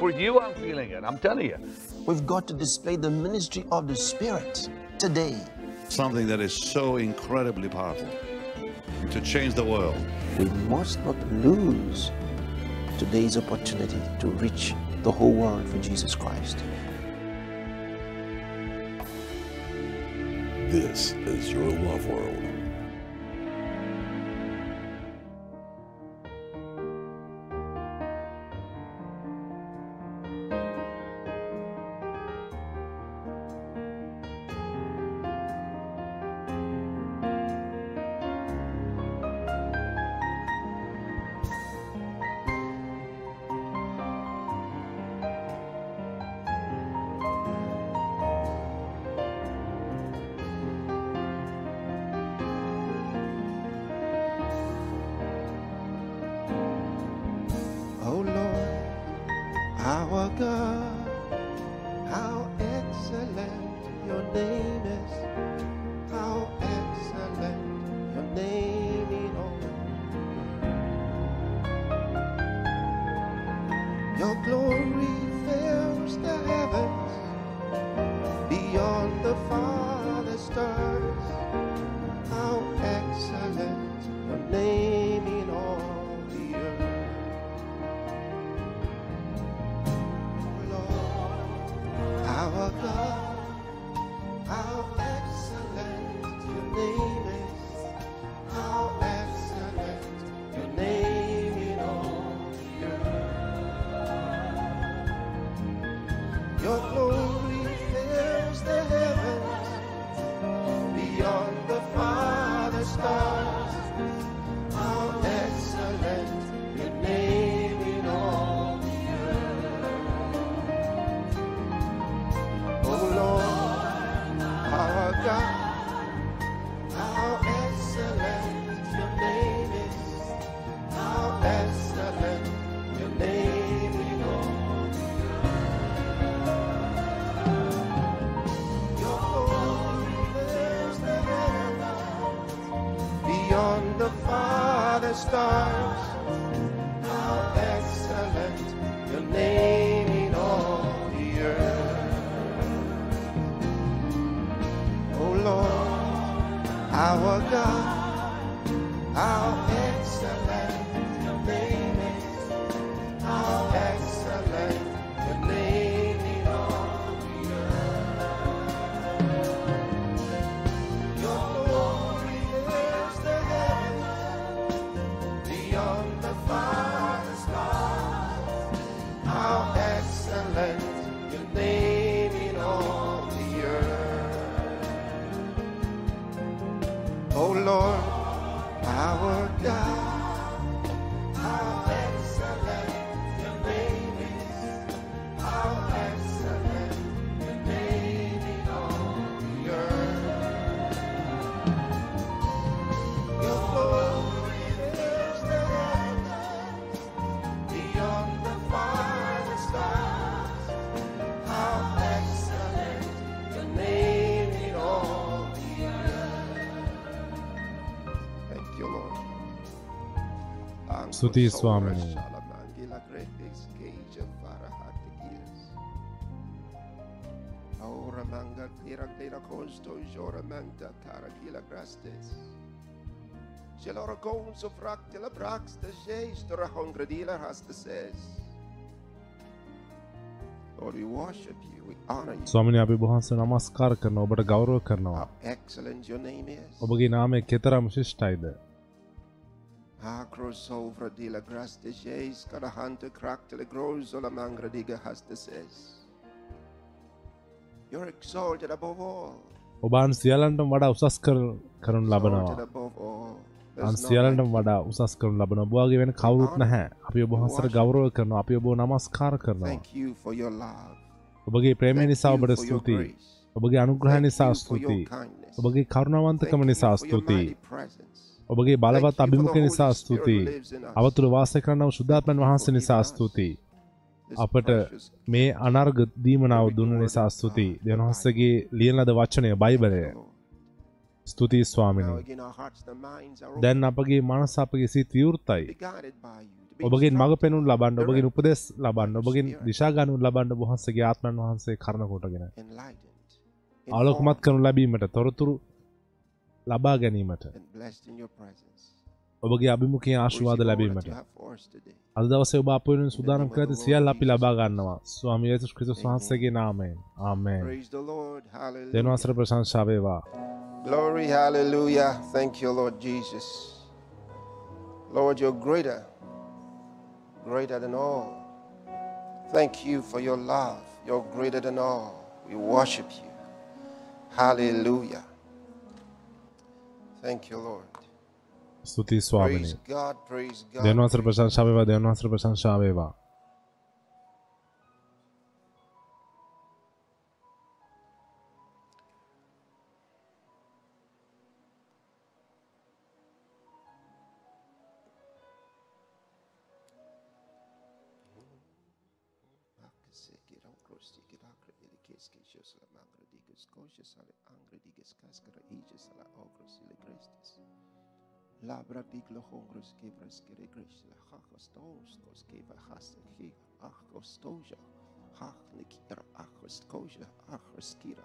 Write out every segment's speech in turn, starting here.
For you, I'm feeling it. I'm telling you. We've got to display the ministry of the Spirit today. Something that is so incredibly powerful to change the world. We must not lose today's opportunity to reach the whole world for Jesus Christ. This is your love world. Our God, Je lora gons of rak de la brax de jees de hongradila has the says. Lord, we worship you, we honor you. ස්වාමිනි අපි වහන්සේ නමස්කාර කරන ඔබට ගෞරව කරනවා. How excellent your name is. ඔබගේ නාමය කෙතරම් ශිෂ්ටයිද. Crossover di la grace de jees, cada hante crack de la mangra diga has the says. You're exalted above all. ඔබන් සියලන්ට වඩා උසස් කර කරනු ලබනවා. අන් සියලන්ට වඩා උසස් කරනු ලබන ඔබවාගේ වෙන කවුරුත් නැහැ. අපි ඔබ වහන්සේට ගෞරව කරනවා. අපි ඔබ නමස්කාර. කරනවා. ඔබගේ ප්‍රේමය නිසා ඔබට ස්තුතියි. ඔබගේ අනුග්‍රහ නිසා ස්තුතියි. ඔබගේ කරුණාවන්තකම නිසා ස්තුතියි. ඔබගේ බලවත් අභිමුඛ නිසා ස්තුතියි. තුළ වාසය කරනව ශුද්ධාත්මන් වහන්සේ නිසා ස්තුතියි. අපට මේ අනර්ග දීමනාව දුන්න නිසා ස්තුතියි. දෙවනහස්සගේ ලියන ලද වචනය බයිබලය. ස්තුතියි ස්වාමිනි. දැන් අපගේ මනස අපගේ සිත් විවෘතයි. ඔබගෙන් මඟ පෙනුන් ලබන්න ඔබගෙන් උපදෙස් ලබන්න ඔබගෙන් දිශාගනුන් ලබන්න වහන්සේගේ ආත්මන් වහන්සේ කරනකොටගෙන enlightened, ආලෝකමත් කරනු ලැබීමට තොරතුරු ලබා ගැනීමට and blessed in your presence. ඔබගේ අභිමුඛයේ We ආශිර්වාද receive all that ලැබීමට you have for us today. අද දවසේ ඔබ අප වෙනුවෙන් සූදානම් කර ඇති සියල්ල අපි ලබා ගන්නවා ස්වාමී යේසුස් ක්‍රිස්තුස් වහන්සේගේ නාමයෙන් ආමේන් Praise the Lord. Hallelujah. දෙවියන්වහන්සේට ප්‍රශංසා වේවා Glory, hallelujah. Thank you, Lord Jesus. Lord, you're greater, greater than all. Thank you for your love. You're greater than all. We worship you. Hallelujah. Thank you, Lord. Praise God, praise God. Shabeva, shabeva. Achostosia, Achostosia, Achoskira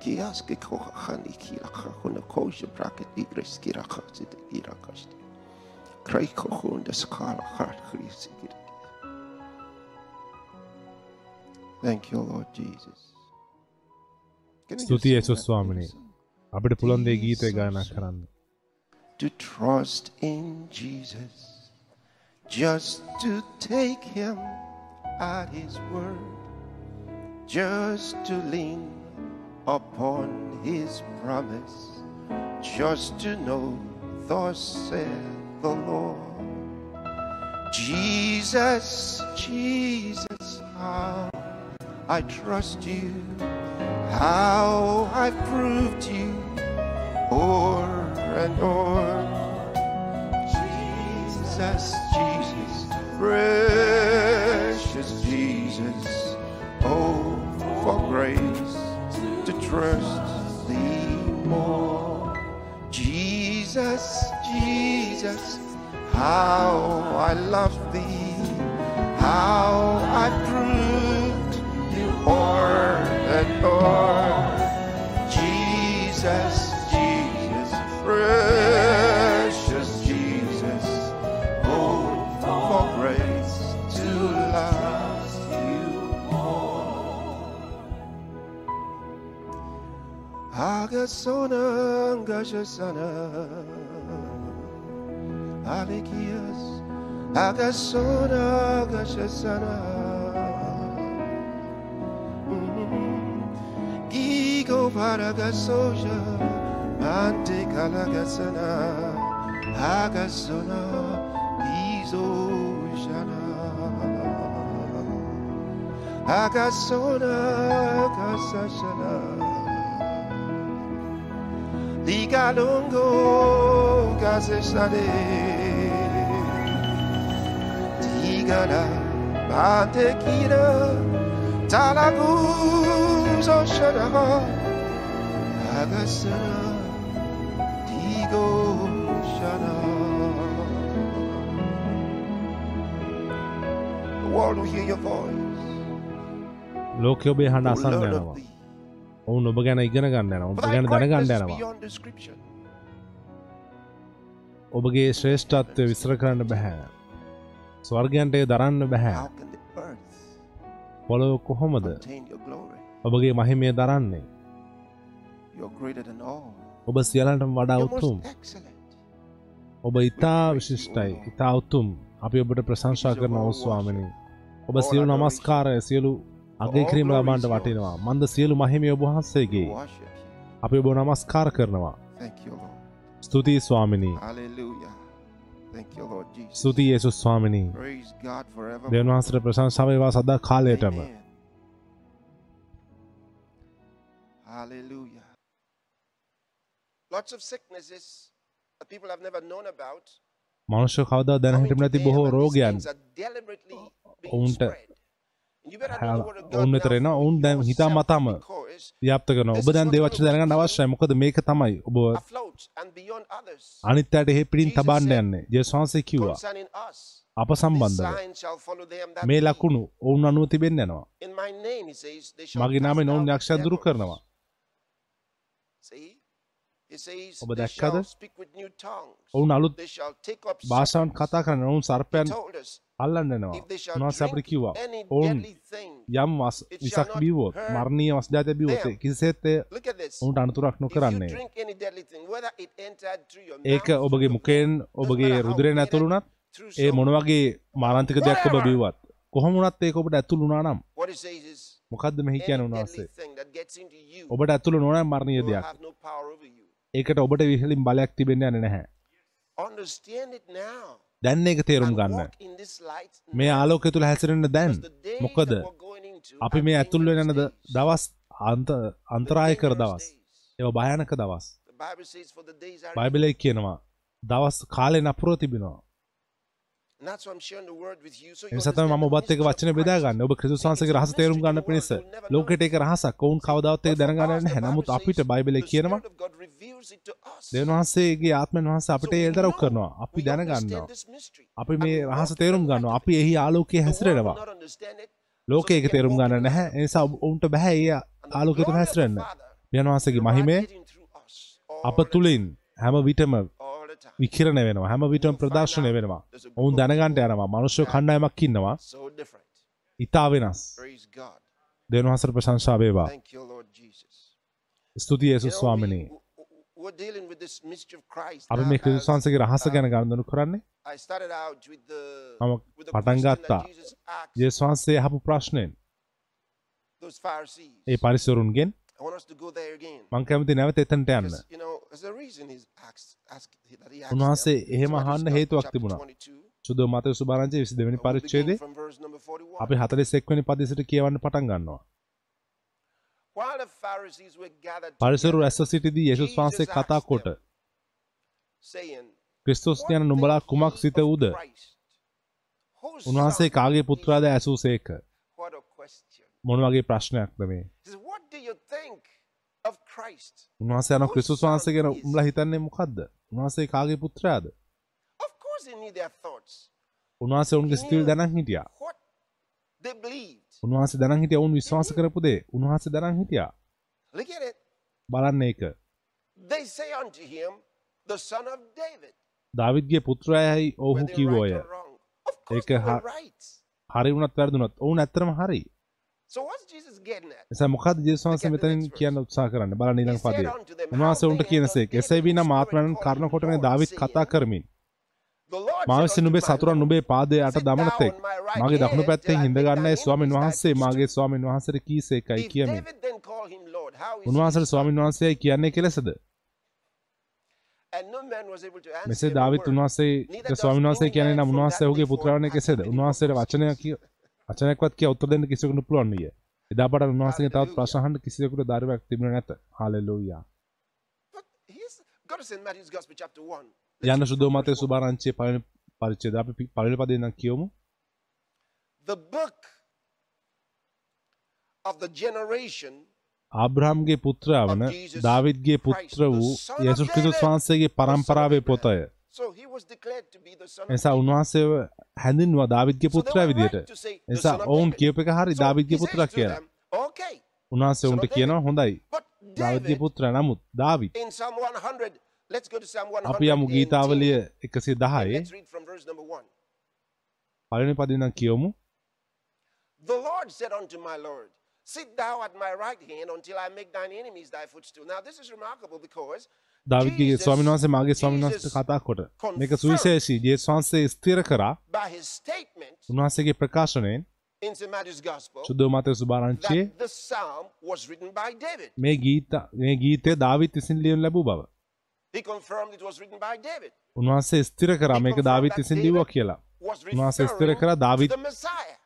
Kiaske the Skala Thank you, Lord Jesus. Stuti ο ස්තුතියි sing යේසුස් that ස්වාමිනී song? අපිට පුළුවන් දේ ගීතය ගායනා කරන්න to trust in Jesus, just to take him at his word, just to lean upon his promise, just to know, thus saith the Lord. Jesus, Jesus, how I trust you, how I've proved you o'er and o'er. Jesus, Jesus, precious Jesus, oh, for grace to trust thee more. Jesus, Jesus, how I love thee, how I proved you o'er and. Jesus, Jesus, 다가서는 가셨사나 아레기아스 다가서나 가셨사나 음, 이거 바라가소자 만테 갈라가사나 아가서나 비소잖아 아가서나 가사잖아 Ligalongo, gaseshade. Tigana, mante kira. Talaguzo shana Agasana Digo shana The world will hear your voice ලෝකය ඔබේ හඬ will අසන්න learn යනවා of thee ඔවුන් ඔබ ගැන ඉගෙන ගන්න යනවා. ඔබ ගැන beyond description. ඔබගේ ශ්‍රේෂ්ඨත්වය විස්තර කරන්න බැහැ ස්වර්ගයන්ට එය දරන්න බැහැ පොළොව කොහොමද ඔබගේ මහිමය දරන්නේ? ඔබ සියලටම වඩා උතුම්. ඔබ ඉතා විශිෂ්ටයි. ඉතා උතුම්. අපි ඔබට ප්‍රශංසා කරන ඔස්වාමිනි ඔබ සියලු නමස්කාරය සියලු අගේකිරීම ලබන්ට වටිනවා. මන්ද සියලු මහිමය ඔබහන්සේගේ අපි ඔබ නමස්කාර කරනවා. ස්තුතියි ස්වාමිනී. ස්තුතියි යේසුස් ස්වාමිනී. දෙවන්වහන්සට ප්‍රශංසාවේවා සදා කාලයටම. Hallelujah. Lots of sicknesses that people have never known about. මනුෂ්‍ය කවදා දැනහිටම නැති බොහෝ රෝගයන් ඔවුන්ට of God ඔවුන් දැන් හිතා මතම ව්‍යාප්ත කරනවා. ඔබ දැන් දේවචන දැනගන්න අවශ්‍යයි. මොකද මේක තමයි ඔබ අනිත් අයට එහෙ පිටින් තබන්න යන්නේ. ජේසුස් වහන්සේ කිව්වා. අප සම්බන්ධව මේ. ලකුණු ඔවුන් අනුව තිබෙන්න යනවා. මගේ නාමයෙන් ඔවුන් යක්ෂයන් දුරු. කරනවා. ඔබ දැක්කද? ඔවුන් අලුත් භාෂාවන් කතා කරන ඔවුන් සර්පයන් told us, අල්ලන්න එනවා. if they shall උන්වහන්සේ අපිට drink කිව්වා any ඔවුන් යම් වස් විසක් hurt මරණීය වස් ජාතිය බිව්වොත් them. කිසිසේත් එය look at this. ඔවුන්ට අනතුරක් through your ඒක ඔබගේ womb, ඔබගේ රුදුරෙන් bitter, ඇතුළු වුණත් through ඒ some- මොන වගේ මාරන්තික දෙයක් ඔබ Whatever. බිව්වත් කොහොම වුණත් ඒක ඔබට ඇතුළු වුණා නම් මොකද්ද මෙහි into you ඔබට ඇතුළු නොවන මරණීය දෙයක්. ඒකට ඔබට විහිලින් බලයක් තිබෙන්න යන්නේ නැහැ. දැන් ඒක තේරුම් ගන්න මේ. ආලෝකය තුළ හැසිරෙන්න දැන් මොකද අපි මේ ඇතුල් වෙන. දවස් අන්ත අන්තරාය කර දවස්. ඒවා භයානක දවස් බයිබලයේ කියනවා දවස් කාලේ නපුරව තිබෙනවා එනිසා the එක්ක mystery වචන of බෙදා Christ. ගන්න. ඔබ ක්‍රිස්තුස් වහන්සේගේ රහස තේරුම් ගන්න පිණිස ලෝකෙට ඒක රහසක්. ඔවුන් කවදාවත් ඒක දැනගන්නේ නැහැ. නමුත් අපිට බයිබලයේ කියනවා. දෙවියන් වහන්සේගේ ආත්මයන් වහන්සේ අපිට know, කරනවා. අපි දැනගන්නවා. අපි මේ රහස තේරුම් of අපි එහි ආලෝකයේ හැසිරෙනවා. not understand it. ලෝකය ඒක So we can තේරුම් ගන්න නැහැ. light. ඒ නිසා ඔවුන්ට බෑ ඒ the හැසිරෙන්න. දෙවියන් වහන්සේගේ all අප තුලින් හැම විටම time, all the time. විකිරණ වෙනවා. හැම විටම ප්‍රදර්ශනය වෙනවා. ඔවුන් දැනගන්න යනවා. මනුෂ්‍ය කණ්ඩායමක් ඉන්නවා. ඊටා වෙනස්. දෙවියන් වහන්සේට ප්‍රශංසා වේවා. You යේසුස් ස්වාමිනේ. අපි මේ ක්‍රිස්තුස් as, වහන්සේගේ රහස ගැන ගනුදෙනු කරන්නේ. මම පටන් ගත්තා. යේසුස් වහන්සේ අහපු Pharisees. A පරිසරුන්ගෙන් I want us to go there again. මං කැමති නැවත එතනට යන්න. උන්වහන්සේ. එහෙම අහන්න හේතුවක් තිබුණා. 22, සුදු මතේ සුභාරංචි 22 වෙනි and we'll begin පරිච්ඡේදයේ from verse number 41. අපි 41 වෙනි පදේශයට කියවන්න පටන් ගන්නවා. පරිසරු රැස්ව සිටිදී යේසුස් වහන්සේ කතා කොට ක්‍රිස්තුස් "What යන නුඹලා කුමක් සිත වූද? උන්වහන්සේ කාගේ පුත්‍රාද he?" ඇසූසේක? මොන වගේ ප්‍රශ්නයක්ද මේ? He says, What do you think of Christ? උන්වහන්සේ යන ක්‍රිස්තුස් වහන්සේ ගැන උඹලා හිතන්නේ මොකද්ද? උන්වහන්සේ කාගේ පුත්‍රයාද? උන්වහන්සේ ඔවුන්ගේ සිතුවිලි දැනන් හිටියා. උන්වහන්සේ දැනන් හිටියා ඔවුන් විශ්වාස කරපු දේ. උන්වහන්සේ දැනන් හිටියා. බලන්න ඒක. දාවිද්ගේ පුත්‍රයායි ඔහු කිව්වෝය. ඒක. හරි වුණත් වැරදුනත් ඔවුන් ඇත්තටම හරි. So what's Jesus getting at? එසා මොකක්ද ජේසුස් වහන්සේ Look at the මෙතනින්. කියන්න උත්සාහ කරන්නේ? ඊළඟ said පදය. unto them, උන්වහන්සේ How උන්ට then කියනසේක doth එසේ David විනම් his ආත්මයන් spirit කර්ණ call him කොටනේ David කතා කරමින් The Lord මා said විසින් unto නුඹේ my සතුරන් නුඹේ පාදයේ අට Sit දමන thou තෙක් on my right මගේ දකුණු පැත්තෙන් till I හිඳ make ගන්නයි thine ස්වාමීන් වහන්සේ මාගේ. ස්වාමීන් වහන්සේට කීසේකයි කියමින් son? ස්වාමීන් වහන්සේයි කියන්නේ කෙලෙසද මෙසේ word. උන්වහන්සේ ස්වාමීන් වහන්සේ කියන්නේ නම් උන්වහන්සේ ඔහුගේ පුත්‍රයාණන් කෙසේද උන්වහන්සේට වචනයක් කිය වචනයක්වත් කිය උත්තර දෙන්න කිසිවෙකුට පුළුවන් නිය එදා පටන් උන්වහන්සේගෙන් තවත් ප්‍රශ්න අහන්න කිසිවෙකුට ධෛර්යයක් තිබුණේ නැත. Hallelujah But he's got us in Matthew's Gospel, chapter 1. යන්න සුදෝ මතේ සුභාරංචියේ පළවෙනි පරිච්ඡේදය අපි පි- පළවෙනි පදේ ඉඳන් කියමු. The book of the generation ආබ්‍රහම්ගේ පුත්‍රයා වන දාවිද්ගේ පුත්‍ර වූ යේසුස් ක්‍රිස්තුස් වහන්සේගේ පරම්පරාවේ පොතය දාවිද්ගේ So they පුත්‍රයා were විදියට of ඔවුන්. කියප එක හරි says to කියලා උන්වහන්සේ උන්ට කියනවා හොඳයි David පුත්‍රයා නමුත් David in Psalm 100, let's go to Psalm 100. අපි යමු ගීතාවලිය 110 Let's read from verse number 1. පළවෙනි පදේ ඉඳන් කියමු The Lord said unto my Lord, Sit thou at my right hand until I make thine enemies thy footstool. Now, this is remarkable because Jesus- ස්වාමීන් වහන්සේ මාගේ ස්වාමීන් වහන්සේට කතා කොට මේක සුවිශේෂී ජේසුස් වහන්සේ ස්ථිර කරා උන්වහන්සේගේ ප්‍රකාශනයෙන් in St. Matthew's Gospel සුදෝ මතේ සුභාරංචියේ. මේ ගීත මේ ගීතය දාවිත් විසින් ලියනු ලැබූ බව. උන්වහන්සේ ස්ථිර කරා මේක දාවිත් විසින් ලිව්වා කියලා උන්වහන්සේ referring කරා දාවිත්.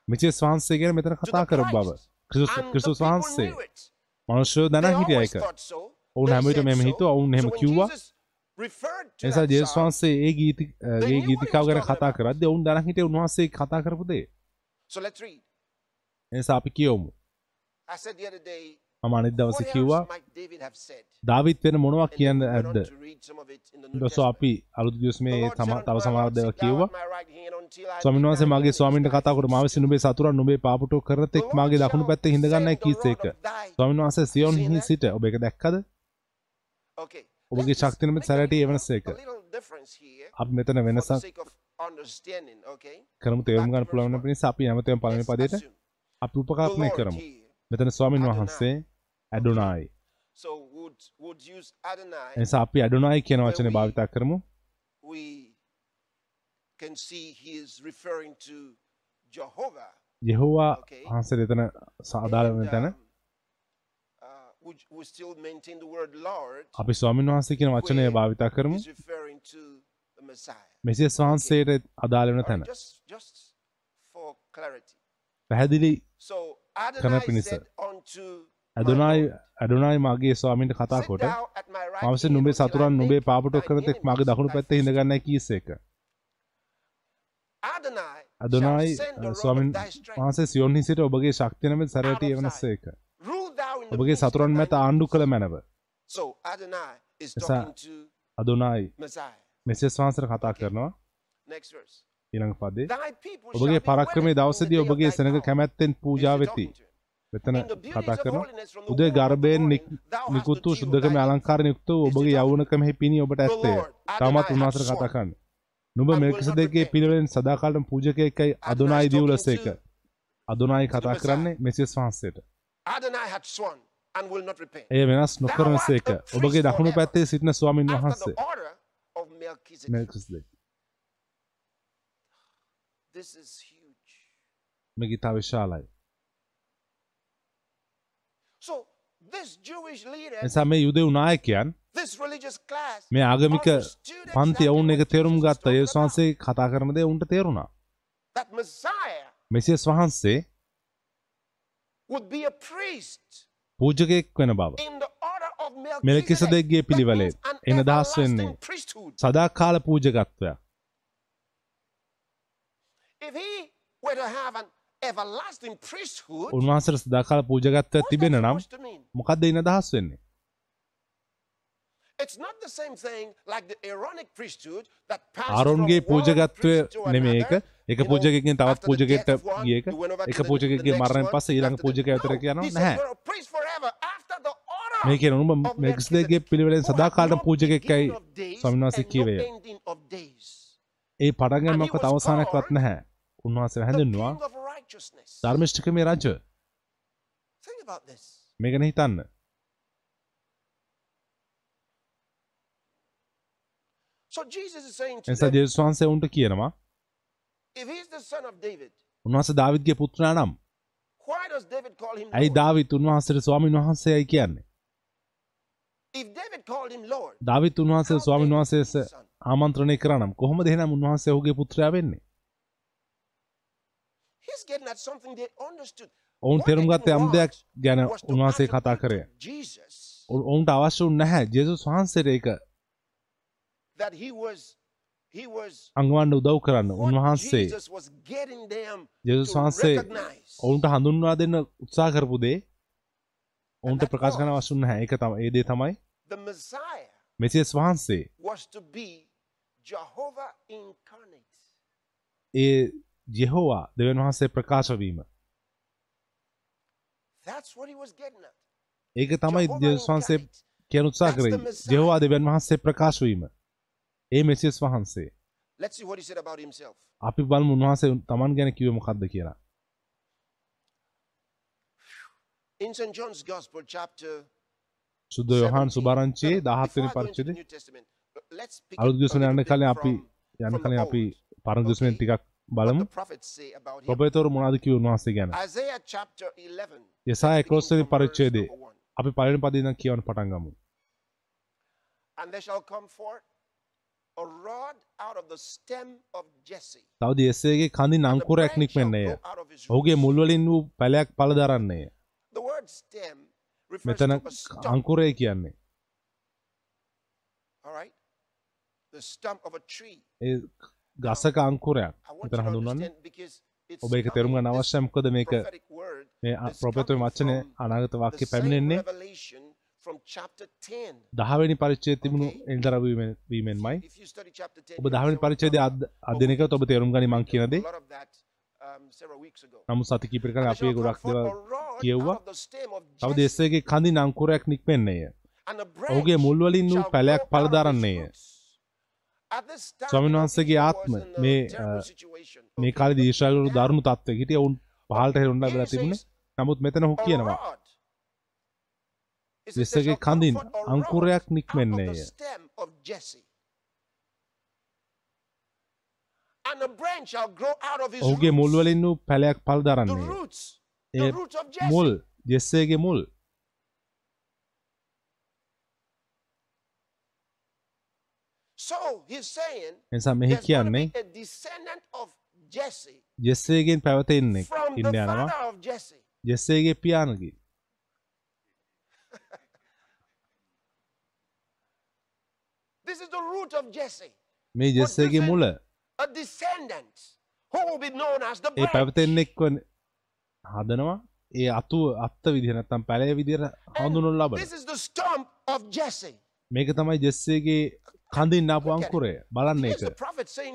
මෙචේස් වහන්සේ ගැන මෙතන කතා කරපු බව. ක්‍රිස්තුස් වහන්සේ. මනුෂ්‍යයෝ දැනන් හිටියා always ඔවුන් හැම මෙහෙම so. හිතුවා ඔවුන් when කිව්වා ජේසුස් psalm, වහන්සේ ඒ ගීති They A knew what he ගීතිකාව ගැන කතා. කරද්දී ඔවුන් දැනන් හිටියේ උන්වහන්සේ කතා කරපු දේ So let's read. එනිසා අපි කියවමු මම අනිත් දවස කිව්වා? දාවිත් වෙන මොනවා කියන්න ඇද්ද Testament. අපි The Lord තම තව thou කිව්වා make මගේ thine ස්වාමීන්ට enemies කතා කොට thy මා විසින් නුඹේ සතුරන් නුඹේ පාපුටෝ කරතෙක් මාගේ දකුණු පැත්තේ හිඳ ගන්නයි කීසේක ස්වාමීන් වහන්සේ සියොන්හි සිට ඔබ ඒක දැක්කද. ඔබගේ a සැරට difference here අපි මෙතන වෙනසක්? කරමු තේරුම් ගන්න පුළුවන් වෙන පිණිස අපි පළවෙනි Let's පදයට අපි Lord කරමු. මෙතන ස්වාමීන් වහන්සේ ඇඩුනායි. එනිසා අපි ඇඩුනායි කියන වචනේ භාවිතා කරමු. We can see he is අපි ස්වාමීන් වහන්සේ කියන වචනය භාවිතා කරමු. මෙසියස් වහන්සේට අදාළ වෙන තැන. පැහැදිලි කරන පිණිස. ඇදුනායි ඇඩුනායි මගේ ස්වාමීන්ට කතා "Sit කොට hand නුබේ සතුරන් නුබේ පාපටෝ කරතෙක් මගේ දකුණු පැත්තේ හිඳ footstool." ගන්නයි කීසේක Adonai ඇදුනායි shall send the rod ස්වාමීන්. වහන්සේ සියොන්හි සිට ඔබගේ ශක්තිනමෙත් සැරට එවනසේක Rule thou in the ඔබගේ සතුරන් මැත ආණ්ඩු කළ මැනව. To අදුනායි. මෙසෙස් වහන්සට කතා කරනවා. ඊළඟ පදේ. ඔබගේ the දවසේදී ඔබගේ power. කැමැත්තෙන් පූජා වෙති. මෙතන කතා the උදේ ගර්භයෙන් නිකුත් වූ සුද්ධකම අලංකාර යුක්ත වූ ඔබගේ යෞවනකමෙහි පිණි ඔබට ඇත්තේ. තමත් උන්වහන්සේට කතා. කරන්න. නුඹ not පිළිවෙලින් සදාකාලම පූජකයෙක්යි අදුනායි දිවුලසේක. අදුනායි කතා. කරන්නේ මෙසියස් වහන්සේට Adonai had sworn and will not repent. එය වෙනස් art a ඔබගේ දකුණු. පැත්තේ සිටින ස්වාමින් වහන්සේ the order of Melchizedek. මෙල්කිසෙදෙක් This is huge. මේ ගිතා විශාලයි So this Jewish leader, එසා මේ යුදෙව් නායකයන් මේ ආගමික පන්ති ඔවුන් එක තේරුම් ගත්ත ඒ වහන්සේ කතා කරන දේ උන්ට තේරුණා මෙසියස් වහන්සේ would be a priest පූජකයෙක් වෙන බව මෙල්කිසෙදෙක්ගේ පිළිවෙලේ එන දහස් වෙන්නේ. සදාකාල පූජකත්වයක් If he were to have an everlasting priesthood, උන්වහන්සට සදාකාල that තිබෙන නම්? මොකක්ද ඉන දහස් වෙන්නේ ආරොන්ගේ to නෙමේ එක. එක පූජකකින් තවත් පූජකයට death of one, ගිය එක. පූජකගේ මරණයෙන් පස්සේ ඊළඟ after the- පූජකයාතර No, යනවා he said, නැහැ "You're a priest forever after the order මේ කියන උඹ Melchizedek, පිළිවෙලෙන් of days ස්වාමීන් වහන්සේ days. ඒ he was අවසානයක්වත් නැහැ. උන්වහන්සේ righteousness. ධර්මිෂ්ඨකමේ රජ. This. මේකන හිතන්න. එනිසා ජේසුස් වහන්සේ උන්ට කියනවා if he's the son of David, උන්වහන්සේ දාවිද්ගේ පුත්‍රයා නම් ඇයි? දාවිත් උන්වහන්සේට ස්වාමීන් වහන්සේයි කියන්නේ දාවිත් උන්වහන්සේ ස්වාමීන් David වහන්සේ is his son? ආමන්ත්‍රණය කරනම් කොහොමද එහෙනම් උන්වහන්සේ ඔහුගේ පුත්‍රයා වෙන්නේ. ඔවුන් තේරුම් ගත්තේ යම් දෙයක් ගැන උන්වහන්සේ කතා attribute කරේ to Jesus ඔවුන්- ඔවුන්ට අවශ්‍ය නැහැ ජේසුස් වහන්සේට ඒක අංගවන්න උදව් කරන්න උන්වහන්සේ ජේසුස් වහන්සේ. ඔවුන්ට හඳුන්වා දෙන්න උත්සා කරපු දේ ඔවුන්ට ප්‍රකාශ කරන අවශ්‍ය නැහැ ඒක තමයි ඒ දේ තමයි මෙසියස් වහන්සේ. ඒ ජෙහෝවා දෙවන් වහන්සේ ප්‍රකාශ වීම. ඒක තමයි ජේසුස් වහන්සේ. කියන උත්සා That's the කරේ. ජෙහෝවා දෙවන් වහන්සේ ප්‍රකාශ වීම ඒ මෙසියස් වහන්සේ Let's see what he said about himself. අපි බලමු උන්වහන්සේ තමන් ගැන කිව්වේ මොකක්ද කියලා In St. John's Gospel, chapter සුද්ද යොහන් 17, සුභාරංචියේ uh, 17 before වෙනි පරිච්ඡේදය අලුත් ගිවිසුම bit කලින් අපි the කලින් අපි. පරණ ගිවිසුමෙන්. ටිකක් බලමු. ප්‍රොපේතවරු මොනවද කිව්වේ උන්වහන්සේ ගැන Isaiah chapter 11. යසාය let's begin 11 වෙනි පරිච්ඡේදයේ. අපි පළවෙනි පදේ ඉඳන් කියවන්න පටන් ගමු And there shall come forth a rod out of the stem of Jesse. තවද යසේගේ කඳින් out of his ඔහුගේ roots. මුල් වලින් වූ පැලයක් පළ දරන්නේය මෙතන. අංකුරය කියන්නේ All right? The stump of a tree. ඒ ගසක අංකුරයක් මෙතන හඳුන්වන්නේ ඔබ ඒක තේරුම් ගන්න අවශ්‍යයි මොකද මේක මේ වචනය from අනාගත වාක්‍ය පැමිණෙන්නේ revelation from chapter 10. දහවැනි පරිච්චය තිබුණු. එල්දරවීමෙන්මයි If you study chapter 10, ඔබ දහවනි පරිච්චේද about. අධ්‍යනක ඔබ තේරුම් ගනි මං කියනද um. නමු සතිකීපික And there අපේ ගොඩක් දෙව කියව්වා. තව දෙස්සේගේ කඳි නංකුරයක් නික්වෙන්නේය ඔහුගේ මුල්වලින් වූ පැලයක් පලදරන්නේය ස්වාමීන් වහන්සේගේ ආත්ම මේ, situation. මේ කාලේ now, දරුණු තත්ත්වයක හිටිය ඔවුන් here වෙලා it තිබුණේ නමුත් මෙතන a කියනවා rod. It says, there දෙස්සගේ shall come කඳින් forth a rod අංකුරයක් out of නික්මෙන්නේය the stem of Jesse. And a branch shall grow out of his ඔහුගේ roots. මුල්වලින් වූ පැලයක් පල් The දරන්නේය roots. A The roots of Jesse. මුල් ජෙස්සේගේ මුල් So he's saying නිසා මෙහි there's going to කියන්නේ be a descendant of Jesse ජෙස්සේගෙන් පැවතෙන්නේ from the ඉන්න යනවා father of Jesse. ජෙස්සේගේ පියාණගේ This is the root of Jesse. මේ ජෙස්සේගේ මුල A descendant who will be known as the A branch. පැවතෙන්නෙක්ව හදනවා ඒ අතු අත්ත විදිහ නැත්තම් පැලය stump of Jesse. මේක තමයි ජෙස්සේගේ කඳින් it. අංකුරය බලන්න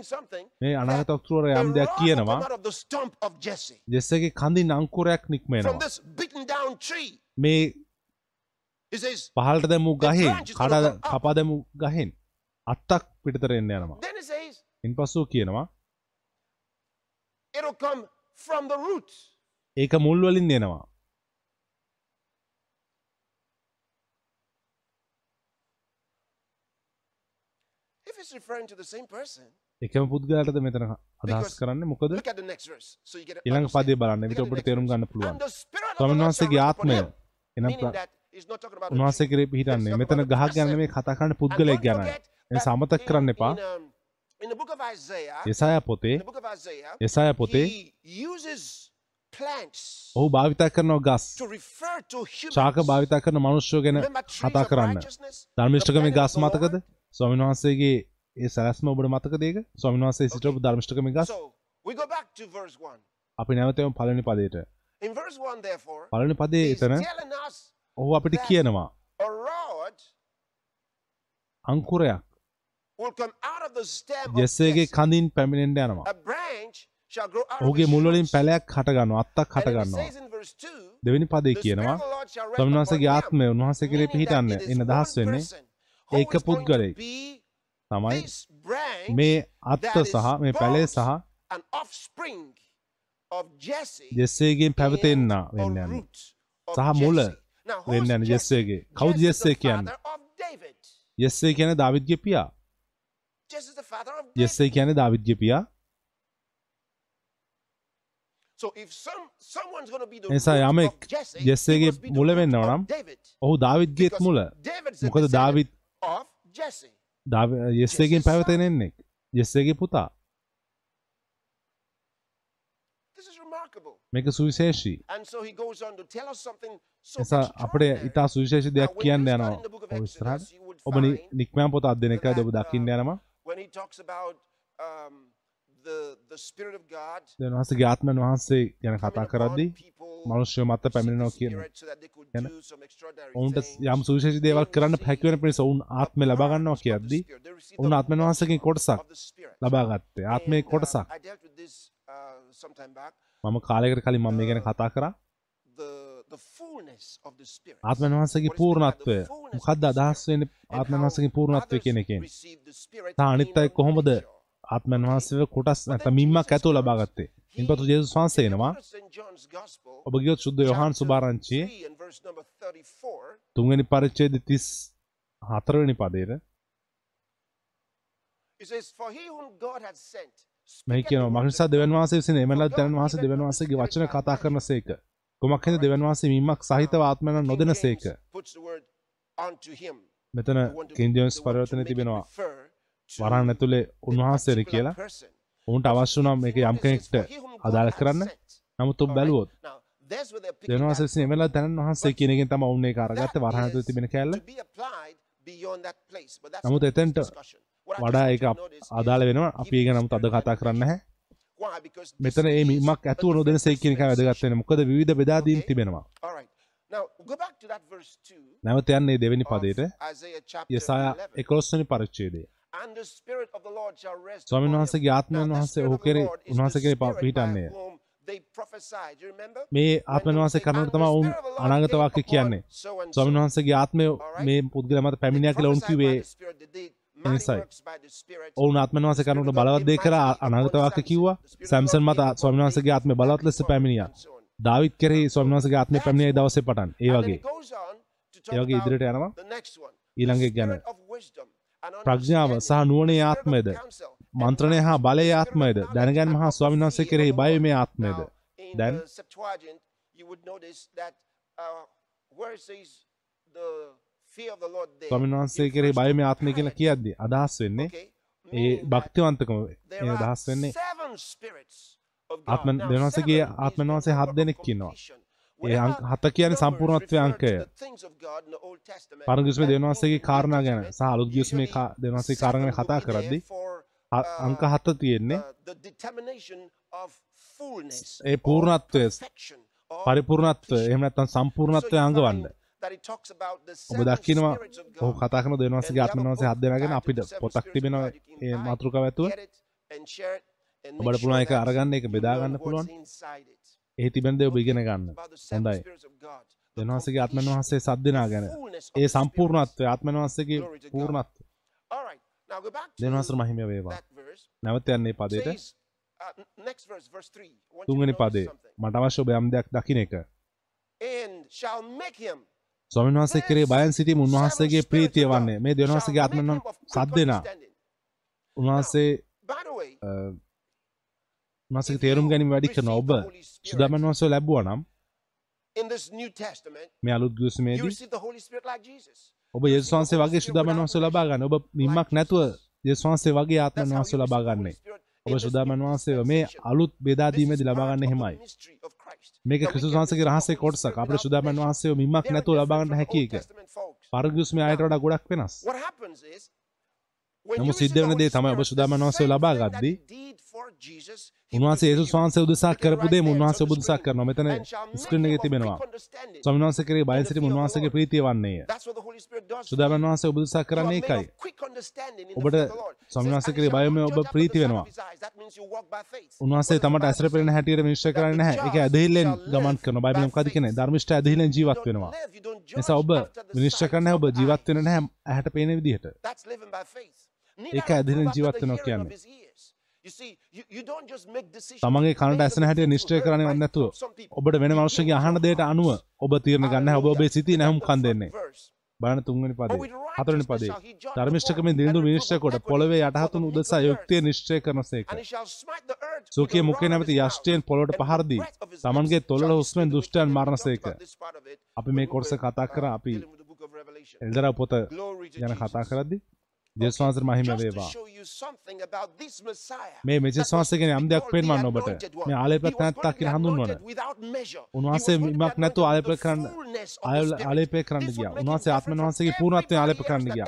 something. මේ අනාගත වක්තුවර A යම් දෙයක් කියනවා. ජෙස්සගේ කඳින් අංකුරයක් නික්මෙනවා. මේ පහලට දැමූ ගහෙන් කඩ. කපා දැමූ ගහෙන් අත්තක් පිටතර එන්න යනවා then he says, ඉන් පස්සුව කියනවා it'll come from the root. ඒක මුල් වලින් එනවා If it's referring to the same person, එකම පුද්ගලයාටද මෙතන අදහස් කරන්නේ මොකද it. ඊළඟ පදේ බලන්න විට ඔබට තේරුම්. ගන්න පුළුවන් ස්වාමීන් වහන්සේගේ ආත්මය. එනම් උන්වහන්සේ. කරේ පිහිටන්නේ මෙතන ගහක් ගැන. මේ කතා කරන්න පුද්ගලයෙක් ගැනයි in- කරන්න එපා. in, um, පොතේ යසායා පොතේ ඔහු භාවිතා කරනවා ගස්. ශාක භාවිතා කරන මනුෂ්‍යෝ ගැන කතා කරන්න. The ගස් මතකද? ස්වාමීන් වහන්සේගේ ඒ සැලැස්ම ඔබට මතකද ඒක? ස්වාමීන් වහන්සේ සිටපු ධර්මිෂ්ඨකමේ ගස්? So we go back to verse 1. අපි නැවතම පළවෙනි පදයට. In verse 1, therefore, පළවෙනි පදේ එතන ඔහු අපිට කියනවා අංකුරයක් Jesse. කඳින් පැමිණෙන්ට යනවා. ඔහුගේ roots. පැලයක් හටගන්නවා අත්තක් හටගන්නවා says in verse 2, දෙවෙනි පදේ කියනවා him. ආත්මය උන්වහන්සේ කෙරේ පිහිටන්න. එන්න දහස් වෙන්නේ ඒක be තමයි මේ අත්ත සහ මේ පැලේ සහ ජෙස්සේගෙන් පැවතෙන්න වෙන්න යන්නේ. සහ මුල වෙන්න Jesse? is ජෙස්සේ the කියන්නේ. ජෙස්සේ කියන්නේ දාවිද්ගේ පියා Jesse is the father of David. ජෙස්සේ කියන්නේ දාවිද්ගේ පියා So if some someone's going to be the එනිසා root යමෙක් ජෙස්සේගේ මුල of නම්. ඔහු දාවිද්ගේත් මුල මොකද descendant දාවිද් of Jesse. දාවි- ජෙස්සේගෙන් පැවතෙනෙන්නෙක් ජෙස්සේගේ පුතා This is remarkable. මේක සුවිශේෂී And so he goes on to tell us something so නිසා අපට extraordinary. ඉතා සුවිශේෂි දෙයක් කියන්න යනවා of ඔබ නික්මයන් පොත අධ්‍යයනකද ඔබ දකින්න යනවා when he talks about um, the the spirit of God දෙවියන් වහන්සේගේ ආත්මයන් වහන්සේ ගැන කතා කරද්දී මනුෂ්‍යය මත පැමිණෙනවා කියන extraordinary ඔවුන්ට. යම් සුවිශේෂී දේවල් කරන්න හැකිවෙන පිණිස ඔවුන් ආත්මය ලබා ගන්නවා කියද්දී ඔවුන් ආත්මයන් වහන්සේගෙන් කොටසක් ලබා ගත්තේ ආත්මයේ කොටසක් uh. මම කාලයකට කලින් මම මේ ගැන කතා කරා The පූර්ණත්වය. මොකක්ද අදහස් how වහන්සේගේ පූර්ණත්වය කියන එකෙන්. තා අනිත් අය කොහොමද වහන්සේව කොටස් නැත්නම් මිම්මක් ඇතුව ලබා ගත්තේ? ඉන්පසු ජේසුස් වහන්සේ එනවා. ඔබ ගියොත් සුද්ධ යොහාන් සුභාරංචියේ තුන්වෙනි පරිච්ඡේදය 34 වෙනි පදයට මේ කියනවා මක්නිසා දෙවන් වහන්සේ විසින් එමෙලා දෙවන් වහන්සේ දෙවන් වහන්සේගේ වචන කතා කරන සේක කුමක් හින්ද දෙවන් වහන්සේ මිම්මක් සහිතව ආත්මයන් නොදෙන සේක. මෙතන කින් ජේම්ස් පරිවර්තනය තිබෙනවා. වරහන් ඇතුලේ උන්වහන්සේට කියලා. ඔවුන්ට අවශ්‍ය වුණා මේක යම් කෙනෙක්ට අදාළ කරන්න. නමුත් ඔබ බැලුවොත් විසින් එමෙලා දෙවන් වහන්සේ කියන එකෙන් තමයි ඔවුන් ඒක අරගත්තේ. වරහන් ඇතුලේ තිබෙන කැලල. නමුත් එතෙන්ට වඩා ඒක අදාළ වෙනවා. අපි ඒක නමුත් අද කතා කරන්න this මෙතන ඒ a ඇතුව නොදෙන සේ කියන එක different වැදගත් වෙන මොකද විවිධ බෙදාදීම්. තිබෙනවා All right. Now go back to that verse 2 නැවත යන්නේ දෙවෙනි පදයට යසායා 11. 11 වෙනි පරිච්ඡේදය And the spirit of the Lord shall rest ස්වාමීන්. වහන්සේගේ ආත්මයන් වහන්සේ the කෙරේ උන්වහන්සේ කෙරේ පිහිටන්නේ? මේ they වහන්සේ කරනට "And the තමයි ඔවුන් spirit of the Lord අනාගත came වාක්‍ය upon කියන්නේ so and so." ස්වාමීන් වහන්සේගේ ආත්මය. මේ පුද්ගල මත They පැමිණියා කියලා ඔවුන් prophesied by කිව්වේ the Spirit. They did mighty නිසයි. works by the Spirit. ඔවුන් ආත්මයන් වහන්සේ කරනට බලවත් දේ කරා අනාගත වාක්‍ය කිව්වා සැම්සන් මත ස්වාමීන් වහන්සේගේ ආත්මය බලවත් ලෙස පැමිණියා. දාවිත් කෙරෙහි ස්වාමීන් වහන්සේගේ ආත්මය පැමිණිය දවසේ පටන්. ඒ වගේ. ඒ වගේ ඉදිරියට යනවා. ඊළඟ ගැන. ප්‍රඥාව සහ නුවණේ ආත්මයද? මන්ත්‍රණය හා බලයේ ආත්මයද? දැනගැන් මහා ස්වාමීන් වහන්සේ කෙරෙහි ආත්මයද? In Then the Septuagint, you would notice that uh, where it says the ස්වාමීන් වහන්සේ to බයමේ ආත්මය කියලා කියද්දි අදහස් වෙන්නේ? ඒ භක්තිවන්තකම අදහස් වෙන්නේ of God. ආත්මන්- වහන්සේ හත් දෙනෙක් completion. ඒ හත numbers සම්පූර්ණත්වයේ අංකය. the New කාරණා ගැන සහ අලුත් ගිවිසුමේ usually කා- දෙවියන්වහන්සේගේ කාරණා ගැන seven කතා කරද්දී uh, අංක හත තියෙන්නේ uh, ඒ පූර්ණත්වය perfection or පරිපූර්ණත්වය එහෙම නැත්නම් So සම්පූර්ණත්වය අංගවන්න ඔබ of ඔහු. කතා කරන we ආත්මන් වහන්සේ හත් දෙනාගෙන අපිට පොතක් can ඒ මාතෘකාව ඇතුව ඔබට පුළුවන් that අරගන්න ඒක you බෙදා learn ගන්න what's පුළුවන්. එහි තිබෙන දේ ඔබ ඉගෙන? ගන්න හොඳයි දෙවියන්වහන්සේගේ ආත්මන් වහන්සේ සත් දෙනා ගැන ඒ. සම්පූර්ණත්වය ආත්මන් වහන්සේගේ. පූර්ණත්වය දෙවියන්වහන්සේට මහිම වේවා. නැවත යන්නේ පදයට uh, n- next verse, verse 3. I want you to තුන්වෙනි පදේ. මට අවශ්‍ය ඔබ යම් දෙයක් දකින්න එක And shall make him ස්වාමීන් වහන්සේ කෙරේ බයන් සිටීම උන්වහන්සේගේ ප්‍රීතිය වන්නේ මේ දෙවියන්වහන්සේගේ shall ආත්මන් make him of quick සත් දෙනා. උන්වහන්සේ උන්වහන්සේගේ තේරුම් ගැනීම වැඩි කරනවා ඔබ සුදාමන් වහන්සේ ලැබුවා නම් මේ අලුත් ගිවිසුමේදී. ඔබ යේසුස් වහන්සේ වගේ සුදාමන් වහන්සේ ලබා ගන්න ඔබ නිම්මක් නැතුව යේසුස් වහන්සේ වගේ ආත්මන් වහන්සේ ලබා receive the ගන්නේ Holy Spirit ඔබ සුදාමන් new වහන්සේ මේ. අලුත් is බෙදාදීමේදී ලබා ගන්න එහෙමයි. මේක ක්‍රිස්තුස් වහන්සේගේ රහසේ කොටසක් අපිට measure. වහන්සේව මිම්මක් නැතුව ලබා ගන්න හැකි එක. පරණ ගිවිසුමේ ආයත වඩා ගොඩක් වෙනස් නමුත් සිද්ධ වෙන දේ තමයි ඔබ Spirit, සුදාමන් the වහන්සේ same ලබා ගද්දී he did for Jesus, he will උන්වහන්සේ do for යේසුස් you. වහන්සේ උදෙසා Look at it කරපු right දේ there. උන්වහන්සේ It's ඔබ on the උදෙසා screen. කරනවා මෙතන And shall make screen him එකේ of තිබෙනවා quick understanding. ස්වාමීන් වහන්සේ කෙරේ බය in the සිටීම fear of the උන්වහන්සේගේ Lord. ප්‍රීතිය වන්නේය That's what the Holy Spirit does for you. සුදාමන් වහන්සේ ඔබ උදෙසා You are කරන්නේ made ඒකයි of quick understanding in the ඔබට fear of the Lord. ස්වාමීන් Says, වහන්සේ "And කෙරේ shall බයමේ not ඔබ judge after the ප්‍රීති sight වෙනවා of his eyes." That means you walk by faith. උන්වහන්සේ What does the තමට Bible ඇසර say? පෙරෙන හැටියට විනිශ්චය That කරන්නේ the නැහැ ඒක just ඇදහිල්ලෙන් shall ගමන් live කරනවා බයිබලෙන් by මොකද කියන්නේ faith. ධර්මිෂ්ඨ ඇදහිල්ලෙන් You ජීවත් don't වෙනවා live, you don't judge නිසා ඔබ after the විනිශ්චය sight කරන්නේ of ඔබ the ජීවත් වෙන eyes. නැහැ ඇහැට පේන විදිහට That's living by faith. ඒක Neither ඇදහිල්ලෙන් approve ජීවත් after the වෙනවා hearing of කියන්නේ. තමන්ගේ on ඇසෙන you නිශ්චය heard කරන්නේ by නැතුව some people. ඔබට වෙන මනුෂ්‍යගේ අහන දෙයට. අනුව ඔබ තීරණ ගන්න ඔබ ඔබේ සිතී නැහුම් කන් දෙන්නේ. බලන්න තුන්වෙනි පදේ righteousness පදේ shall he judge the ධර්මිෂ්ඨකමෙන් poor දිනුදු and විනිශ්චය reprove කොට equity පොළවේ යටහතුන් උදෙසා යුක්තිය. නිශ්චය earth with සූකිය of නැමැති යෂ්ටියෙන් පොළොවට and with පහර the දී breath of his තමන්ගේ he හුස්මෙන් දුෂ්ටයන් මරණ සේක අපි මේ කොටස කතා කරා අපි. එල්දරා පොත ගැන කතා. කරද්දි ජේසුස් වහන්සේට මහිම වේවා. මේ මෙජෙස් වහන්සේ ගැන යම් දෙයක් පෙන්වන්න ඔබට. මේ ආලේප නැත්තා කියන හඳුන්වන උන්වහන්සේ මිමක් නැතුව ආලේප කරන්න ආලේපය කරන්න ගියා. උන්වහන්සේ ආත්මන වහන්සේගේ පූර්ණත්වයෙන් ආලේප කරන්න ගියා.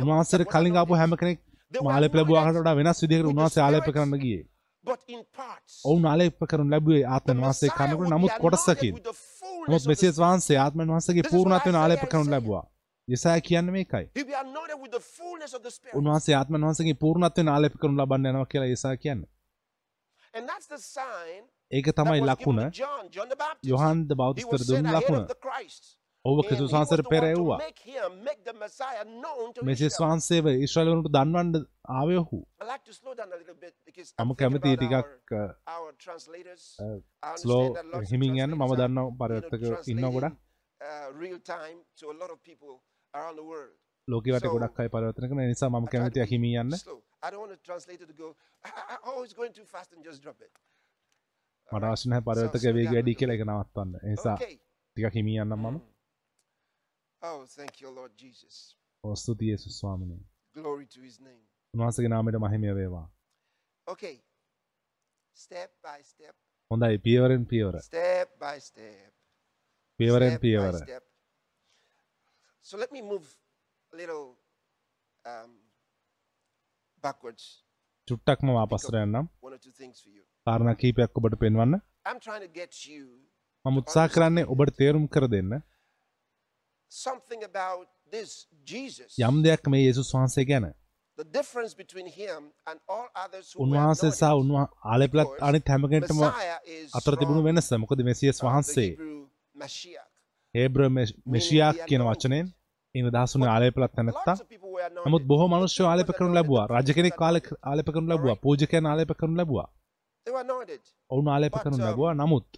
උන්වහන්සේට කලින් ආපු හැම කෙනෙක් ආලේප ලැබුවාකට වඩා වෙනස් විදිහකට උන්වහන්සේ ආලේප කරන්න ගියේ. ඔවුන් ආලේප කරනු ලැබුවේ ආත්මන වහන්සේ කනකොට නමුත් කොටසකින්. නමුත් මෙසියස් වහන්සේ ආත්මන වහන්සේගේ පූර්ණත්වයෙන් ආලේප කරනු ලැබුවා යසාය කියන්නේ මේකයි. උන්වහන්සේ ආත්මන වහන්සේගේ පූර්ණත්වයෙන් ආලේප කරනු ලබන්න යනවා කියලා යසාය කියන්නේ. ඒක තමයි ලකුණ. යොහන්ද බෞද්ධස්තර දුන්න ලකුණ. ඔබ ක්‍රිස්තුස් වහන්සේට පෙර එව්වා මෙසියස් වහන්සේව ඊශ්‍රායලවරුන්ට දන්වන්න ආවේ ඔහු මම කැමතියි ටිකක් ස්ලෝ හිමින් යන්න. මම දන්නවා පරිවර්තක ඉන්නවා ගොඩක්. ලෝකෙ වට ගොඩක් අය පරිවර්තන කරන නිසා මම කැමතියි හිමින් යන්න. මට අවශ්‍ය නැහැ පරිවර්තක වේගය වැඩි කියලා ඒක නවත්තන්න. ඒ නිසා ටිකක් හිමින් යන්නම් මම. Oh, thank you, Lord Jesus. ඔව් ස්තුතියි යේසුස් ස්වාමීනි. Glory to his name. උන්වහන්සේගේ නාමයට මහිමය වේවා. හොඳයි පියවරෙන් පියවර. පියවරෙන් පියවර. So let me move a little um, backwards. චුට්ටක්ම වාපස්සර යන්නම්. කාරණ කීපයක් ඔබට පෙන්වන්න I'm trying to get you මම උත්සා කරන්නේ ඔබට තේරුම් කර දෙන්න something about this Jesus. යම් දෙයක් මේ යේසුස් වහන්සේ ගැන The difference between him and all others who උන්වහන්සේ සහ anointed. උන්ව ආලෙපලත් අනිත් Messiah is අතර තිබුණු වෙනස මොකද මෙසියස් වහන්සේ හේබ්‍ර මෙෂියාක් කියන වචනයෙන් ඉන දහසුන were anointed. නමුත් බොහෝ මනුෂ්‍යෝ ආලේප කරනු ලැබුවා රජ කෙනෙක් ආලේප කරනු ලැබුවා පූජකයන් ආලේප කරනු ලැබුවා. ඔවුන් ආලේප කරනු ලැබුවා නමුත්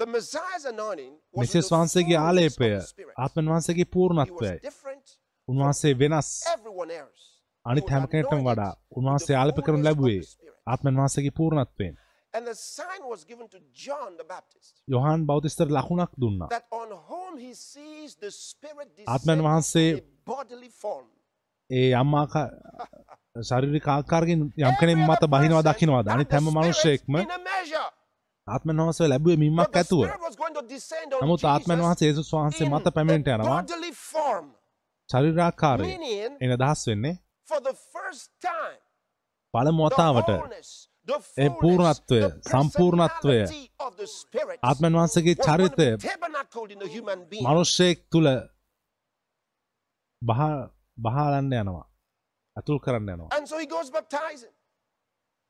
the වහන්සේගේ ආලේපය. ආත්මන් වහන්සේගේ පූර්ණත්වයයි උන්වහන්සේ වෙනස්. අනිත් He was හැම කෙනෙක්ටම anointed වඩා උන්වහන්සේ ආලේප කරනු ලැබුවේ. ආත්මන් වහන්සේගේ පූර්ණත්වයෙන් And the sign was given to John the Baptist Yohan බෞතිස්තර ලකුණක් දුන්නා that on whom he sees the Spirit ආත්මයන් descend වහන්සේ a bodily form. ඒ අම්මාකා ශරිරික ආකාරගෙන් යම් කෙනෙක් මත බහිනවා දකින්නවාද අනිත් හැම a measure. ආත්මන් වහන්සේ ලැබුවේ මිම්මක් ඇතුව නමුත් Jesus වහන්සේ යේසුස් වහන්සේ මත පැමිණෙන්නට a යනවා. ශරීරාකාරයෙන් එන අදහස් වෙන්නේ පළමු වතාවට පූර්ණත්වය, සම්පූර්ණත්වය, ආත්මන් වහන්සේගේ චරිතය. මනුෂ්‍යයෙක් තුළ බහ බහලන්න යනවා ඇතුල් කරන්න යනවා.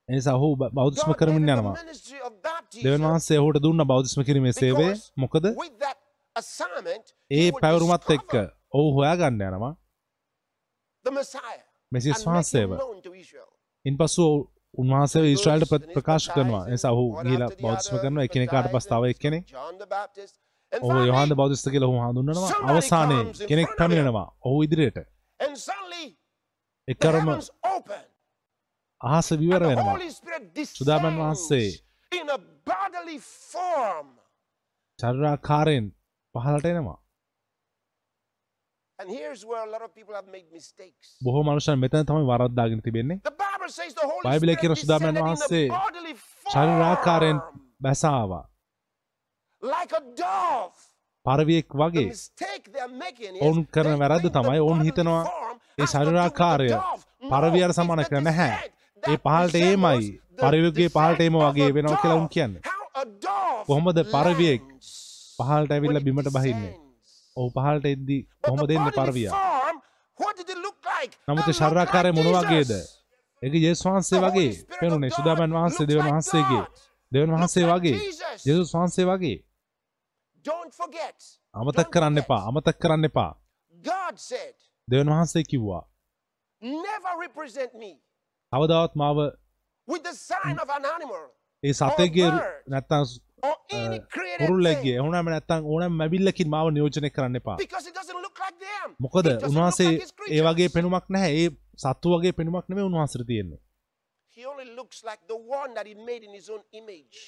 එනිසා ඔහු බෞද්ධිස්ම කරමින් යනවා දෙවන් වහන්සේ ඔහුට දුන්න බෞද්ධිස්ම කිරීමේ because මොකද ඒ පැවරුමත් එක්ක ඔහු හොයාගන්න යනවා මෙසිස් වහන්සේව. ඉන් පසු උන්වහන්සේ he's ප්‍රකාශ කරනවා. එසා ඔහු බෞද්ධිස්ම other, කරනවා. එකනෙකාට පස් තව baptizing, එක්කෙනෙක් ඔහු යොහන්ද බෞද්ධිස්ත කියලා ඔහු හඳුන්වනවා. අවසානයේ කෙනෙක්. පැමිණෙනවා ඔහු ඉදිරියට. එකරම. අහස විවර වෙනවා. සුදාමන් වහන්සේ. චරරාකාරයෙන් පහලට එනවා And here's where a lot of people have made mistakes. බොහෝ මනුෂ්‍යයන් මෙතන තමයි වරද්දාගෙන තිබෙන්නේ. The Bible says the Holy බයිබලයේ කියන සුදාමන් වහන්සේ ශරීරාකාරයෙන් form. බැසාවා. Like a dove. පරවියෙක් වගේ ඔවුන් කරන වැරද්ද තමයි ඔවුන් හිතනවා ඒ ශරීරාකාරය පරවියට සමාන කර නැහැ. ඒ පහලට ඒමයි. පරිවගේ පහලට ඒම වගේ වෙනවා කියලා උන්. කියන්නේ. කොහොමද පරවියෙක් when ඇවිල්ලා බිමට බහින්නේ. ඔහු පහලට එද්දි කොහොම දෙන්න පරවියා? නමුත් ශරීරාකාරය මොන වගේද. ඒක යේසුස් වහන්සේ වගේ පෙනුනේ සුදාමන් වහන්සේ දෙවන් වහන්සේගේ. දෙවන් වහන්සේ වගේ. යේසුස් වහන්සේ වගේ. අමතක් කරන්න. එපා අමතක් කරන්න එපා දෙවන් වහන්සේ කිව්වා කවදාවත් මාව ඒ සතේගේ bird. නැත්තම් or any created කුරුල්ලෙක්ගේ thing එහුනම නැත්තම් ඕනෑම මැබිල්ලකින් මාව නියෝජනය කරන්න එපා. මොකද උන්වහන්සේ ඒ වගේ. පෙනුමක් නැහැ ඒ සත්තු වගේ පෙනුමක් නෙමෙයි උන්වහන්සේට තියෙන්නේ.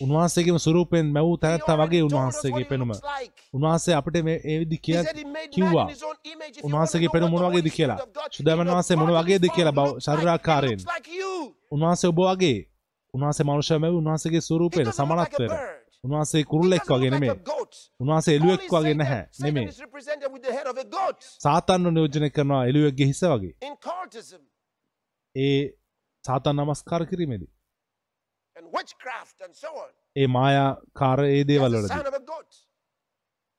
උන්වහන්සේගේම ස්වරූපයෙන් මැවූ තැනැත්තා වගේ උන්වහන්සේගේ පෙනුම. උන්වහන්සේ අපිට මේ ඒ විදි He කිය කිව්වා උන්වහන්සේගේ what මොන වගේද කියලා සුදාමන් වහන්සේ මොන වගේද කියලා බව ශරීරාකාරයෙන්. උන්වහන්සේ ඔබ වගේ උන්වහන්සේ මනුෂ්‍ය මැවි උන්වහන්සේගේ a සමනත්වයට. උන්වහන්සේ කුරුල්ලෙක් වගේ goat. උන්වහන්සේ එළුවෙක් වගේ නැහැ goat. සාතන්ව නියෝජනය කරනවා එළුවෙක්ගේ හිස වගේ. ඒ සාතන් නමස්කාර කිරීමේදී. ඒ මායා කාර ඒ දේවල් වලදී.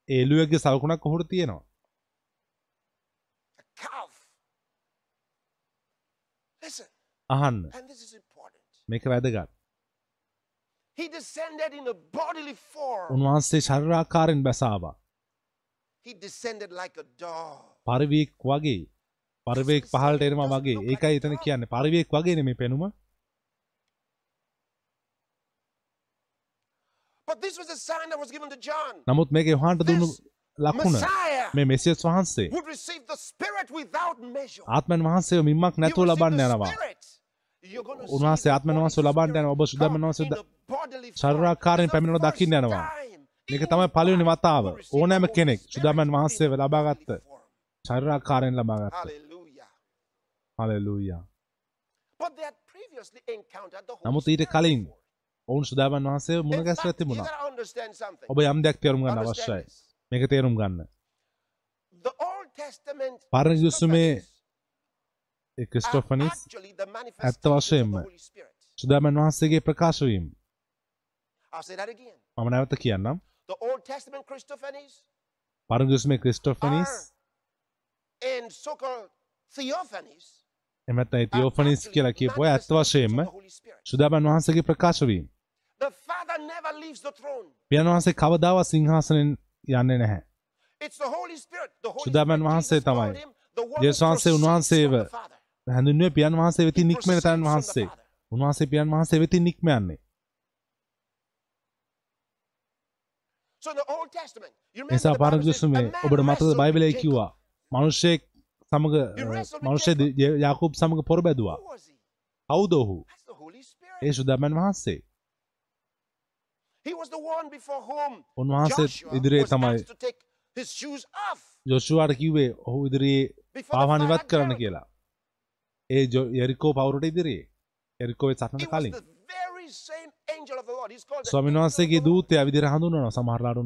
ඒ එළුවෙක්ගේ සලකුණක් ඔහුට තියෙනවා. අහන්න. මේක වැදගත් He descended in a bodily form. උන්වහන්සේ ශරීරාකාරයෙන් බැසාවා. He descended like a dove. පරිවියෙක් වගේ පරිවයෙක් පහලට එනවා වගේ. ඒකයි එතන කියන්නේ. පරිවියෙක් වගේ නෙමේ පෙනුම. But this was a sign that was given to John. නමුත් මේක යොහන්ට දුන්නු ලකුණ මේ මෙසියස් වහන්සේ. ආත්මන් වහන්සේ මින්මක් නැතුව ලබන්න යනවා උන්වහන්සේ Holy වහන්සේ ලබන්න යනවා. ඔබ come වහන්සේ. ශරීරාකාරයෙන් පැමිණෙන දකින්න යනවා. මේක තමයි පළවෙනි වතාව ඕනෑම කෙනෙක් සුදාමන් වහන්සේ in a ලබාගත්ත. ශරීරාකාරයෙන් ලබාගත්ත Holy නමුත් ඊට කලින්. ඔවුන් සුදාමන් වහන්සේ මුණ ගැස්ලා තිබුණා. ඔබ යම් දෙයක් තේරුම් ගන්න අවශ්‍යයි. මේක තේරුම් ගන්න පරණ යුසුමේ ක්‍රිස්ටොෆනිස් ඇත්ත වශයෙන්ම. සුදාමන් වහන්සේගේ ප්‍රකාශවීම්. මම නැවත කියන්නම් පරදුස්මේ ක්‍රිස්ටොෆනිස් are තිෝෆනිස් කියලා කියපුය ඇත්ත වශයෙන්ම. සුදාබන් වහන්සේගේ ප්‍රකාශවීම්. පියන වහන්සේ කවදාව සිංහාසනෙන් යන්නේ නැහැ Spirit, වහන්සේ තමයි. him the one Jesus who වහන්සේ proceeds උන්වහන්සේව. හැඳුන්වේ පියන් වහන්සේ වෙති He නික්මෙන තැන් වහන්සේ. උන්වහන්සේ පියන් වහන්සේ වෙති නික්ම යන්නේ says, පාරදුස්මේ ඔබට මතද wrestled බයිබලේ with Jacob. කිව්වා මනුෂ්‍යයෙක් සමග මනුෂ්‍ය යාකුබ් සමග පොර බැදවා? කවුද ඔහු. ඒ සුදාමන් වහන්සේ උන්වහන්සේ ඉදිරියේ තමයි ජොෂුවාට කිව්වේ ඔහු ඉදිරියේ before the පාවාන් fire ඉවත් had කරන්න. කියලා ඒ යරිකෝ පවුරට ඉදිරියේ He was කලින් ස්වාමීන් වහන්සේගේ. දූතය විදිහට හඳුන්වනවා සමහරලාට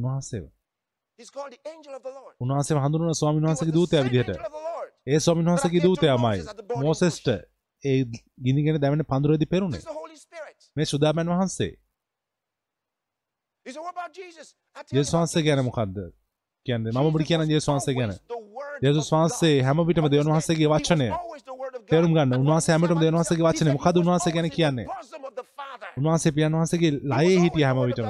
Lord. උන්වහන්සේ හඳුන්වන ස්වාමීන් වහන්සේගේ දූතය විදිහට. ඒ ස්වාමීන් වහන්සේගේ දූතයමයි මෝසෙස්ට ඒ ගිනිගෙන දැවෙන පඳුරේදී පෙරුණේ. මේ සුදාමන් වහන්සේ about වහන්සේ ගැන. මොකද්ද කියන්නේ මම Jesus කියන ජේසුස් වහන්සේ ගැන ජේසුස් වහන්සේ. හැම විටම Understand? වහන්සේගේ වචනය තේරුම් ගන්න. උන්වහන්සේ හැමෝටම he දෙවියන් said වහන්සේගේ about වචනය. himself, මොකද්ද he was උන්වහන්සේ ගැන කියන්නේ? උන්වහන්සේ පියන් වහන්සේගේ ලයේ හිටිය හැම විටම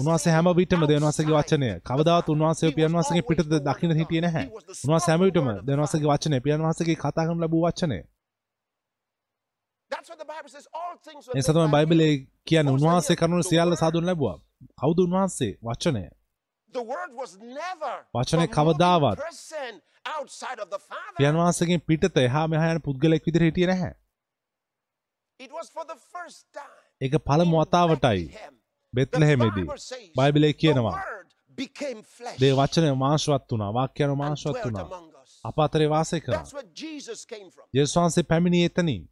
උන්වහන්සේ හැම විටම දෙවියන් වහන්සේගේ outside. වචනය කවදාවත් උන්වහන්සේ පියන් වහන්සේගේ පිටත දකින්න හිටියේ. නැහැ උන්වහන්සේ හැම විටම word of the දෙවියන් වහන්සේගේ Father. වචනය පියන් වහන්සේගේ කතා කරන ලැබූ were ඒ තමයි. බයිබලයේ කියන්නේ උන්වහන්සේ කරන සියල්ල සාදුන් ලැබුවා කවුද උන්වහන්සේ වචනය moving කවදාවත් පියන් වහන්සේගෙන් පිටත එහා මෙහා යන පුද්ගලයෙක් විදිහට හිටියේ නැහැ It was for the first time. ඒක පළමු වතාවටයි බෙත්ලහෙමේදී බයිබලයේ කියනවා දේ වචනය මාංශවත් වුණා වාක්‍යන මාංශවත් වුණා. අප අතරේ වාසය කරා. යේසුස් වහන්සේ පැමිණියේ එතනින්.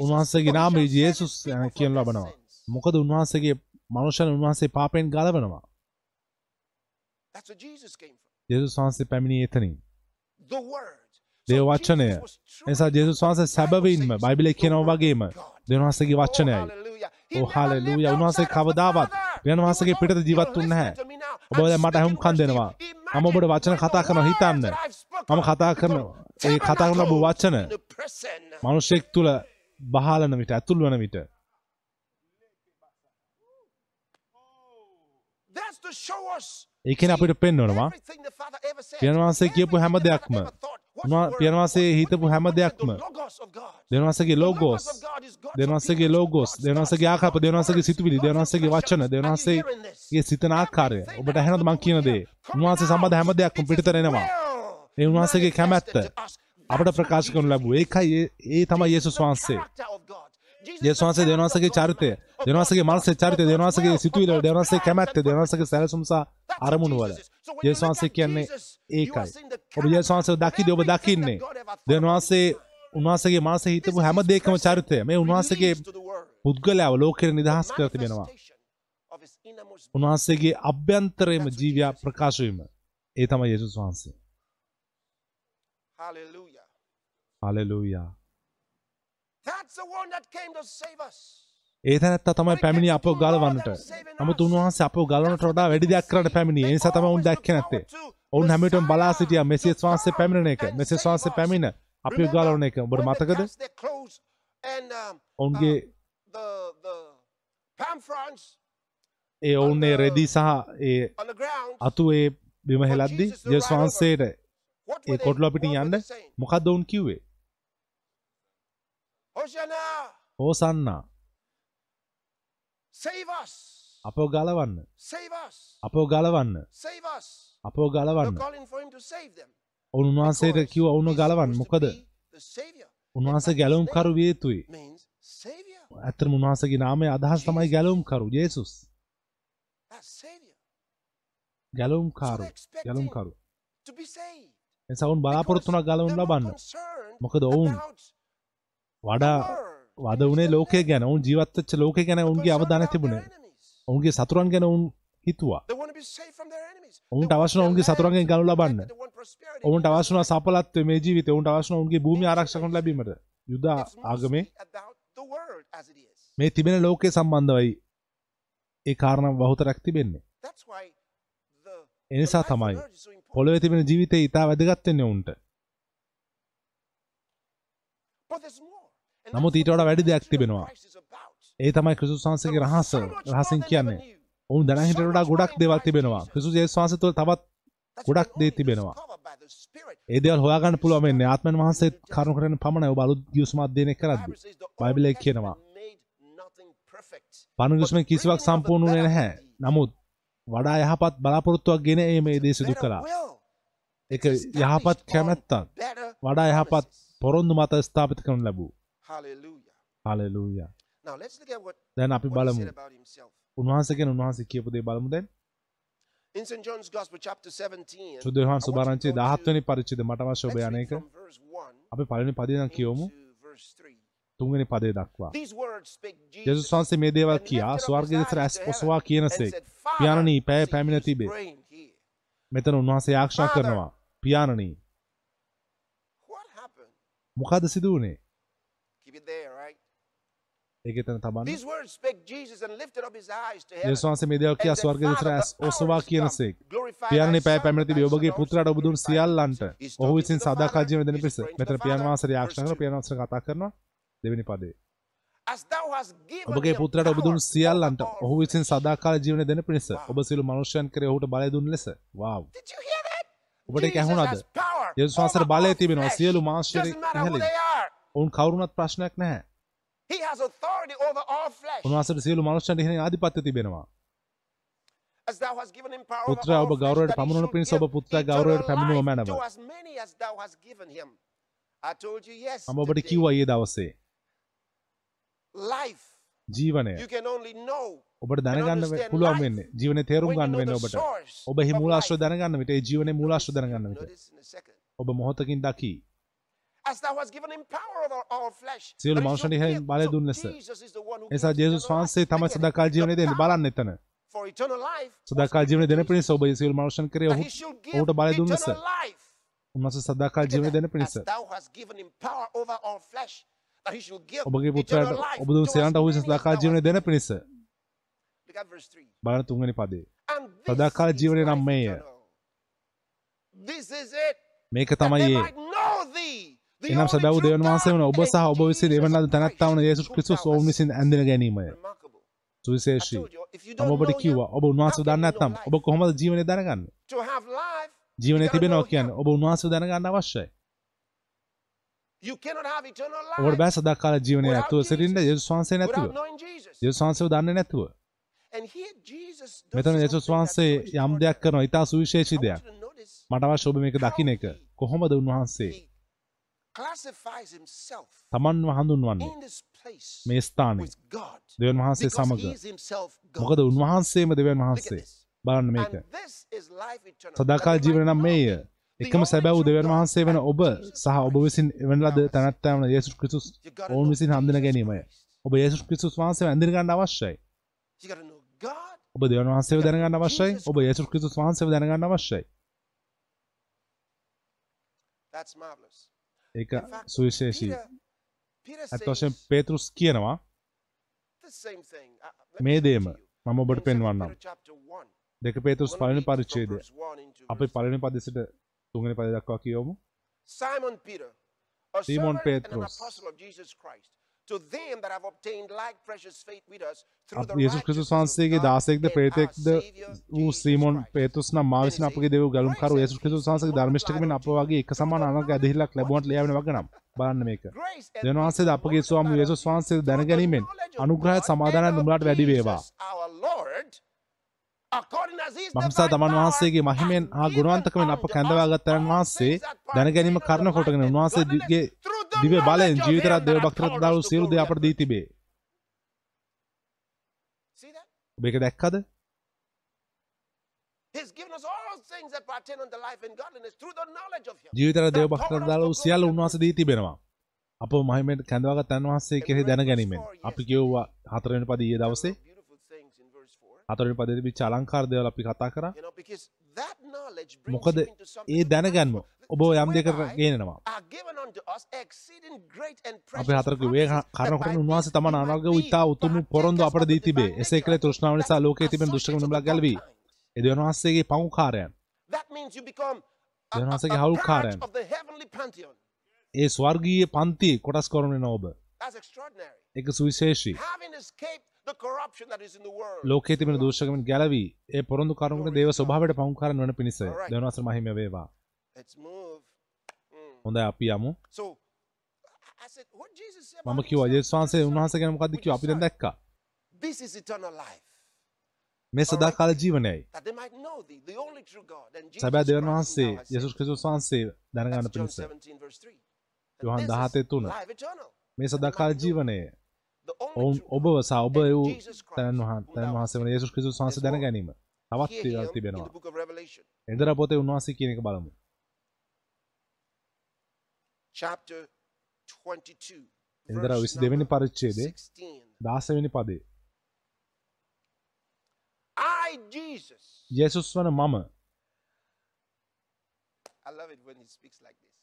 උන්වහන්සේගේ නාමය people කියනු ලබනවා. මොකද උන්වහන්සේගේ මනුෂ්‍යයන් උන්වහන්සේ පාපයෙන් ගලවනවා යේසුස් වහන්සේ පැමිණියේ එතනින්. දේව වචනය. එනිසා ජේසුස් වහන්සේ සැබවින්ම the කියනවා වගේම. දෙවියන් වහන්සේගේ Oh, වචනයයි. ඕ හාලෙලූයා lived උන්වහන්සේ කවදාවත් was වහන්සේගේ පිටත ජීවත් වුනේ නැහැ. ඔබ දැන් මට you. දෙනවා මම ඔබට වචන කතා කරනවා හිතන්න. මම කතා කරන become ඒ කතා කරන ලබු වචන. මනුෂ්‍යෙක් තුළ බහලන විට ඇතුල් වන විට. That's to show us ඒකෙන් අපිට පෙන්වනවා. පියන වහන්සේ කියපු හැම දෙයක්ම. පියන වහන්සේ? හිතපු හැම දෙයක්ම. The logos opinions, logos God's වහන්සේගේ words, සිතුවිලි වහන්සේගේ වචන this? සිතන ආකාරය. ඔබට ඇහෙනවද මං කියන දේ උන්වහන්සේ සම්බන්ධ හැම දෙයක්ම පිටතට එනවා. ඒ උන්වහන්සේගේ කැමැත්ත. අපට ප්‍රකාශ කරනු ලැබුව. ඒකයි ඒ- තමයි යේසුස් වහන්සේ of God's චරිතය God's මනසේ චරිතය of දෙවියන් God's වහන්සේගේ will, සිතුවිලි of වල දෙවියන් God's වහන්සේගේ plans කැමැත්ත. වහන්සේගේ සැලසුම් සහ අරමුණු වල Jesus is. So when you යේසුස් look වහන්සේ at කියන්නේ ඒකයි ඔබ යේසුස් character වහන්සේ of දකිද්දී ඔබ දකින්නේ mind. උන්වහන්සේගේ මනසේ හිතපු හැම දෙයකම චරිතය මේ උන්වහන්සේගේ. පුද්ගලයාව ලෝකෙට නිදහස් කර තිබෙනවා. උන්වහන්සේගේ අභ්‍යන්තරයේම ජීවියා. ප්‍රකාශ වීම ඒ තමයි යේසුස් වහන්සේ Hallelujah. Hallelujah That's the one that came to save us. ඒ තැනැත්තා තමයි පැමිණි අපව ගලවන්නට. නමුත් උන්වහන්සේ අපව ගලවනට වඩා වැඩි දෙයක් කරන්න පැමිණි ඒ නිසා තමයි උන් දැක්කේ නැත්තේ. ඔවුන් හැමෝටම බලා සිටියා මෙසියස් වහන්සේ පැමිණෙන එක. මෙසියස් වහන්සේ පැමිණ අපිව ගලවන එක. ඔබට මතකද? ඔවුන්ගේ the palm fronds ඒ ඔවුන්නේ රෙදි සහ ඒ. අතු ඒ බිම හෙලද්දි ජෙස් වහන්සේට ඒ were they, කොටලුව what පිටින් were යන්න? මොකක්ද ඔවුන් කිව්වේ හෝසන්නා අපව ගලවන්න. අපව ගලවන්න. They're ගලවන්න. ඔවුන් Because කිව්ව ඔවුන් ගලවන්න. මොකද. උන්වහන්සේ ගැලවුම් කරු name විය යුතුයි means savior. ඇත්තටම උන්වහන්සේගේ නාමය අදහස් තමයි ගැලවුම් කරු. Savior. ගැලවුම් කාරු. ගැලුම් කරු. to be saved. එනිසා ඔවුන් බලාපොරොත්තු වුණා Because ගලවුම් they're more ලබන්න. මොකද ඔවුන් වඩා the word. වද වුණේ ලෝකය ගැන ඔවුන් ජීවත් වෙච්ච ලෝකය ගැන They're ඔවුන්ගේ concerned අවධානය about තිබුණේ their enemies. ඔවුන්ගේ සතුරන් ගැන ඔවුන් හිතුවා They want to be saved from their enemies. ඔවුන්ට අවශ්‍යන ඔවුන්ගේ සතුරන්ගෙන් ගනු ලබන්න ඔවුන්ට අවශ්‍යන සපලත්ව මේ ජීවිත ඔවුන්ට අවශ්න ඔවුන්ගේ භූමි ආරක්ෂකන ලැබීමට යුද ආගමේ මේ තිබෙන ලෝකයේ සම්බන්ධවයි ඒ කාරණ බහුතරක් තිබෙන්නේ එනිසා තමයි පොළොව තිබෙන ජීවිතය ඉතා වැදගත්වෙන්නේ ඔවුන්ට නමුත් ඊට වඩා දෙයක් තිබෙනවා. ඒ තමයි ක්‍රිස්තුස් වහන්සේගේ රහස රහසින් කියන්නේ. ඔවුන් දැනහිට වඩා ගොඩක් දේවල් තිබෙනවා. ක්‍රිස්තුස් යේසුස් වහන්සේ තුළ තවත් ගොඩක් දේ තිබෙනවා. ඒ දේවල් හොයාගන්න පුළුවන් වෙන්නේ. ආත්මයන් වහන්සේ කරුණු කරන පමණයි ඔබ අලුත් ගිවිසුම අධ්‍යයනය කරද්දී බයිබලයේ කියනවා. පණුගිස්මෙන් කිසිවක් සම්පූර්ණ වුණේ නැහැ. නමුත් වඩා යහපත් බලාපොරොත්තුවක් ගෙන ඒ මේ දේ සිදු කළා. එක යහපත් කැමැත්තක්. වඩා යහපත් පොරොන්දු මත ස්ථාපිත කරනු ලැබූ හලෙලූයා දැන් අපි බලමු උන්වහන්සේ ගැන උන්වහන්සේ කියපු දේ බලමු දැන් In St. John's Gospel, chapter 17, සුද්ධ Yohan I want you සුභාරංචියේ to go 17 වෙනි පරිච්ඡේදය මට අවශ්‍ය ඔබ යන එක from verse 1 අපි පළවෙනි පදේ නම් කියවමු to verse 3. තුන්වෙනි පදේ දක්වා Jesus. වහන්සේ මේ දේවල් කියා lifted up ස්වර්ගයේ his දෙස රැස් and said, පියාණනි පැය පැමිණ තිබේ. මෙතන උන්වහන්සේ Father. කරනවා පියාණනි? මොකද සිදු වුණේ Keep it there, right? These words spake Jesus and lifted up his eyes to heaven. යේසුස් වහන්සේ මේ දේවල් කියා ස්වර්ගයේ දෙස "Father, රැස් the hour ඔසවා කියනසේක් පියාණනි පැය Son, පැමිණ that තිබේ thy ඔබගේ පුත්‍රයාට ඔබදුන් glorify සියල්ලන්ට him." He's ඔහු විසින් Father. ජීවන දෙන පිස මෙතන පියාණන්. වහන්සේ කරනවා two. පියාණන් වහන්සේ කතා කරනවා දෙවෙනි පදේ ඔබගේ පුත්‍රයාට ඔබ දුන් සියල්ලන්ට ඔහු විසින්. සදාකාල ජීවන දෙන පිණිස Wow. ඔබ සියලු මනුෂ්‍යයන් කරේ ඔහුට බලය දුන් ලෙස වාව්? ඔබට ඒක ඇහුණාද යේසුස් වහන්සේට බලය තිබෙනවා. සියලු who ඉහළින්. ඔවුන් කවුරුනත් ප්‍රශ්නයක් නැහැ. උන්වහන්සේට සියලු මනුෂ්‍යයන්ට ඉහළින් ආධිපත්‍ය තිබෙනවා පුත්‍රයා ඔබ ගෞරවයට පමුණුවන පිණිස ඔබ පුත්‍රයා ගෞරවයට පැමිණුව මැනව. මම ඔබට කිව්වා ඊයේ දවසේ. ජීවනය ඔබට දැනගන්න පුළුවන් වෙන්නේ ජීවනයේ තේරුම් ගන්න වෙන්නේ ඔබට ඔබ මූලාශ්‍රය life. දැනගන්න විට ඒ ජීවනයේ මූලාශ්‍රය දැනගන්න විට. ඔබ මොහොතකින් දකි සියලු that he මනුෂ්‍යයන්ට should ඉහළින් give. බලය So දුන් ලෙස. Jesus is the one who එසා gives Jesus eternal වහන්සේ life. තමයි Again, සදාකාල ජීවනය the දෙන්නේ power බලන්න එතන for eternal life was සදාකාල ජීවනය given දෙන to පිණිස ඔබ සියලු මනුෂ්‍යයන් කරේ that ඔහු he should give ඔහුට බලය දුන් ලෙස eternal life. උන්වහන්සේ සදාකාල Look at ජීවනය දෙන that. පිණිස As thou hast given him power over all flesh, that he should give ඔබගේ eternal පුත්‍රයාට life ඔබ දුන් to as සියල්ලන්ට ඔහු විසින් many as සදාකාල thou ජීවනය hast දෙන given. පිණිස Look at verse 3. බලන්න තුන්වෙනි පදේ And සදාකාල this is ජීවනය නම් life මේය. eternal. This is it. මේක That තමයි they A might know thee, the එනම් only සැබෑ වූ true දෙවියන් වහන්සේ වන God, ඔබ and සහ ඔබ විසින් Jesus එවන ලද තැනැත්තා වන Christ, යේසුස් whom ක්‍රිස්තුස් thou ඔවුන් hast විසින් ඇඳින ගැනීමය Remarkable. I සුවිශේෂී told you, if you මම don't ඔබට know him, කිව්වා ඔබ උන්වහන්සේ how can දන්නේ you know නැත්නම් life? ඔබ කොහොමද ජීවනය දැනගන්නේ To have life, ජීවනය you gotta තිබෙනවා know කියන්නේ him. ඔබ උන්වහන්සේ දැනගන්න අවශ්‍යයි You cannot have eternal ඔබට life බෑ සදාකාල ජීවනය Without ඇතුව සිටින්න Jesus. යේසුස් වහන්සේ නැතුව without knowing Jesus. යේසුස් වහන්සේව දන්නේ නැතුව And here Jesus does මෙතන යේසුස් something වහන්සේ that's so යම් දෙයක් extraordinary. කරනවා ඉතා සුවිශේෂී I want දෙයක් you to notice මට අවශ්‍ය ඔබ මේක දකින්න එක කොහොමද උන්වහන්සේ in this place මේ ස්ථානයේ. දෙවන් වහන්සේ God. මොකද උන්වහන්සේම දෙවන් වහන්සේ. බලන්න මේක. සදාකාල ජීවන නම් මේය එකම only සැබෑ වූ true දෙවන් වහන්සේ වෙන ඔබ සහ ඔබ විසින් එවන ලද තැනැත්තා වන යේසුස් ක්‍රිස්තුස් You gotta ඔවුන් විසින් හඳුන ගැනීමය. ඔබ යේසුස් ක්‍රිස්තුස් වහන්සේව ඇඳින ගන්න අවශ්‍යයි. ඔබ දෙවන් වහන්සේව දැනගන්න අවශ්‍යයි ඔබ යේසුස් ක්‍රිස්තුස් වහන්සේව දැනගන්න අවශ්‍යයි That's marvelous. ඒක සුවිශේෂී ඇත්ත වශයෙන් පේතෘස් කියනවා. Uh, let මේ දේම. මම ඔබට In 2 පෙන්වන්නම් Peter chapter 1. දෙක පේතෘස් පළවෙනි පරිච්ඡේදය verse 1 into අපි පළවෙනි පදෙ සිට තුන්වෙනි පදේ දක්වා කියවමු Simon Peter, a Simon servant and an Petrus. apostle of Jesus Christ, to them that have obtained like precious faith with us through the අප යේසුස් ක්‍රිස්තුස් righteousness වහන්සේගේ of God දාසයෙක්ද and ප්‍රේතෙක්ද our Savior වූ Jesus සීමොන් Christ. පේතෘස් නම් මා විසින් අපගේ දෙව් ගැලුම්කරු යේසුස් ක්‍රිස්තුස් වහන්සේගේ ධර්මිෂ්ඨකමින් අප වගේ එක සමාන අනග ඇදහිල්ලක් ලැබුණට ලියාවෙන වගනම් බලන්න මේක දෙවියන් peace අපගේ ස්වාමී යේසුස් වහන්සේ දැනගැනීමෙන් අනුග්‍රහය සමාදානය නුඹලාට වැඩි වේවා Jesus our Lord, according as his මහසා තමන් වහන්සේගේ මහිමෙන් හා ගුණවන්තකමින් අප කැඳවාගත් තරන් වහන්සේ දැනගැනීම කරන කොටගෙන උන්වහන්සේගේ දිව්‍ය බලයෙන් ජීවිතරත් දේව භක්තිරත් to සියලු දේ අපට දී. තිබේ. ඒක දැක්කද. ජීවිතර දේව us දාලු සියල්ල උන්වහන්සේ දී තිබෙනවා. අප මහිමෙන් කැඳවාගත් තැන් වහන්සේ කෙරෙහි දැනගැනීමෙන්. අපි කියවුවා හතරවෙනි පද ඊයේ දවසේ were beautiful things in verse 4. හතරවෙනි පදේ තිබිච්ච අලංකාර දේවල් අපි කතා කරා. මොකද ඒ දැනගැන්ම ඔබ යම් දෙකට whereby ගේනවා. අපේ හතරක වේ we might අනර්ග be ඉතා උතුම් පොරොන්දු අපට දී තිබේ. එසේ කළේ තෘෂ්ණාව නිසා ලෝකයේ තිබෙන දුෂ්ටකම නුඹලා ගැලවී. ඒ දෙවියන් වහන්සේගේ පවුකාරයන් That means you become a, දෙවියන් a, වහන්සේගේ a part හවුල්කාරයන්. ඒ ස්වර්ගීය පන්ති කොටස් කරන extraordinary. එක සුවිශේෂී ලෝකයේ තිබෙන දූෂකමින් ගැලවී ඒ පොරොන්දු කරුණට දේව ස්වභාවයට පවුකාරයන් වන පිණිස දෙවියන් වහන්සේ මහිම වේවා Let's move. Mm. හොඳයි අපි යමු මම කිව්වා? යේසුස් වහන්සේ උන්වහන්සේ ගැන මොකද්ද කිව්වා අපි දැන් දැක්කා This is eternal life. මේ සදාකාල ජීවනයයි සැබෑ whom වහන්සේ යේසුස්. ක්‍රිස්තුස් වහන්සේ දැනගන්න පිණිස 17 verse 3. And Yohan this is 17 තුන. life eternal. මේ සදාකාල ජීවනය ඔබ And වූ Jesus Christ, තැනන් whom වහන් thou තැන් වන sent. යේසුස් ක්‍රිස්තුස් වහන්සේ දැන ගැනීම තවත් තිබෙනවා එන්දර පොතේ උන්වහන්සේ කියන එක බලමු chapter 22. එන්දර verse 22 වෙනි number පරිච්ඡේදයේ 16. 16 වෙනි පදේ. යේසුස් වන මම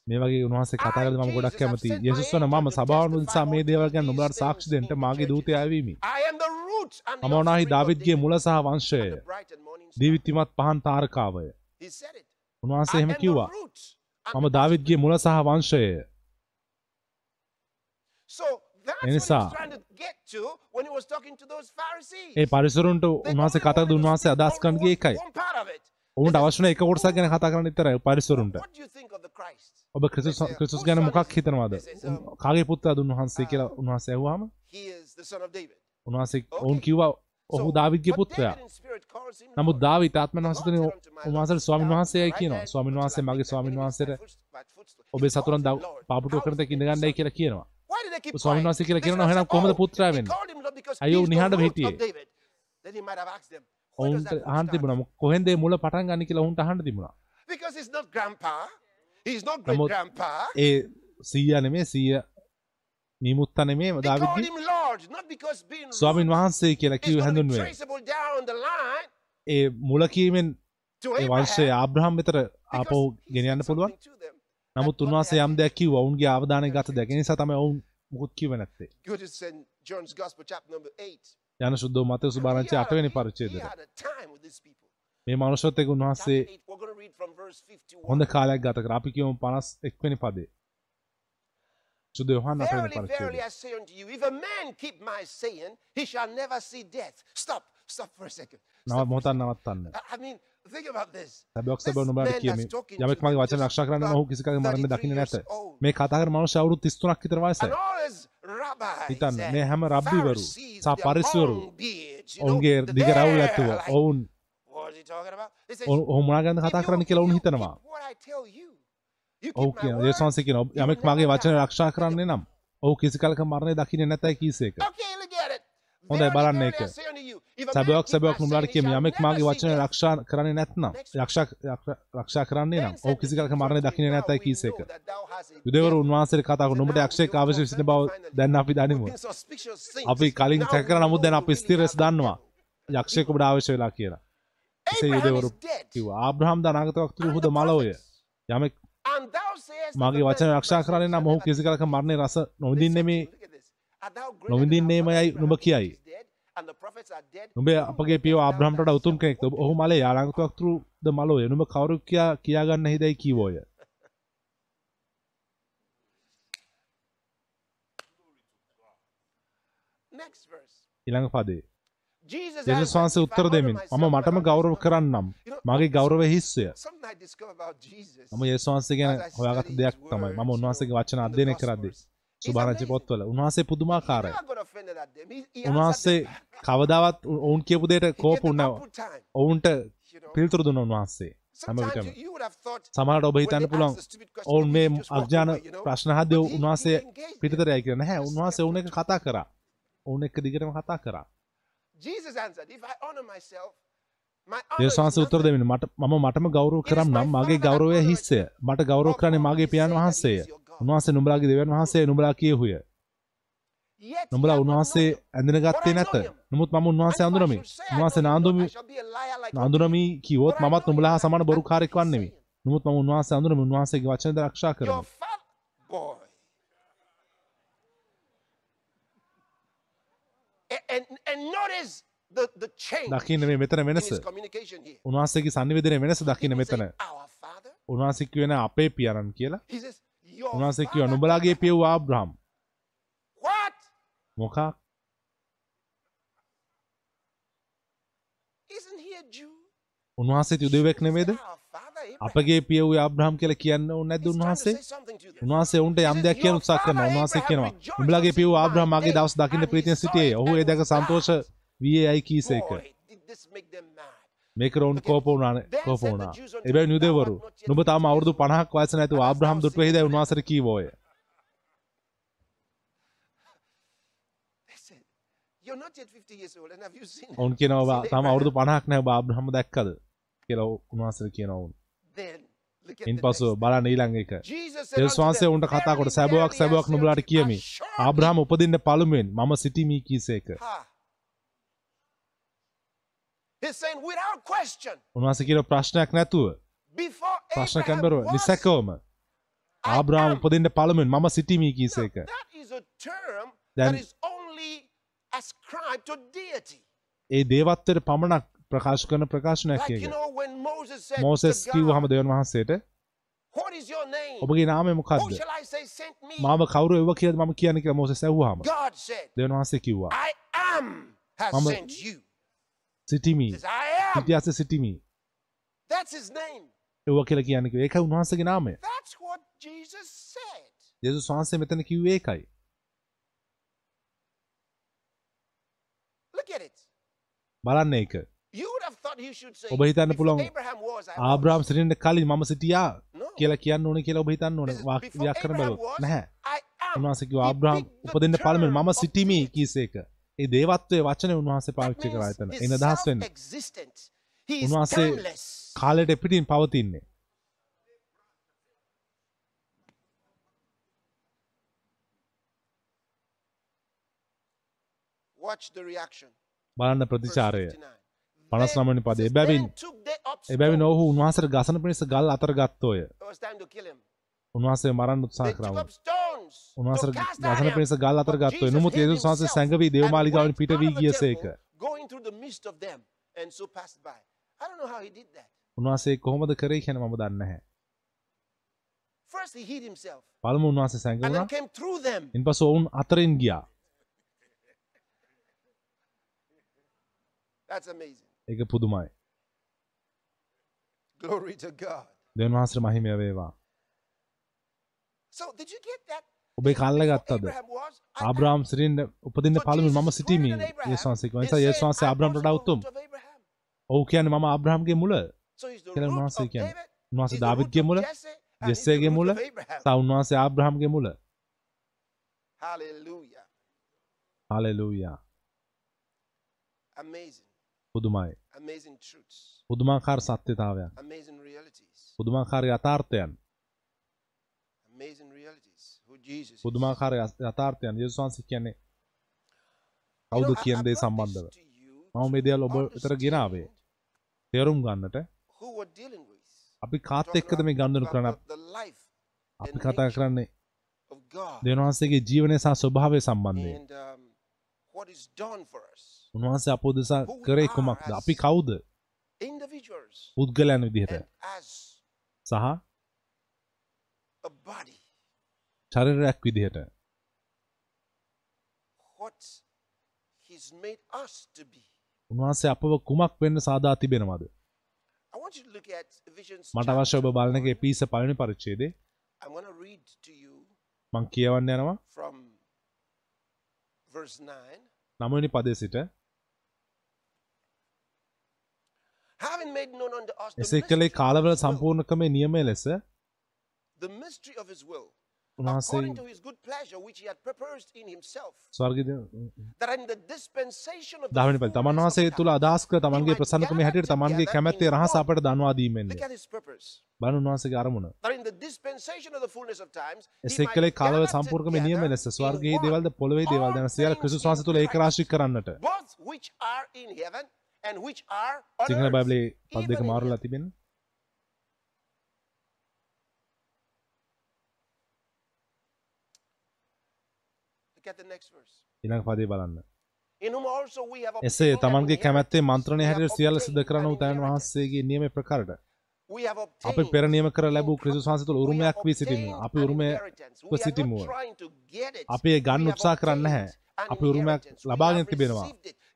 මේ වගේ උන්වහන්සේ කතා කරද්දී මම ගොඩක් කැමතියි. යේසුස් වන මම සභාවන් නිසා මේ දේවල් ගැන නුඹලාට සාක්ෂි දෙන්න මාගේ දූතය ආවීමි මම වනාහි දාවිද්ගේ මුල සහ වංශය. දීවිත්තිමත් පහන් තාරකාවය. උන්වහන්සේ එහෙම කිව්වා. මම දාවිද්ගේ මුල සහ වංශය. That's ඒ පරිසරුන්ට only කතා wanted කරද්දී to උන්වහන්සේ speak අදහස් on කරන one- ගේ එකයි. ඔවුන්ට අවශ්‍ය වෙන එක කොටසක් ගැන කතා කරන්න විතරයි පරිසරුන්ට ඔබ ක්‍රිස්තුස් ක්‍රිස්තුස් ගැන මොකක් හිතනවාද උන්- කාගේ පුත්‍රාද උන්වහන්සේ කියලා උන්වහන්සේ ඇහුවාම. උන්වහන්සේ ඔවුන් කිව්වා ඔහු දාවිද්ගේ පුත්‍රයා නමුත්. දාවිත් ආත්මෙන් වහන්සේතුනේ උන්වහන්සේට ස්වාමීන් වහන්සේයි කියනවා ස්වාමීන් වහන්සේ මගේ ස්වාමීන් වහන්සේට. ඔබේ සතුරන් calls දව him Lord. පාපුට How කරන is තැක he ඉඳ the ගන්නයි son? කියලා කියනවා ස්වාමීන්? වහන්සේ කියලා කියනවා එහෙනම් කොහොමද "Oh, පුත්‍රයා වෙන්නේ අයියෝ, නිහඬව හිටියේ. ඔවුන්ට අහන්න? තිබුණා කොහෙන්ද මුල පටන් ගන්න කියලා ඔවුන්ට අහන්න තිබුණා Because he's not grandpa. He's not great නමුත් grandpa. ඒ සීයා නෙමේ සීය නිමුත්ත නෙමේ being ස්වාමීන් වහන්සේ කියලා be හැඳුන්වේ ඒ මුල කීමෙන් ඒ වංශය Abraham. ආබ්‍රහම් වෙතර ආපහු ගෙනියන්න පුළුවන්. නමුත් උන්වහන්සේ යම් දෙයක් කිව්වා ඔවුන්ගේ අවධානය ගත දෙයක් ඒ නිසා තමයි ඔවුන් මුකුත් කිව්වේ නැත්තේ Go to St. John's Gospel, chapter number 8. යන සුද්ධෝ මතේ සුභාරංචි had, 8 වෙනි he- මේ මනුෂ්‍යත් එක්ක Chapter උන්වහන්සේ 8, we're going to read from verse 51. හොඳ කාලයක් ගත කර අපි කියමු 51 වෙනි පදේ සුද්ධ යොහන් 8 වෙනි Verily, verily, පරිච්ඡේදය. නව. මොහොතක් නවත්තන්න I- I mean, think about this. සැබෑවක් This සැබෑ නුඹලාට man කියමි යමෙක් මගේ වචන රක්ෂා කරන්න ඔහු කිසි කලක මරන්න 33 දකින්නේ නැත. මේ කතා කරන මනුෂ්‍ය අවුරුදු 33ක් විතර වයසයි හිතන්න මේ හැම රබ්බිවරු සහ know, ඔවුන්ගේ දිග රැවුල් ඇතුව ඔවුන් ගැනද කතා කරන්න කියලා you හිතනවා. ඔහු keep my කියන යමෙක් මගේ වචන. රක්ෂා කරන්නේ නම් ඔහු කිසි කලක මරණය දකින්නේ නැතයි කීසේක. හොඳයි, බලන්න keep සැබෑවක් my නුඹලාට කියමි. යමෙක් මාගේ වචන. රක්ෂා කරන්නේ නැත්නම් රක්ෂා කරන්නේ නම් ඔහු කිසි කලක මරණය දකින්නේ නැතයි කීසේක. යුදෙවරු උන්වහන්සේට කතා කරන නුඹට යක්ෂයෙක් අවශ්‍ය සිටින බව දැන් අපි දනිමු. අපි කලින් සැක කර නමුත් දැන් අපි ස්ථිර ලෙස දන්නවා. යක්ෂයෙක් ඔබට අවශ්‍ය වෙලා කියලා එසේ යුදෙවරු ආබ්‍රහම් ද අනාගත වක්තරු හුද මලෝය යමෙක් මාගේ වචන රක්ෂා කරන්නේ නම් ඔහු කිසි කලක මරණය රස නොවිඳින්නේ මේ නොවිඳින්නේමයයි නුඹ කියයි. නුඹ අපගේ පියව ආබ්‍රහම්ට උතුම් කෙනෙක්ද? ඔහු මලේ අනාගත වක්තරු ද මලෝය නුඹ කවුරු කියා කියාගන්න හිදයි කීවෝය? ඊළඟ පදේ දෙවියන් වහන්සේ උත්තර දෙමින් මම මටම ගෞරව කරන්නම්. මගේ ගෞරවය හිස්සය. මම යේසුස් වහන්සේ ගැන හොයාගත්ත දෙයක් තමයි. මම උන්වහන්සේගේ වචන අධ්‍යයනය කරද්දී සුභාරංචි පොත්වල උන්වහන්සේ පුදුමාකාරයි උන්වහන්සේ කවදාවත් ඔවුන් කියපු දෙයට කෝපු නැව ඔවුන්ට පිළිතුරු දුන්න උන්වහන්සේ. හැම විටම. සමහරට ඔබ හිතන්න පුළුවන් ඔවුන් මේ අඥාන ප්‍රශ්න හදේ උන්වහන්සේ පිටතරයි කියලා නැහැ උන්වහන්සේ ඔවුන් එක කතා කරා. ඔවුන් එක්ක දිගටම කතා කරා දේශ වහන්සේ උත්තර දෙමින් මට මම මටම ගෞරව කරම් නම් මගේ ගෞරවය හිස්සය මට ගෞරව කරන්නේ මගේ පියාණන් වහන්සේය උන්වහන්සේ නුඹලාගේ දෙවියන් වහන්සේ නුඹලා කියහුය නොඹලා උන්වහන්සේ. ඇඳන ගත්තේ නැත නමුත් මම උන්වහන්සේ I උන්වහන්සේ නාඳුමි you. කිව්වොත් මමත් නුඹලා හා. සමාන he's වන්නෙමි. නමුත් මම උන්වහන්සේ අඳුරමි උන්වහන්සේගේ වචනද ආරක්ෂා Your කරමි father, boy. A- And, and notice the, the change දකින්න මේ මෙතන වෙනස. උන්වහන්සේගේ සංනිවේදනය වෙනස දකින්න මෙතන our father. උන්වහන්සේ කියවෙන අපේ පියාණන් කියලා He says, your උන්වහන්සේ කිව්වා father. නුඹලාගේ පියව් ආබ්‍රහම්? මොකක්? උන්වහන්සේ යුදෙවෙක් නෙමේද. අපගේ පියව් ආබ්‍රහම් කියලා කියන්න to උන්වහන්සේ. උන්වහන්සේ උන්ට යම් දෙයක් කියන උත්සාහ කරනවා. උන්වහන්සේ කියනවා නුඹලාගේ පියව් ආබ්‍රහම් මාගේ දවස් දකින්න ප්‍රීතියෙන් සිටියේ. ඔහු ඒ දැක සන්තෝෂ වියේ යයි කීසේක. මේක රවුන් කෝප වුණා කෝප වුණා. එබැවින් යුදෙවරු නුඹ තාම අවුරුදු 50ක් වයස නැතුව ආබ්‍රහම් දුටු වෙයිදයි උන්වහන්සේට කීවෝය. They said, You're not yet 50 years old, and have you seen ඔවුන් කියනවා "ඔබ තාම අවුරුදු 50ක් නැහැ ඔබ ආබ්‍රහම් දැක්කද? කියලා උන්වහන්සේට කියනවා ඉන් next. බලන්න ඊළඟ එක unto වහන්සේ උන්ට කතා කොට "Verily, සැබෑවක් සැබෑවක් you, කියමි assuredly." ආබ්‍රහම් උපදින්න පළමුවෙන් මම සිටිමි කීසේක උන්වහන්සේ කියන ප්‍රශ්නයක් නැතුව නැබරුව was, නිසැකවම ආබ්‍රහම්. උපදින්න පළමුවෙන් මම සිටිමි කීසේක deity. ඒ දේවත්වයට පමණක් ප්‍රකාශ කරන ප්‍රකාශනයක් said මෝසෙස් to කිව්වහම God, දෙවන් වහන්සේට? ඔබගේ නාමය මොකක්ද? මාව කවුරු එව කියද මම කියන්නේ කියලා මෝසෙස් ඇහුවාම දෙවන් වහන්සේ කිව්වා you. සිටිමි. සිටියාස සිටිමි. එව කියලා කියන්නේ කිව්වා. ඒකයි උන්වහන්සේගේ නාමය. යේසුස් වහන්සේ මෙතන කිව්වේ ඒකයි. බලන්න ඒක ඔබ හිතන්න පුළුවන් was. සිටින්න කලින් මම සිටියා. කියලා කියන්න ඕනේ කියලා ඔබ හිතන්න ඕනේ This is වාක් before ව්‍යාකරණ Abraham බලුවොත් නැහැ. උන්වහන්සේ කිව්වා the උපදින්න term මම සිටිමි. කීසේක ඒ දේවත්වයේ වචනේ උන්වහන්සේ පාවිච්චි කරා එතන එන අදහස් වෙන්නේ උන්වහන්සේ. කාලයට පිටින් පවතින්නේ. බලන්න ප්‍රතිචාරය 59. 59 වෙනි පදේ. Then එබැවින්-. ඔහු උන්වහන්සේට ගසන පිණිස ගල් අතර ගත්තෝය. උන්වහන්සේ මරන්න උත්සාහ They took කරා up stones to උන්වහන්සේ cast at ගසන. පිණිස ගල් අතර ගත්තෝය නමුත් යේසුස් වහන්සේ සැඟවී දේවමාලිගාවෙන් පිට වී did that. උන්වහන්සේ කොහොමද කරේ කියන මම දන්නේ නැහැ පළමු උන්වහන්සේ and සැඟවුණා. ඉන්පසු ඔවුන් අතරින් ගියා That's amazing. ඒක පුදුමයි Glory to God. දෙවන් වහන්සේට මහිමය වේවා So, did you get that? ඔබේ කල්ල ගත්තද. ආබ්‍රහම් සිරින්න උපදින්න Jesus මම සිටීමි. යේසුස් වහන්සේ කිව්වා නිසා යේසුස් වහන්සේ "I ආබ්‍රහම්ට වඩා උතුම් root of Abraham." ඔහු කියන්නේ මම ආබ්‍රහම්ගේ මුල කියලා උන්වහන්සේ කියන්නේ. උන්වහන්සේ දාවිද්ගේ මුල ජෙස්සේගේ මුල. සහ උන්වහන්සේ ආබ්‍රහම්ගේ මුල Hallelujah. Hallelujah Amazing. පුදුමයි. පුදුමාකාර සත්‍යතාවයක්. පුදුමාකාර යථාර්ථයන්. පුදුමාකාර යථාර්ථයන් යේසුස් වහන්සේ කියන්නේ කවුද කියන දේ සම්බන්ධව මම මේ දේවල් ඔබ විතර ගෙනාවේ තේරුම් ගන්නට. අපි කාත් එක්කද මේ ගනුදෙනු කරන අපි කතා කරන්නේ දෙවියන් වහන්සේගේ ජීවනය සහ ස්වභාවය සම්බන්ධයෙන් um, what is done for us. උන්වහන්සේ අප උදෙසා කරේ කුමක්ද අපි කවුද පුද්ගලයන් විදිහට සහ. චරිරයක් විදිහට. උන්වහන්සේ අපව කුමක් වෙන්න සාදා තිබෙනවද. මට අවශ්‍ය ඔබ බලන එක පිස පළවෙනි පරිච්ඡේදේ මං කියවන්න යනවා from verse 9. නවවෙනි පදේ සිට Having made known unto us the එසේ කළේ කාලවල සම්පූර්ණකමේ නියමය ලෙස the mystery of his will, උන්වහන්සේ. ස්වර්ග the දහවනි පෙළ තමන් වහන්සේ තුළ we තමන්ගේ ප්‍රසන්නකම හැටියට තමන්ගේ කැමැත්තේ රහස. අපට දන්වා දීමෙන්ය Look at his purpose. බලන්න උන්වහන්සේගේ අරමුණ එසේ කළේ කාලවල gather සම්පූර්ණකම නියම ලෙස one දේවල්ද පොළොවේ සියල්ල all ක්‍රිස්තුස් things වහන්සේ තුළ ඒක රාශී. කරන්නට සිංහල පද even දෙක මාරුලා verse. ඊළඟ පදේ බලන්න එසේ තමන්ගේ කැමැත්තේ. මන්ත්‍රණය හැටියට සියල්ල obtained කරන an වූ තැන් inheritance. වහන්සේගේ නියම ප්‍රකාරට අපි obtained පෙර නියම කර ලැබූ we have උරුමයක් වී සිටිමු. අපි උරුමය සිටිමුව. අපි ගන්න උත්සාහ කරන්නේ an අපි උරුමයක් ලබාගෙන තිබෙනවා.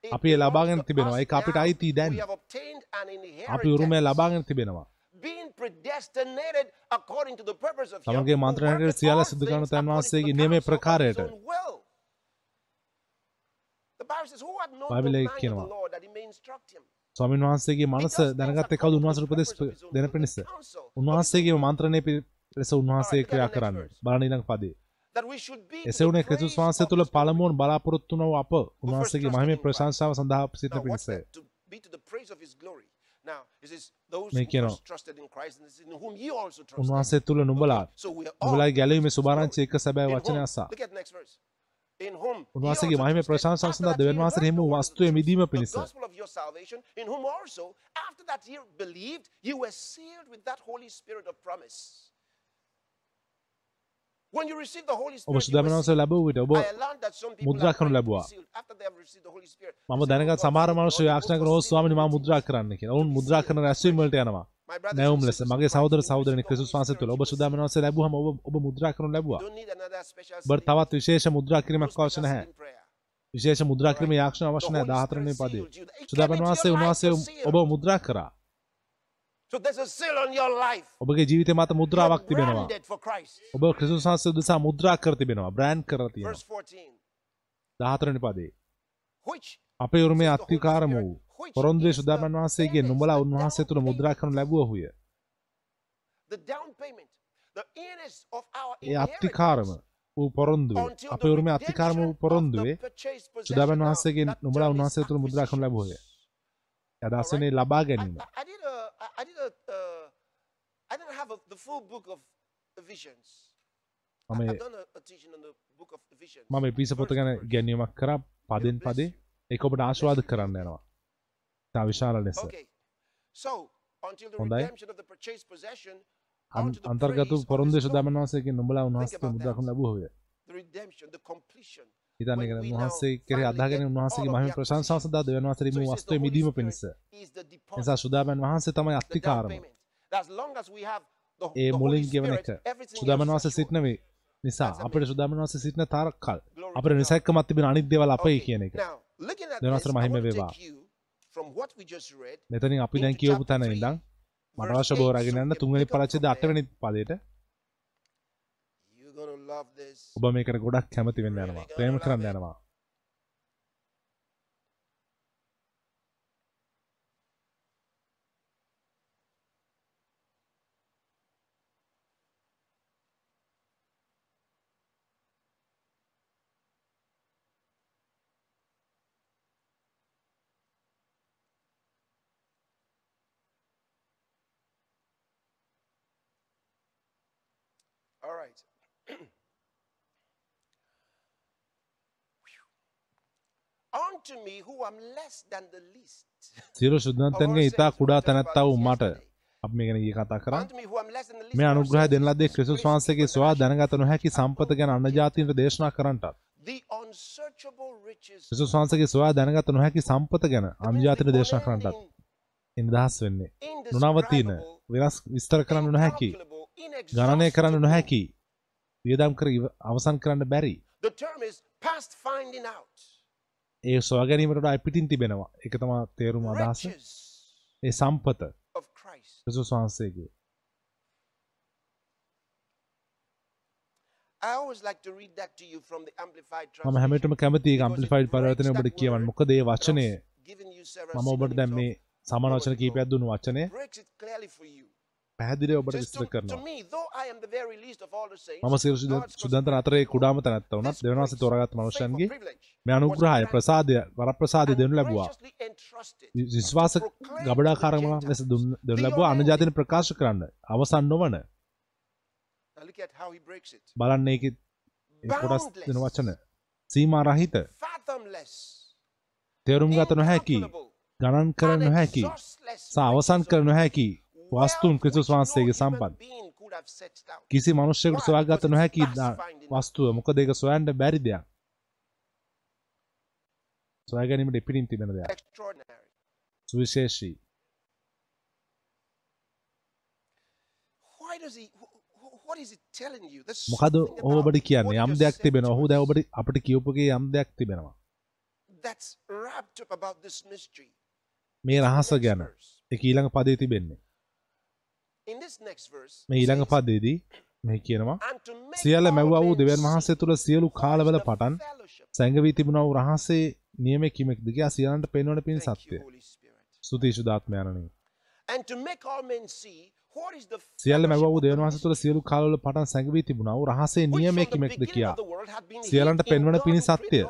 අපි ලබාගෙන තිබෙනවා. ඒක අපිට. අයිති දැන්. අපි උරුමය. ලබාගෙන තිබෙනවා. Being predestinated according to the purpose of him තමන්ගේ who මන්ත්‍රණය worketh හැටියට සියල්ල all සිදු කරන things තැන් වහන්සේගේ his ප්‍රකාරයට. බයිබලයේ කියනවා. ස්වාමීන් වහන්සේගේ මනස දැනගත්තේ කවුද උන්වහන්සේට උපදෙස් දෙන පිණිස උන්වහන්සේගේ. මන්ත්‍රණය ලෙස උන්වහන්සේ ක්‍රියා කරන්න. බලන ඊළඟ පදේ That we should be to එසේ the වුණේ praise ක්‍රිස්තුස් of වහන්සේ තුළ. පළමුවන් බලාපොරොත්තු වූ අප උන්වහන්සේගේ මහිමේ ප්‍රශංසාව සඳහා says, those මේ කියනවා. උන්වහන්සේ තුළ නුඹලා praise his සුභාරංචි. එක සැබෑ වචනය අසා උන්වහන්සේගේ මහිමේ After සඳහා ye වහන්සේ හිමි වස්තුවේ මිදීම පිණිස. in whom also, after that ye believed, you were sealed with that Holy Spirit of promise. When you receive the Holy ඔබ Spirit, you were සුදාමන වහන්සේ ලැබුව විට ඔබ මුද්‍රා කරනු ලැබුවා. මම දැනගත් "Oh, කරන for ඕ ස්වාමීනි sealing මුද්‍රා meetings." කරන්න කියලා. ඔවුන් මුද්‍රා කරන රැස්වීම වලට යනවා. My brothers නෑ and උන් ලෙස මගේ ක්‍රිස්තුස් Holy වහන්සේ Spirit, තුළ ඔබ were සුදාමන වහන්සේ ලැබුවම ඔබ මුද්‍රා කරනු ලැබුවා. sealing. තවත් විශේෂ මුද්‍රා කිරීමක් අවශ්‍ය නැහැ. විශේෂ මුද්‍රා කිරීමේ The අවශ්‍ය නැහැ Holy 14 වෙනි පදේ. sealed you. He came සුදාමන into වහන්සේ your life උන්වහන්සේ. ඔබ මුද්‍රා කරා. So there's a seal on your life. ඔබගේ ජීවිතය මත මුද්‍රාවක් තිබෙනවා. ඔබ ක්‍රිස්තුස් වහන්සේ උදෙසා මුද්‍රා කර තිබෙනවා. 14. 14 වෙනි පදේ. අපේ උරුමේ අත්තිකාරම වූ the සුදාමන් වහන්සේගේ නුඹලා උන්වහන්සේ තුළ මුද්‍රා කරනු ලැබුවහුය. ඒ අත්තිකාරම වූ පොරොන්දුවේ අපේ උරුමේ අත්තිකාරම වූ පොරොන්දුවේ. සුදාමන් වහන්සේගේ නුඹලා උන්වහන්සේ තුළ මුද්‍රා කරනු ලැබුවය. අදහසනේ ලබා ගැනීම. Uh, මම පිස පොත ගැන ගැනීමක් කරා පදෙන් පදේ ඒක ඔබට ආශවාද කරන්න යනවා. තා විශාල ලෙස. හොඳයි. අන්තර්ගත වහන්සේගේ නුඹලා උන්වහන්සේ about මුද්‍රා කරනු that. ලැබුවහුය. the redemption, the completion. හිතන්නේ උන්වහන්සේ කෙරෙහි finally අදාගෙන of මහිම වහන්සේ දීමු he says the වස්තුවේ මිදීම පිණිස. නිසා සුදාමන් වහන්සේ තමයි අත්තිකාරම. ඒ මුලින් ගෙවන එක සුදාමන් else වහන්සේ is assured. සිටින වේ නිසා අපිට සුදාමන් වහන්සේ සිටින තාරකල් Glory අපිට. නිසැක්කමත් තිබෙන අනිත් දේවල් අපේ කියන එක. I මහිම වේවා. මෙතනින් අපි දැන් කියවපු තැන ඉඳන් මට අවශ්‍ය බව eight. රැගෙන So යන්න තුන්වෙනි පරච්ඡේද from 8 වෙනි පදයට You're going to love this. ඔබ මේකට ගොඩක් කැමති වෙන්න යනවා. ප්‍රේම කරන්න යනවා. All right. Unto me who am less than the least. සියලු සුද්ධන්තන්ගේ ඉතා කුඩා talked about තැනැත්තා වූ this මට. අපි මේ ගැන කතා කරා. Unto me who am less than the least මේ His ක්‍රිස්තුස් grace වහන්සේගේ us දැනගත නොහැකි සම්පත ගැන අන්‍ය ජාතීන්ට දේශනා riches. ක්‍රිස්තුස් වහන්සේගේ සොයා දැනගත නොහැකි සම්පත ගැන අන්‍ය ජාතීන්ට දේශනා කරන්නටත් එන දහස් වෙන්නේ. නොනවතින වෙනස් විස්තර කරන්න නොහැකි ගණනය කරන්න නොහැකි වියදම් කර අවසන් කරන්න බැරි The term is past finding out. ඒ සොයා ගැනීමට වඩා පිටින් තිබෙනවා. ඒක තමයි තේරුම අදහස. ඒ සම්පත. ක්‍රිස්තුස් වහන්සේගේ. මම. හැමෝටම කැමති ඒක ඇම්ප්ලිෆයිඩ් පරිවර්තනය ඔබට කියවන්න. මොකද ඒ වචනේ Giving you several මම ඔබට synonyms මේ සමාන වචන කීපයක් දුන්නු වචනේ පැහැදිලි ඔබට විස්තර කරනවා. මම God's සුදන්තර අතරේ කුඩාම තැනැත්ත වුණත් this දෙවනවාසේ තෝරාගත් privilege, මේ අනුග්‍රහය ප්‍රසාදය වරප්‍රසාදය දෙනු ලැබවා. විශ්වාස ගබඩාකාරම ලෙස දුන්- ලැබවා. අනජාතින ප්‍රකාශ කරන්න. අවසන් නොවන. බලන්න ඒක කොටස් දෙන වචන. සීමා රහිත. තේරුම් ගත නොහැකි. ගණන් කර නොහැකි. සා අවසන් කර නොහැකි වස්තුන් ක්‍රිස්තුස් වහන්සේගේ out. කිසි මනුෂ්‍යකට සොයාගත නොහැකි වස්තුව. මොකද ඒක සොයන්න බැරි දෙයක්. සොයාගැනීමට ඉපිරින් තිබෙන දෙයක්. සුවිශේෂී. මොකද something ඔහු about ඔබට කියන්නේ යම් දෙයක් තිබෙන ඔහු දැ ඔබට අපට කියවපුගේ යම් දෙයක් තිබෙනවා. මේ රහස ගැන. එක ඊළඟ පදේ තිබෙන්නේ In this next verse, මේ ඊළඟ පදේදී මෙහි කියනවා "And to make සියල්ල මැව්වා වූ දෙවන් වහන්සේ තුළ සියලු කාලවල පටන් fellowship." සැඟවී තිබුණා වූ රහසේ නියම කිමෙක්ද කියා සියලන්ට පෙන්වන පින් සත්‍යය. Is the සියල්ල මැව්වා වූ දෙවන් වහන්සේ තුළ සියලු කාලවල පටන් සැඟවී තිබුණා වූ රහසේ නියම කිමෙක්ද කියා සියලන්ට පෙන්වන created සත්‍යය.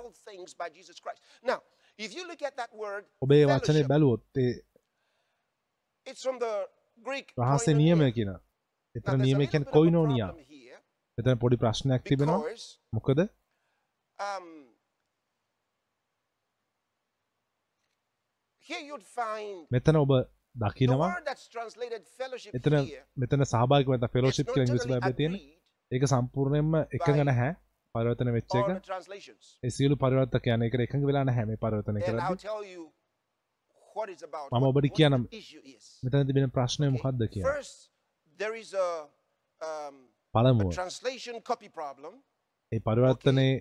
ඔබේ වචනේ බැලුවොත් ඒ රහසේ. නියමය කියන. එතන little කියන problem here. එතන පොඩි ප්‍රශ්නයක් තිබෙනවා. මොකද? um, මෙතන ඔබ දකිනවා. එතන. මෙතන සහභාගි වෙන ෆෙලෝෂිප් කියලා ඉංග්‍රීසි බයිබලයේ තියෙන ඒක සම්පූර්ණයෙන්ම එකඟ නැහැ. පරිවර්තන වෙච්ච එක. ඒ සියලු පරිවර්තකයන් ඒකට එකඟ වෙලා නැහැ මේ පරිවර්තනය කරද්දී tell you what it's about. මම ඔබට is. මෙතන තිබෙන ප්‍රශ්නය? මොකක්ද a පළමුව. ඒ පරිවර්තනයේ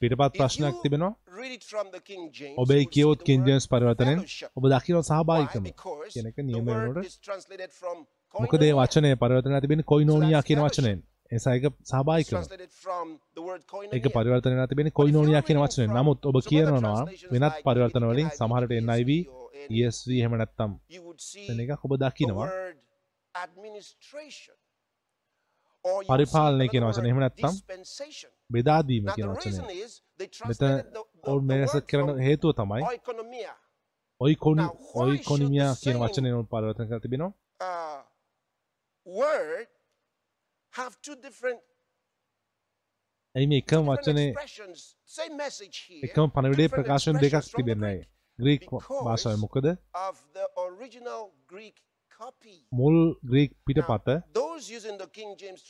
පිටපත් ප්‍රශ්නයක් තිබෙනවා ඔබේ you would see කියවොත් the කින් word ජේම්ස් පරිවර්තනයෙන්. ඔබ දකිනවා? සහභාගිකම Because කියන එක the නියම word වෙනකොට is translated from මොකද. වචනය පරිවර්තනය තිබෙන්නේ කොයිනෝනියා කියන වචනයෙන් word ඒක koinonia. පරිවර්තනය තිබෙන්නේ කොයිනෝනියා කියන වචනයෙන් නමුත් ඔබ කියනවා වෙනත් පරිවර්තන වලින් සමහරට NIV ESV see වෙන එකක් ඔබ දකිනවා පරිපාලනය කියන වචනේ. එහෙම නැත්නම් dispensation. බෙදා දීම Now කියන වචනය මෙතන ඔවුන් මෙලෙස කරන හේතුව තමයි why ඔයිකොනිමියා should the කියන වචනය පරිවර්තන කරලා තිබෙනවා Uh, word have two different, ඇයි එකම different වචනේ. එකම පණවිඩේ ප්‍රකාශන දෙකක් expressions from the තිබෙන්නේ Greek ග්‍රීක් භාෂාවේ මොකද. මුල් ග්‍රීක් පිටපත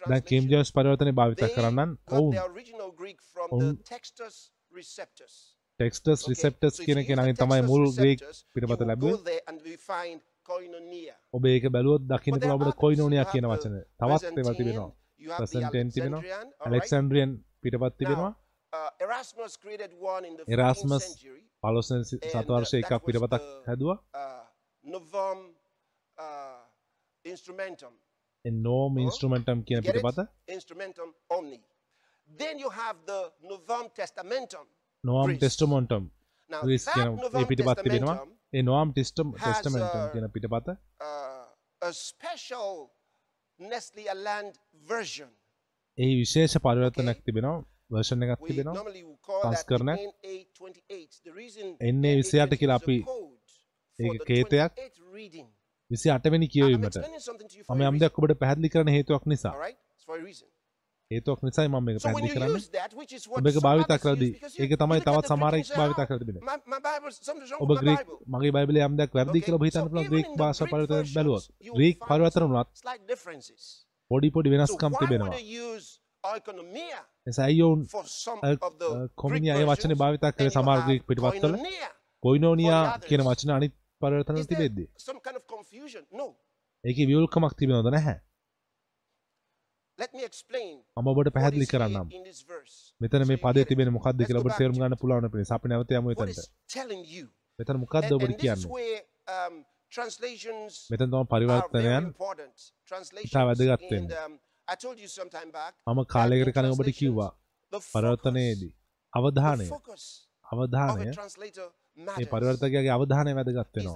දැන් කිම් ජේම්ස් පරිවර්තනය භාවිත කරන්නන් ඔවුන් ඔවුන් Textus Receptus. ටෙක්ස්ටස්? රිසෙප්ටස් කියන කෙනගේ තමයි මුල් ග්‍රීක් පිටපත ලැබුවේ ඔබ ඒක බැලුවොත් දකින්න පුළුවන් others. කොයිනෝනියා කියන වචන තවත් ඒවා තිබෙනවා the ප්‍රසන්ටේන් තිබෙනවා Alexandrian, පිටපත් තිබෙනවා uh, Erasmus created one in the 15th Erasmus century, And, uh, සතවර්ෂය එකක් පිටපතක් හැදවා uh, Novum Instrumentum. නෝම් Oh, ඉන්ස්ට්‍රමෙන්ටම් කියන? පිටපත Instrumentum Omni. Then you have the Novum Testamentum. Greece. ටෙස්ටමොන්ටම් Now, that Novum Testamentum, A නොවම් ටිස්ටම් ටෙස්ටමෙන්ටම් uh, කියන පිටපත uh. ඒ විශේෂ පරිවර්තනයක්. තිබෙනවා වර්ෂණ එකක් තිබෙනවා සංස්කරණයක්. NA28. The reason NA 28 NA28 කියලා අපි the කේතයක්. 28th reading. විසි අටවැනි කියවීමට මම යම්. දෙයක් ඔබට පැහැදිලි කරන හේතුවක් නිසා හේතුවක් නිසායි මම මේක පැහැදිලි කරන්නේ ඔබ some භාවිතා කරද්දී ඒක තමයි තවත් the Greek සමහර and එක් say, භාවිතා "Oh, කරලා තිබෙනවා my- my Bible, something's wrong ඔබ ග්‍රීක් Bible." මගේ බයිබලේ යම් දෙයක් වැරදි? කියලා ඔබ හිතන්න පුළුවන් ග්‍රීක් භාෂා පරිවර්තන බැලුවොත් ග්‍රීක් පරිවර්තන වුණත්. පොඩි පොඩි වෙනස්කම් තිබෙනවා they use oikonomia එසා ඇයි ඔවුන් for some a, of the a, Greek කොමිනියා ඒ වචනේ භාවිතා කරේ සමහර ග්‍රීක් පිටපත්වල? කොයිනෝනියා කියන. වචන අනිත් පරිවර්තන තිබෙද්දී. ඒකේ වියුල්කමක් තිබෙනවද නැහැ මම ඔබට පැහැදිලි කරන්නම්. මෙතන මේ පදේ. තිබෙන මොකක්ද කියලා ඔබට තේරුම් ගන්න පුළුවන් වෙන පිණිස අපි නැවත යමු එතනට? මෙතන මොකක්ද ඔබට කියන්නේ um, මෙතන තමයි පරිවර්තනයන්. ඉතා වැදගත් වෙන්නේ. um. මම කාලයකට කලින් ඔබට කිව්වා පරිවර්තනයේදී අවධානය අවධානය matters. පරිවර්තකයාගේ අවධානය වැදගත් වෙනවා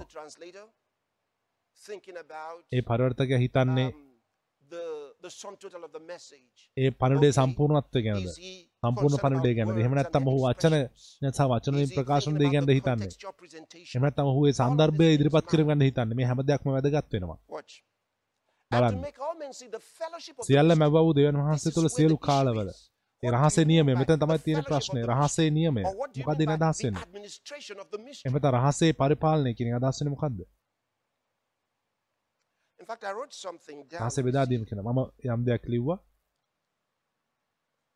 ඒ පරිවර්තකයා හිතන්නේ ඒ පණඩේ සම්පූර්ණත්ව ගැනද? සම්පූර්ණ පණඩේ and නැත්නම් ඔහු වචන? නැත්නම් වචන වලින් Is he ප්‍රකාශන thinking දෙය about ගැනද හිතන්නේ? ඔහු ඒ සන්දර්භය ඉදිරිපත් කිරීම ගැන හිතන්නේ. මේ හැම දෙයක්ම වැදගත් වෙනවා. Watch. And to බලන්න. සියල්ල mystery. මැව් වූ දෙවියන් This වහන්සේ තුළ සියලු කාලවල. රහසේ නියමය? මෙතන තමයි තියෙන ප්‍රශ්නේ. රහසේ නියමය. එන by අදහස් වෙන්නේ? එමෙත රහසේ පරිපාලනය කියන අදහස් වෙන්නේ මොකද්ද In fact, I wrote something down. රහසේ බෙදා දීම කියන මම යම් දෙයක් ලිව්වා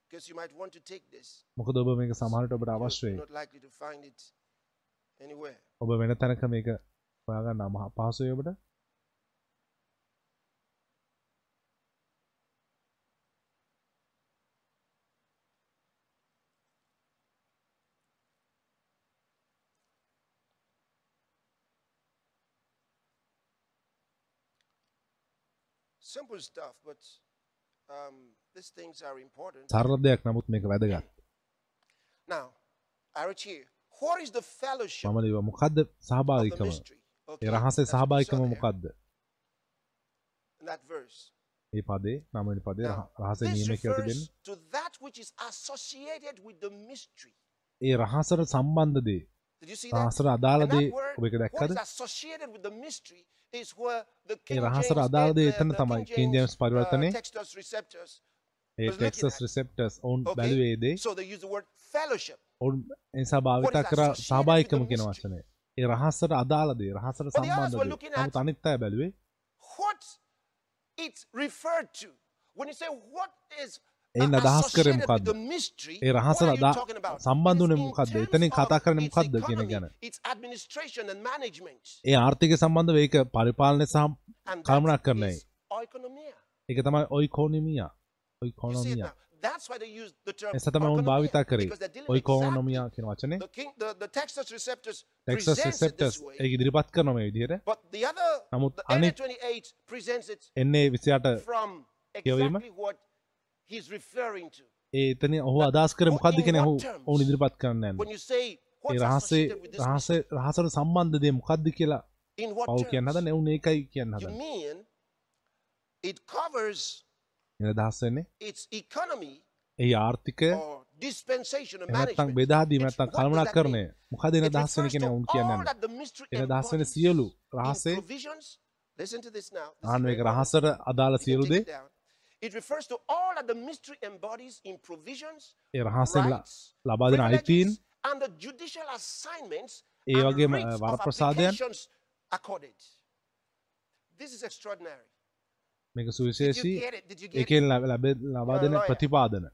because you might want to take this. මොකද ඔබ මේක සමහරට ඔබට අවශ්‍ය You're වෙයි not likely to find it anywhere. ඔබ වෙන තැනක මේක හොයාගන්න අමහ පහසුයි ඔබට Simple stuff, but um, these things are important. සරල දෙයක් නමුත් මේක වැදගත්. Now, I wrote here, what is the fellowship? මම ලිව්වා මොකද්ද of the සහභාගීකම රහසේ that verse. ඒ පදේ නවවෙනි පදේ රහසේ this නියමය කියලා refers තිබෙන්නේ to that which is associated with the mystery. ඒ රහසට සම්බන්ධ දේ රහසට අදාළ And දේ that word, ඔබ එක what දැක්කද ඒ රහසට James, අදාළ the, දේ the, එතන තමයි James පරිවර්තනයේ uh. ඒ ටෙක්සස් at. රිසෙප්ටර්ස් ඔවුන් Okay? බැලුවේ ඒ දේ So they use the word fellowship. ඔවුන් නිසා භාවිතා කර කියන mystery? වචනය ඒ රහස්සට අදාළ දේ රහසට සම්බන්ධ අනිත් අය බැලුවේ What it's referred to. When you say what is එයින් අදහස් කරේ mystery, ඒ you අදා-? සම්බන්ධ මොකද්ද? terms එතනින් කතා කරන්නේ its මොකද්ද කියන ගැන. ඒ ආර්ථික සම්බන්ධව ඒක පරිපාලනය සහ is oikonomia. ඒක තමයි ඔයිකෝනොමියා ඔයිකෝනොමියා එස තමයි ඔවුන් භාවිතා කරේ ඔයිකෝනොමියා කියන වචනේ ටෙක්සස් way, ඒක ඉදිරිපත් කරනවා මේ විදිහට නමුත් the අනිත්- 28 presents it එන්නේ 28 from කියවීම? එතන ඔහු අදහස් කරේ In what terms? ඔවුන් ඉදිරිපත් කරන්න ඒ රහසේ රහස රහසට සම්බන්ධ දේ මොකද්ද කියලා පව් කියන්න? හදන්නේ ඔවුන් ඒකයි කියන්න වෙන්නේ its economy ඒ ආර්ථිකය or dispensation or එහෙම නැත්නම් management? බෙදා දීම It's- නැත්නම් what does that කළමනාකරණය mean? මොකද එන කියන to ඔවුන් කියන්නේ එන embodies සියලු රහසේ important. රහසට අදාළ You can සියලු take දේ it down. It refers to all that the mystery embodies in provisions, A රහසෙන් ල- rights, ලබා දෙන අයිතීන් privileges, and the judicial assignments A. This is extraordinary. මේක Did සුවිශේෂී you get it? Did you get it? එකෙන් ලැබ- ලැබ- ලබා දෙන. ප්‍රතිපාදන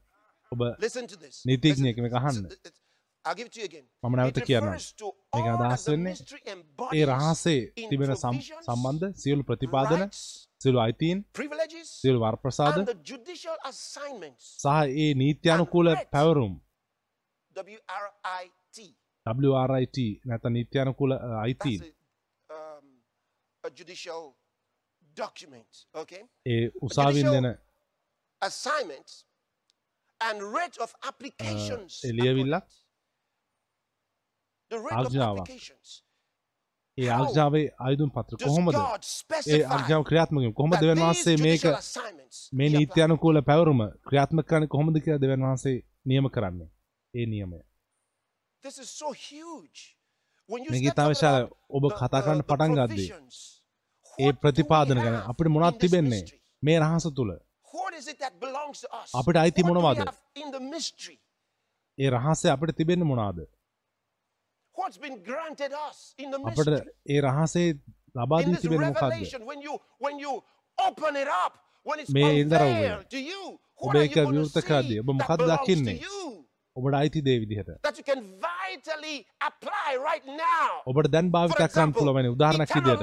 ඔබ Listen to this. නීතිඥයෙක් Listen- මේක අහන්න. listen- it- I'll give it to you again. මම නැවත It කියන්නම්. refers to මේක අදහස් the වෙන්නේ ඒ රහසේ තිබෙන සම්බන්ධ සියලු ප්‍රතිපාදන rights, සියලු අයිතීන් privileges, සියලු වරප්‍රසාද and the judicial assignments. සහ ඒ නීත්‍යානුකූල And rights. පැවරුම් W-R-I-T. WRIT නැත නීත්‍යානුකූල අ, That's අයිතීන් a, um, a judicial document. Okay? A උසාවින් judicial- දෙන Assignments and rate of applications. A ලියවිල්ලක් How ආර්ජාවේ ආයුධම් පත්‍ර කොහොමද ඒ ආර්ජාව ක්‍රියාත්මක? කොහොමද දෙවන් වහන්සේ මේක මේ? නීත්‍යානුකූල පැවරුම ක්‍රියාත්මක කරන්නේ කොහොමද කියලා දෙවන් වහන්සේ නියම කරන්නේ ඒ නියමය This is so huge. When you මේක start ඉතා talking විශාල about ඔබ කතා කරන්න පටන් ගද්දී ඒ ප්‍රතිපාදන ගැන අපිට මොනවද තිබෙන්නේ? මේ රහස තුල? අපිට අයිති මොනවද? ඒ රහසේ අපිට තිබෙන්නේ මොනවාද What's been granted us in the අපිට? ඒ රහසේ ලබා In දී this තිබෙන්නේ මොකද්ද revelation, when you when you open it up, when it's මේ you, ඔබ ඒක විවෘත see ඔබ මොකක්ද to දකින්නේ? ඔබට අයිති දේ විදිහට That you can vitally apply right now. ඔබට දැන් For භාවිතා කරන්න පුළුවන් උදාහරණයක් විදිහට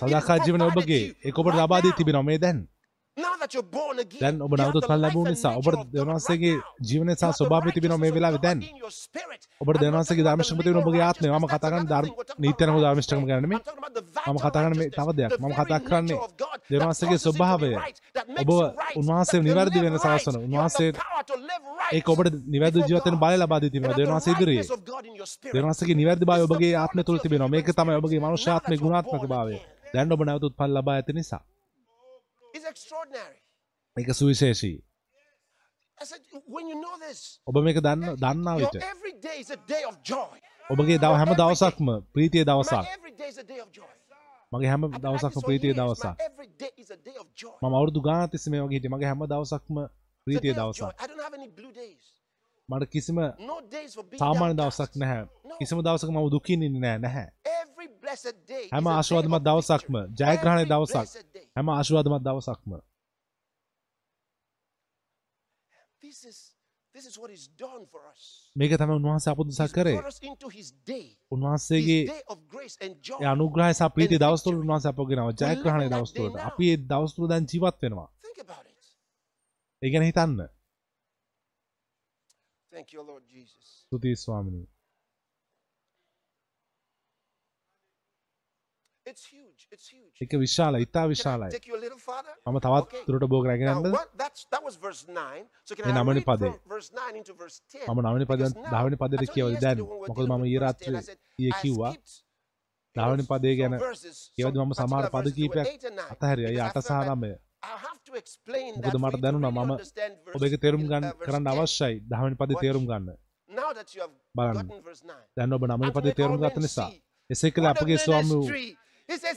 සදාකාල ජීවන ඔබගේ ඒක ඔබට ලබා දී. තිබෙනවා මේ දැන් දැන් ඔබ you have නවතුත් the පල් life ලැබුණ and නිසා nature ඔබට of God දෙවනසගේ right now. ජීවනය You සහ have the ස්වභාවය තිබෙනවා මේ righteousness of වෙලාවේ God දැන්. in your spirit. ඔබට I'm not දෙවනසගේ talking about ධර්මශක්තිය the තිබෙන ඔබගේ legal ආත්මය. මම righteousness, කතා that's කරන්නේ another ධර්ම thing. We're talking නීත්‍යනක about ධර්මශක්තිය ගැන නෙමෙයි. I'm talking about the මම vital කතා කරන්නේ මේ righteousness, තව දෙයක්. The මම very මේක සුවිශේෂී. ඔබ මේක දන්න දන්නා විට. ඔබගේ දව හැම දවසක්ම ප්‍රීතිය දවසක්. මගේ හැම දවසක්ම ප්‍රීතිය දවසක්. මම අවුරුදු ගානතිස්ස මේ වගේ හිට මගේ හැම දවසක්ම ප්‍රීතිය දවසක්. මට කිසිම සාමාන්‍ය දවසක් නැහැ. කිසිම දවසක මම දුකින් ඉන්නේ නැහැ. නැහැ. හැම ආශවාදමත් දවසක්ම ජයග්‍රහණය දවසක් හැම ආශවාදමත් දවසක්ම. මේක තම උන්වහන්ස අපපුදසා කරේ උන්වහන්සේගේ අනුග්‍රහ සපීති දවස්තුර උන්වහස අපගෙනව ජයග්‍රහණය දවස්තුරට අපි ඒ දවස්තුර දැන් ජීවත් වෙනවා. ඒගැන හිතන්න. තුති ස්වාමිනී. ඒක විශාල ඉතා විශාලයි. මම තවත් තුරට බෝ රැගෙනන්න නමනි පදේ? මම නමනි පද ධාවනි පදයට කියවල දැන්. මොකද මම ඒරාත්‍ර ය කිව්වා ධාවනි පදේ ගැන කියවද මම සමහර පද කීපයක් අතහැරිය. අය අට සහනමය ගොද මට දැනුන මම ඔබක තේරුම් ගන්න කරන්න අවශ්‍යයි. ධාවනි පද තේරුම් ගන්න. බලන්න. දැන් ඔබ නමනි පද තේරුම් ගත නිසා එසේ කළ අපගේ ස්වාම වූ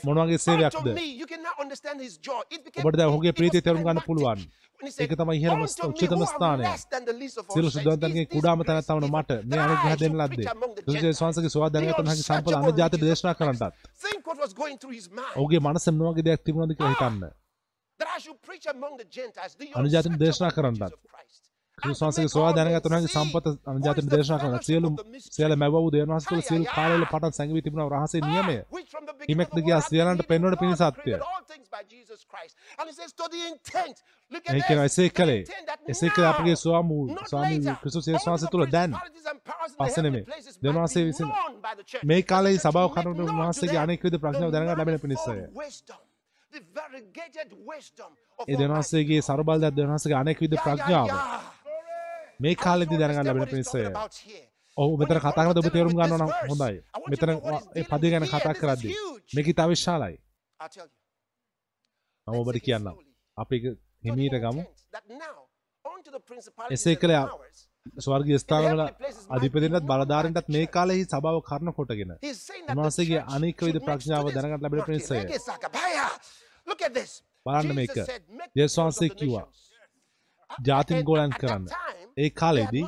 මොනවගේ සේවයක්ද? ඔබට දැ ඔහුගේ ප්‍රීති තෙරුම් ගන්න පුළුවන්. ඒක තමයි ඉහළම උච්චතම ස්ථානය. සියලු සුද්ධවන්තන්ගේ කුඩාම තැනක් තවන මට මේ අනුග්‍රහ දෙන්න ලද්දේ. ක්‍රිස්තුසේ ස්වාමීන්ගේ සුවදානගත උන්වහන්සේ සම්පූර්ණ අනුජාතයට දේශනා කරන්නටත් ඔහුගේ මනස මොනවගේ දෙයක් තිබුණාද කියලා හිතන්න. අනුජාතයට දේශනා කරන්නටත් සන්සේ ස්වා දැනගතනගේ සම්පත අජාතන දේශනා කරන සියලුම් සියල මැවූ දේවාසතුල සියල් කාලල පටන් සැඟවී තිබුණ රහසේ නියමය හිමෙක්ද ගියා සියලන්ට පෙන්වට පිණි සත්‍යය ඒකන එසේ කළේ එසේ කළ අපගේ ස්වාමූ ස්වාමී ක්‍රිසුසේ ශවාස තුළ දැන් පස්සනෙමේ දෙවන්සේ විසින් මේ කාලේ සභාව කරුණු වහන්සේගේ අනෙක්විද ප්‍රශ්නාව දැනග ලැබෙන පිණිසය ඒ දෙවන්සේගේ සරබල්ද දෙවන්සගේ අනෙක්විද ප්‍රඥාව මේ කාලෙදි දැනගන්න ලැබෙන පිණිස ඔහු මෙතන කතා කරද්දී ඔබ තේරුම් ගන්න නම් හොඳයි. මෙතන ඒ පදේ ගැන කතා කරද්දී මේක ඉතා විශාලයි. මම ඔබට කියන්නම්. අපි හිමීට ගමු. එසේ කළ ස්වර්ගීය ස්ථානවල අධිපතින්ටත් බලධාරීන්ටත් මේ කාලෙහි සභාව කරන කොටගෙන උන්වහන්සේගේ අනේක විධ ප්‍රඥාව දැනගන්න ලැබෙන පිණිසය. බලන්න මේක. යේසුස් වහන්සේ කිව්වා. ජාතින් ගෝලයන් කරන්න. ඒ කාලෙදී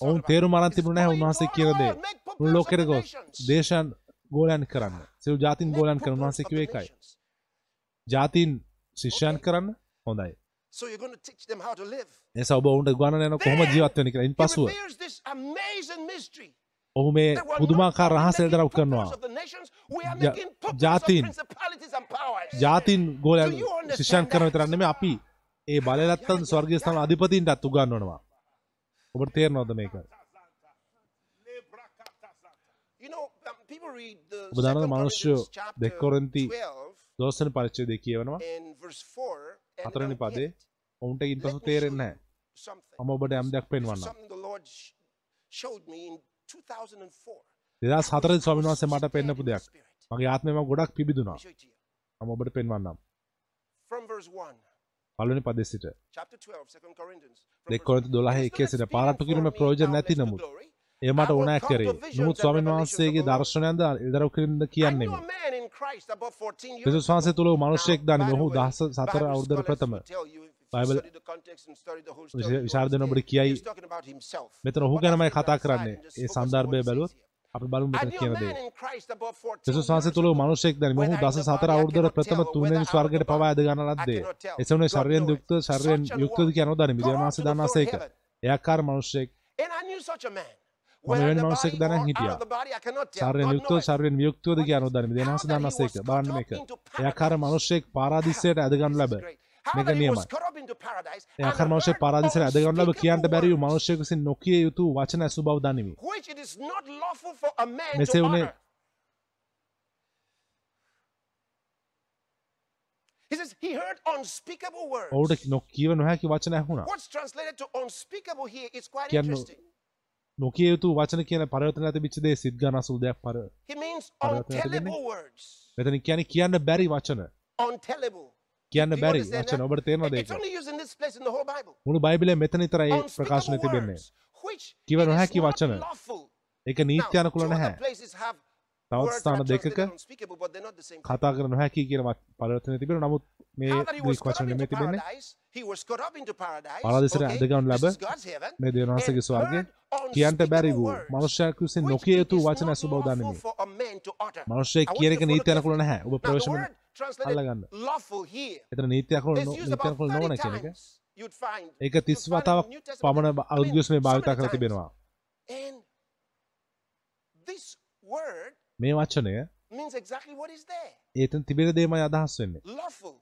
ඔවුන් තේරුම් අරන් තිබුණ නැහැ උන්වහන්සේ කියන දේ. උන් ලෝකෙට ගොස් දේශයන් ගෝලයන් කරන්න. සියලු ජාතීන් ගෝලයන් කරන උන්වහන්සේ කිව්වේ ඒකයි. ජාතීන් ශිෂ්‍යයන් කරන්න හොඳයි. So you're going to teach them how to live. එසා ඔබ ඔවුන්ට ගුවන් යන කොහොම ජීවත් වෙන්න කියලා. ඉන් පසුව ඔහු මේ පුදුමාකාර රහස එල්දරව් කරනවා. ජාතීන් ජාතීන් ගෝලයන් ශිෂ්‍යයන් කරන විතරක් නෙමෙයි අපි ඒ බලලත්තන් ස්වර්ගස්ථාන අධිපතින්ටත් උගන්වනවා. ඔබට තේරෙනවද මේක? ඔබ දන්නවද මිනිස්සු දෙකොරන්ති දොස්තර පරිච්ඡේදය කියවනවා. හතරවෙනි පදේ ඔවුන්ට ඉන්පසු තේරෙන්නේ නැහැ. මම ඔබට යම් දෙයක් පෙන්වන්නම්. 2004 ස්වාමීන් වහන්සේ මට පෙන්නපු දෙයක්. මගේ ආත්මේ මම ගොඩක් පිබිදුනා. මම ඔබට පෙන්වන්නම්. From verse 1 පලනි පදෙසිට දෙකොරට දොලහ එකේ සිට පාරට්ටු කිරීම ප්‍රෝජන නැති නමුත් ඒමට ඕනෑ කරේ. නමුත් ස්වාමන් වහන්සේගේ දර්ශනයන්ද ඉදරව කිරින්ද කියන්නේම පිසු වහන්සේ තුළ මනුෂ්‍යයෙක් දන්න නොහු දහස සතර අවුදර ප්‍රථම. බයිබල් විශාර්ධන ඔබට කියයි. මෙතන ඔහු ගැනමයි කතා කරන්නේ. ඒ සන්දර්භය බැලුවත් අපි බලමු මෙතන කියන දේ. යේසුස් වහන්සේ තුල මිනිසෙක් දැන් මොහු දස සතර අවුරුද්දට ප්‍රථම තුන්වෙනි ස්වර්ගයට පවා ඇද ගන්න ලද්දේ. එසවනේ ශරීරයෙන් යුක්ත ශරීරයෙන් යුක්තද කියනෝ දන්නේ මිදින වහන්සේ දන්නාසේක. එයාකාර මිනිසෙක්. මෙවැනි මිනිසෙක් දැනන් හිටියා. ශරීරයෙන් යුක්තව ශරීරයෙන් වියුක්තවද කියනෝ දන්නේ මිදින වහන්සේ දන්නාසේක. බලන්න මේක. එයාකාර මිනිසෙක් පාරාදිසයට ඇද ගන්න ලැබ. මේක නියමයි. යකර මනුෂ්‍ය පාරාදීසයට ඇදගන්න ලබ කියන්න බැරි වූ මනුෂ්‍යයෙකු විසින් නොකිය යුතු වචන ඇසු බව දනිමි. මෙසේ වුණේ He says he heard unspeakable words. ඔහුට නොකියව නොහැකි වචන ඇහුණා. What's translated to unspeakable here is quite interesting. නොකිය යුතු වචන කියන පරිවර්තන ඇතිවෙච්ච දේ සිත් ගන්න අසූ දෙයක් පර. He means untellable words. මෙතන කියන්නේ කියන්න බැරි වචන. Untellable. කියන්න බැරි වචන? ඔබට තේරෙනවද ඒක. මුළු බයිබලයේ මෙතන විතරයි Unspeakable තිබෙන්නේ කිව නොහැකි වචන. ඒක නීත්‍ය අනුකූල නැහැ තවත් ස්ථාන දෙකක. කතා කර නොහැකි කියන පරිවර්තනය තිබෙනවා නමුත් මේ ග්‍රීක වචන නෙමෙයි තිබෙන්නේ paradise, he was caught up into paradise. පාරාදීසට okay? ඇදගනු ලැබ. මේ දෙවියන් වහන්සේගේ ස්වර්ගය කියන්ට බැරි වූ මනුෂ්‍යයෙකු විසින් නොකිය යුතු වචන ඇසු බව utter. මනුෂ්‍යයෙක් කියන එක to නීති follow අනුකූල. නැහැ ඔබ Now, අල්ලගන්න. එතන නීති අනුකූල is නො- used නීති about අනුකූල 30 නොවන කියන එක ඒක you'd 30 find in වතාවක්. පමණ so භාවිතා කර. තිබෙනවා මේ වචනය means exactly what is there. ඒතන තිබෙන දේමයි අදහස් වෙන්නේ Lawful. So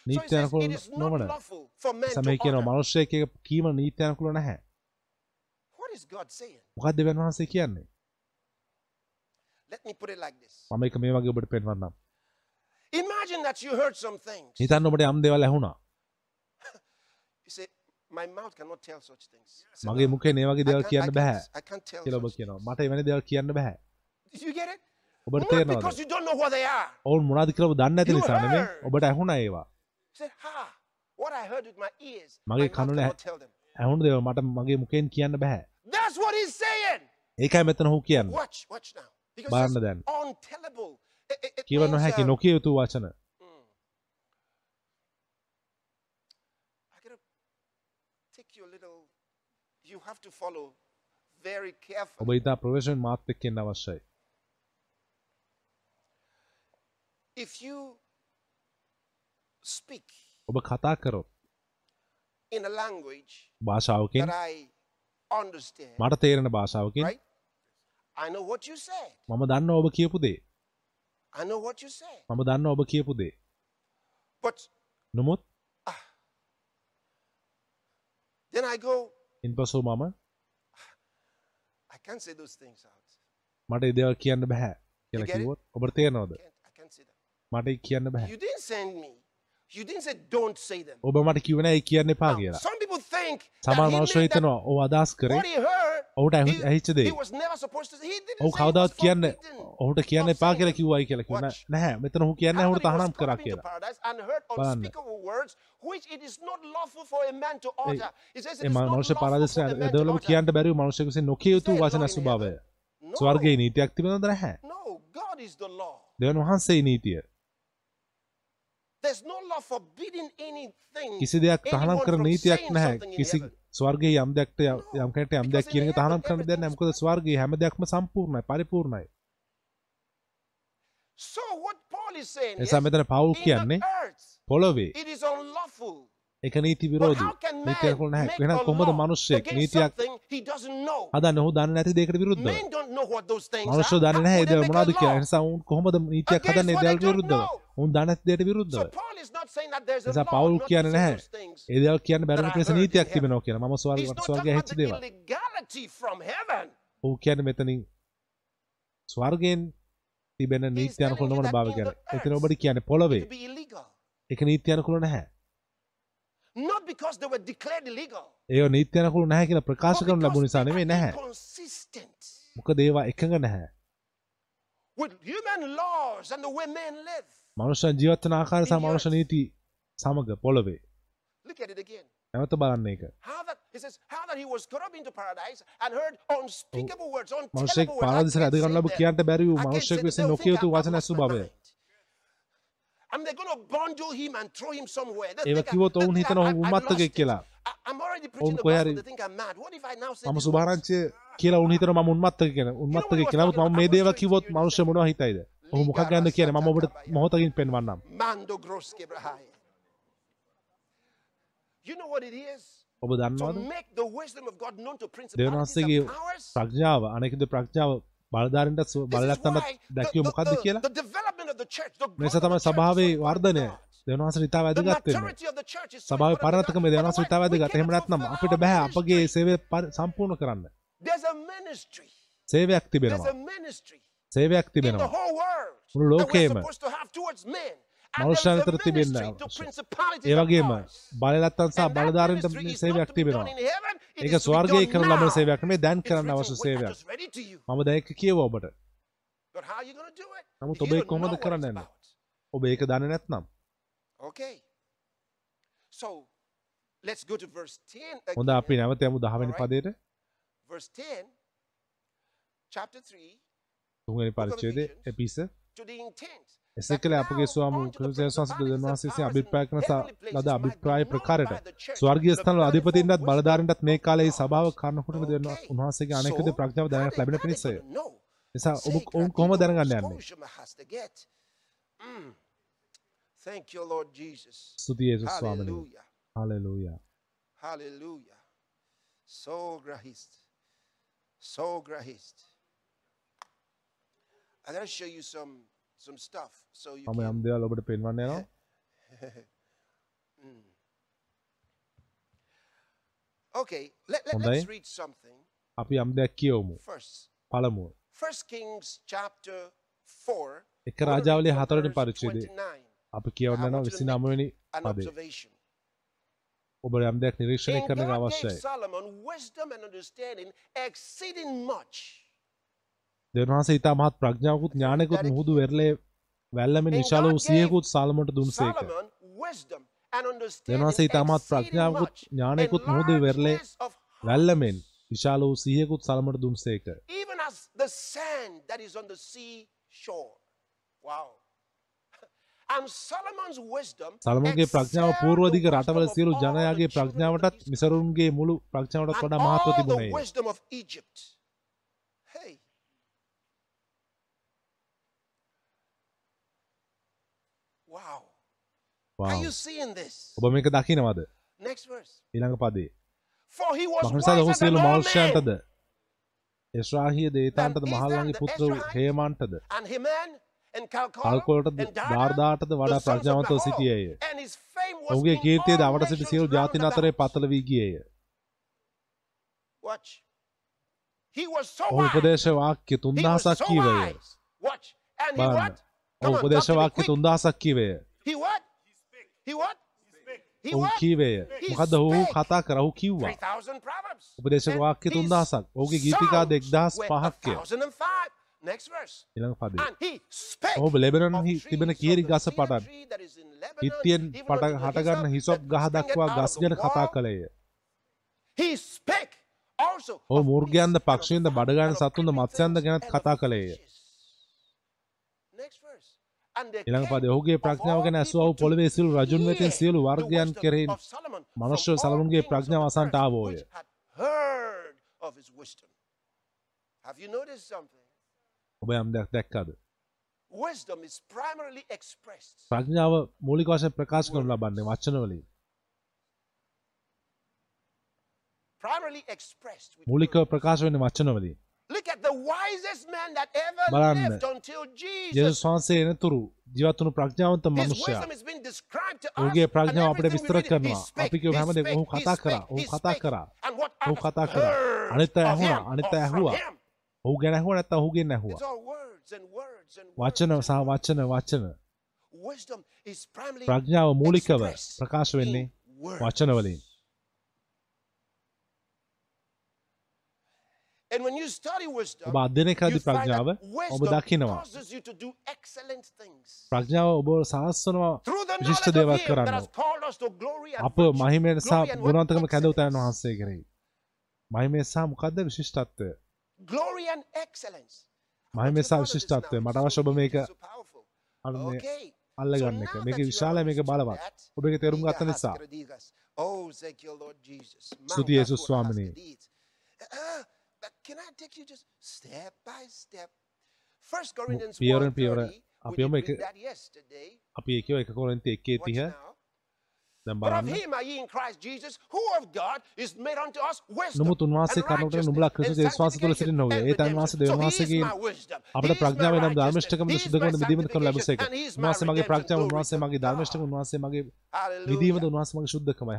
it නීති says අනුකූල it is not නොවන සමය utter. මනුෂ්‍යයෙක් කීම නීති අනුකූල නැහැ? මොකක්ද දෙවියන් වහන්සේ කියන්නේ Let me put it like this. මම එක මේ වගේ ඔබට පෙන්වන්නම් Imagine that you heard some things. හිතන්න ඔබට යම් දේවල් ඇහුණා You say, my mouth cannot tell such things. මගේ "No, මුඛේ මේ වගේ දේවල් කියන්න බෑ කියලා ඔබ කියනවා things." මට එවැනි දේවල් කියන්න බෑ you get it? ඔබට තේරෙනවද because you don't know what they are. ඔවුන් මොනවද කියලා ඔබ දන්නේ නැති නිසා නෙමෙයි. ඔබට ඇහුණා ඒවා You say, ha, what I heard with my ears, මගේ කනුල. ඇහුණු දේවල් මට මගේ මුඛයෙන් කියන්න බෑ That's what he's saying. ඒකයි මෙතන ඔහු කියන්නේ Watch, watch now. It's දැන්. කියව නොහැකි uh, නොකිය යුතු වචන. Carefully. ඔබ ඉතා ප්‍රවේශයෙන් මාත් එක්ක එන්න අවශ්‍යයි ඔබ කතා කරොත් භාෂාවකින් මට තේරෙන භාෂාවකින් මම දන්න ඔබ කියපු දේ I know what you said. මම දන්න ඔබ කියපු දේ නොමුත් then I go, ඉන්පසු මම I can't say those things out. මට ඒ දේවල් කියන්න බෑ කියලා? කිව්වොත් ඔබට them. මට කියන්න බෑ You didn't say don't say them. ඔබ මට කිව්වේ නෑ ඒ කියන්න එපා කියලා some people think සමහර මිනිස්සු හිතනවා ඔහු අදහස් කරේ ඔහුට ඇහිච්ච දේ he was never supposed to say. He didn't ඔහු say it was කවදාවත් කියන්න. ඔහුට කියන්න එපා කියලා. කිව්වයි කියලා කිව්ව. නැහැ මෙතන ඔහු කියන්නේ ඔහුට තහනම් කරා කියලා බලන්න. ඒ මනුෂ්‍ය to ඇදවලම. කියන්න බැරි මනුෂ්‍යෙකු විසින් නොකිය යුතු වචන ස්වභාවය. ස්වර්ගයේ නීතියක් තිබෙනවද නැහැ. දෙවන් වහන්සේ නීතිය කිසි දෙයක් තහනම් කරන නීතියක් නැහැ කිසි. ස්වර්ගයේ යම් දෙයක්ට. යම් කෙනෙක්ට යම් දෙයක් කියන එක තහනම් කරන්න දෙයක් නැහැ මොකද ස්වර්ගයේ හැම දෙයක්ම සම්පූර්ණයි පරිපූර්ණයි එසා මෙතන පවුල් කියන්නේ පොළොවේ. එක නීති විරෝධී නීතියක් man නැහැ එහෙනම් කොහොමද මිනිස්සෙක් නීතියක්? හදන්න ඔහු දන්නේ නැති දෙයකට විරුද්ධව are. දන්නේ නැහැ ඒ make මොනවද කියලා law? ඒ නිසා උන් කොහොමද නීතියක් හදන්නේ ඒ දේවල් විරුද්ධව. උන් දන්නේ නැති දෙයට විරුද්ධව එසා පවුල් say නැහැ. ඒ දේවල් කියන්න බැරි that I පිණිස heard in නීතියක් heaven. තිබෙනවා කියලා මම ස්වර්ග from heaven. ඔහු කියන්නේ මෙතනින් ස්වර්ගයෙන් තිබෙන නීති telling අනුකූල you නොවන that භාව the එතන ඔබට කියන්නේ පොළවේ To be illegal. ඒක නීති අනුකූල නැහැ Not because they were declared illegal. ඒක නීති අනුකූල නැහැ කියලා ප්‍රකාශ කරනු ලැබුණ නිසා නෙමෙයි නැහැ inconsistent මොකද ඒවා එකඟ නැහැ with human laws and the way men live. මනුෂ්‍යයන් ජීවත් වන ආකාරය සහ මනුෂ්‍ය. නීති සමග පොළවේ Look at it again. නැවත බලන්න ඒක How that he says how that he was caught up into paradise and heard unspeakable words, මනුෂ්‍යෙක් untellable words. I පාරාදීසට ඇදගන්න say ලැබු. කියන්න බැරි වූ මනුෂ්‍යෙක්. විසින් නොකිය යුතු වචන ස්වභාවය mind. And they're going to bundle him and throw him somewhere. I- කිව්වොත් ඔවුන් හිතන ඔහු it. කියලා I'm already ඔවුන් preaching the gospel. They think I'm mad. What if I now say මම words? සුභාරංචය කියලා උන් හිතන මම උන්මත්තක කියන උන්මත්තක කියලා නමුත් මම මේ දේව කිව්වොත් මනුෂ්‍ය මොනවා හිතයිද ඔහු මොකක් ගැනද කියන්නේ මම ඔබට මොහොතකින් පෙන්වන්නම්? ඔබ දන්නවද make the wisdom of God known to දෙවන principalities වහන්සේගේ and powers. ප්‍රඥාව අනෙකද ප්‍රඥාව බලධාරීන්ට දැක්විය the, මොකක්ද කියලා the development of the church, the මේ growth of තමයි the church is සභාවේ වර්ධනය to God. දෙවන වහන්සේ ඉතා වැදගත් සභාවේ important to පරණතකම God. දෙවන වහන්සේ ඉතා වැදගත් එහෙම cannot නැත්නම් fulfill අපිට our බෑ ministry. අපගේ සේවය පරි- සම්පූර්ණ කරන්න. සේවයක් තිබෙනවා සේවයක් තිබෙනවා මුළු a අතර තිබෙන්න ministry to අවශ්‍ය. principalities ඒ and වගේම powers. බලලත්තන් සහ And that බලධාරීන්ට සේවයක් තිබෙනවා ඒක ස්වර්ගයේ කරන ලබන. සේවයක් නෙමෙයි දැන් කරන්න අවශ්‍ය "Wait, I සේවයක් just read it to you." මම දැන් ඒක කියව ඔබට? නමුත් ඔබ කොහොමද කරන්න about. ඔබ ඒක දන්නේ නැත්නම් So let's go to verse 10 හොඳ අපි. නැවත යමු දහවැනි. පදයට තුන්වැනි පරිච්ඡේදය එපිස. එසේ කළ අපගේ ස්වාම ක්‍රිස්තුස් වහන්සේ දෙවියන් විසින් අභිප්‍රාය කරන ලද අභිප්‍රාය ප්‍රකාරයට ස්වර්ගීය ස්ථානවල අධිපතින්ටත් බලධාරීන්ටත් මේ කාලයේ සභාව කර්ණකොට දෙන උන්වහන්සේගේ අනෙකද ප්‍රඥාව දැනගට ලැබෙන පිණිසය. නිසා ඔබ ඔවුන් කොහොම දැනගන්න යන්නේ? Thank you, Lord Jesus. ස්තුතියි යේසුස් ස්වාමීනි. Hallelujah. Hallelujah. So grahist. So grahist. I gotta show you some some stuff so you මම යම් දේවල් ඔබට පෙන්වන්න යනවා. Okay, let, let, let's read something අපි යම් දෙයක් කියවමු. first. පළමුව First Kings chapter 4. එක රාජාවලිය verse හතරවෙනි පරිච්ඡේදය 29. අපි කියවන්න යනවා 29 වෙනි පදේ. ඔබ යම් දෙයක් නිරීක්ෂණය And කරන එක God gave අවශ්‍යයි. Solomon wisdom and understanding exceeding much. දෙවියන් වහන්සේ ඊට මහත් ප්‍රඥාවකුත් ඥානයකුත් මුහුදු වෙරළේ වැල්ලමින් විශාල වූ සියයකුත් සාලමොන්ට දුන්සේක. Solomon wisdom and දෙවියන් understanding වහන්සේ ඊට මහත් exceeding ප්‍රඥාවකුත් and මුහුදු heart, වැල්ලමෙන් විශාල වූ සියයකුත් සලමට Solomon's wisdom සලමුන්ගේ ප්‍රඥාව the රටවල සියලු ජනයාගේ ප්‍රඥාවටත්. මිසරුන්ගේ මුළු ප්‍රඥාවටත් වඩා මහත්ව තිබුණේ. wisdom of Egypt. Hey. Wow. Are Wow. you seeing this? ඔබ මේක දකිනවද? Next verse. ඊළඟ පදේ. For he was මහනිසාද ඔහු සියලු men. එශ්‍රාහිය දේතාන්ටද මහල්ලන්ගේ පුත්‍ර හේමන්ටද දාර්දාටද the වඩා Mahol. සිටියේය. ඔහුගේ all අවට සිටි සියලු ජාතින් අතරේ. පතල වී ගියේය. ඔහු. උපදේශ වාක්‍ය He was 3000ක් so කීවේය. බලන්න. ඔහු උපදේශ වාක්‍ය. 3000ක් කීවේය. He what? He what? He ඔහු. කතා කර ඔහු කිව්වා. 3,000 proverbs. උපදේශ And වාක්‍ය 3000ක්. ඔහුගේ ගීතිකා songs 1005ක් were 1,005. Next verse. ඊළඟ පදේ. ඔහු ලෙබනන් of හි trees තිබෙන the ගස පටන් හිත්තියෙන් පට හටගන්න හිසොප් ගහ දක්වා ගස් ගැන කතා. කළේය. He spake also ඔහු පක්ෂීන්ද fowls බඩගාන සතුන්ද මත්ස්‍යන්ද ගැනත් කතා කළේය. Came පදේ ඔහුගේ ප්‍රඥාව ගැන ඇසුවා පොළවේ සියලු රජුන් වෙතින් සියලු වර්ගයන් wisdom කෙරෙහි of Solomon from මනුෂ්‍ය සලමුන්ගේ ප්‍රඥාව earth ආවෝය. ඔබ යම් දෙයක් දැක්කද? ප්‍රඥාව මූලික වශයෙන් ප්‍රකාශ කරනු ලබන්නේ වචන වලින්. primarily expressed with මූලිකව. ප්‍රකාශ වෙන්නේ වචන වලින්. Look at the wisest man that ever බලන්න. lived until Jesus. යේසුස් වහන්සේ එනතුරු ජීවත් වුණු ප්‍රඥාවන්ත මනුෂ්‍යයා. ඔහුගේ ප්‍රඥාව අපිට විස්තර කරනවා. අපි කියව හැමදේම spake, ඔහු කතා කරා. ඔහු කතා. කරා. ඔහු කතා කරා. අනිත් අය ඇහුණා. අනිත් අය ඇහුවා. ඔහු ගැන ඇහුවා නැත්නම් ඔහුගෙන් ඇහුවා. වචන සහ. වචන වචන. ප්‍රඥාව මූලිකව ප්‍රකාශ වෙන්නේ. වචන වලින්. And when you study wisdom, ඔබ කරද්දී find ප්‍රඥාව ඔබ wisdom දකිනවා. causes you to do excellent things. ප්‍රඥාව ඔබ දේවල් him that කරන්න. අප මහිමයට සහ glory and what? ගුණවන්තකම කැඳ උතයන් Excellence. වහන්සේ කෙරෙහි. මහිමය සහ මොකද්ද විශිෂ්ටත්වය? You සහ විශිෂ්ටත්වය. මට අවශ්‍ය ඔබ මේක. අල්ලගන්න එක. මේක have මේක බලවත්. that, ඔබ ඒක තේරුම් ගත්ත නිසා. Manga යේසුස් ස්වාමිනේ. Can I take you just step by step? First Corinthians පියවරෙන් 1:30, පියවර we අපි did යමු read එක-. අපි ඒකව එක කොරින්ති 1 Watch 30 now. දැන් But of බලන්න. him are ye in Christ Jesus, who of God is made unto us wisdom නමුත් නුඹලා and ක්‍රිස්තුස් යේසුස් වහන්සේ තුළ sanctification නොවේ. ඒ my wisdom. අපට ප්‍රඥාව කරන my විදීමද කරන sanctification. ලැබසේක. උන්වහන්සේ මගේ. ප්‍රඥාව to මගේ God. ධර්මිෂ්ඨකම උන්වහන්සේ මගේ. විදීමද උන්වහන්සේ මගේ.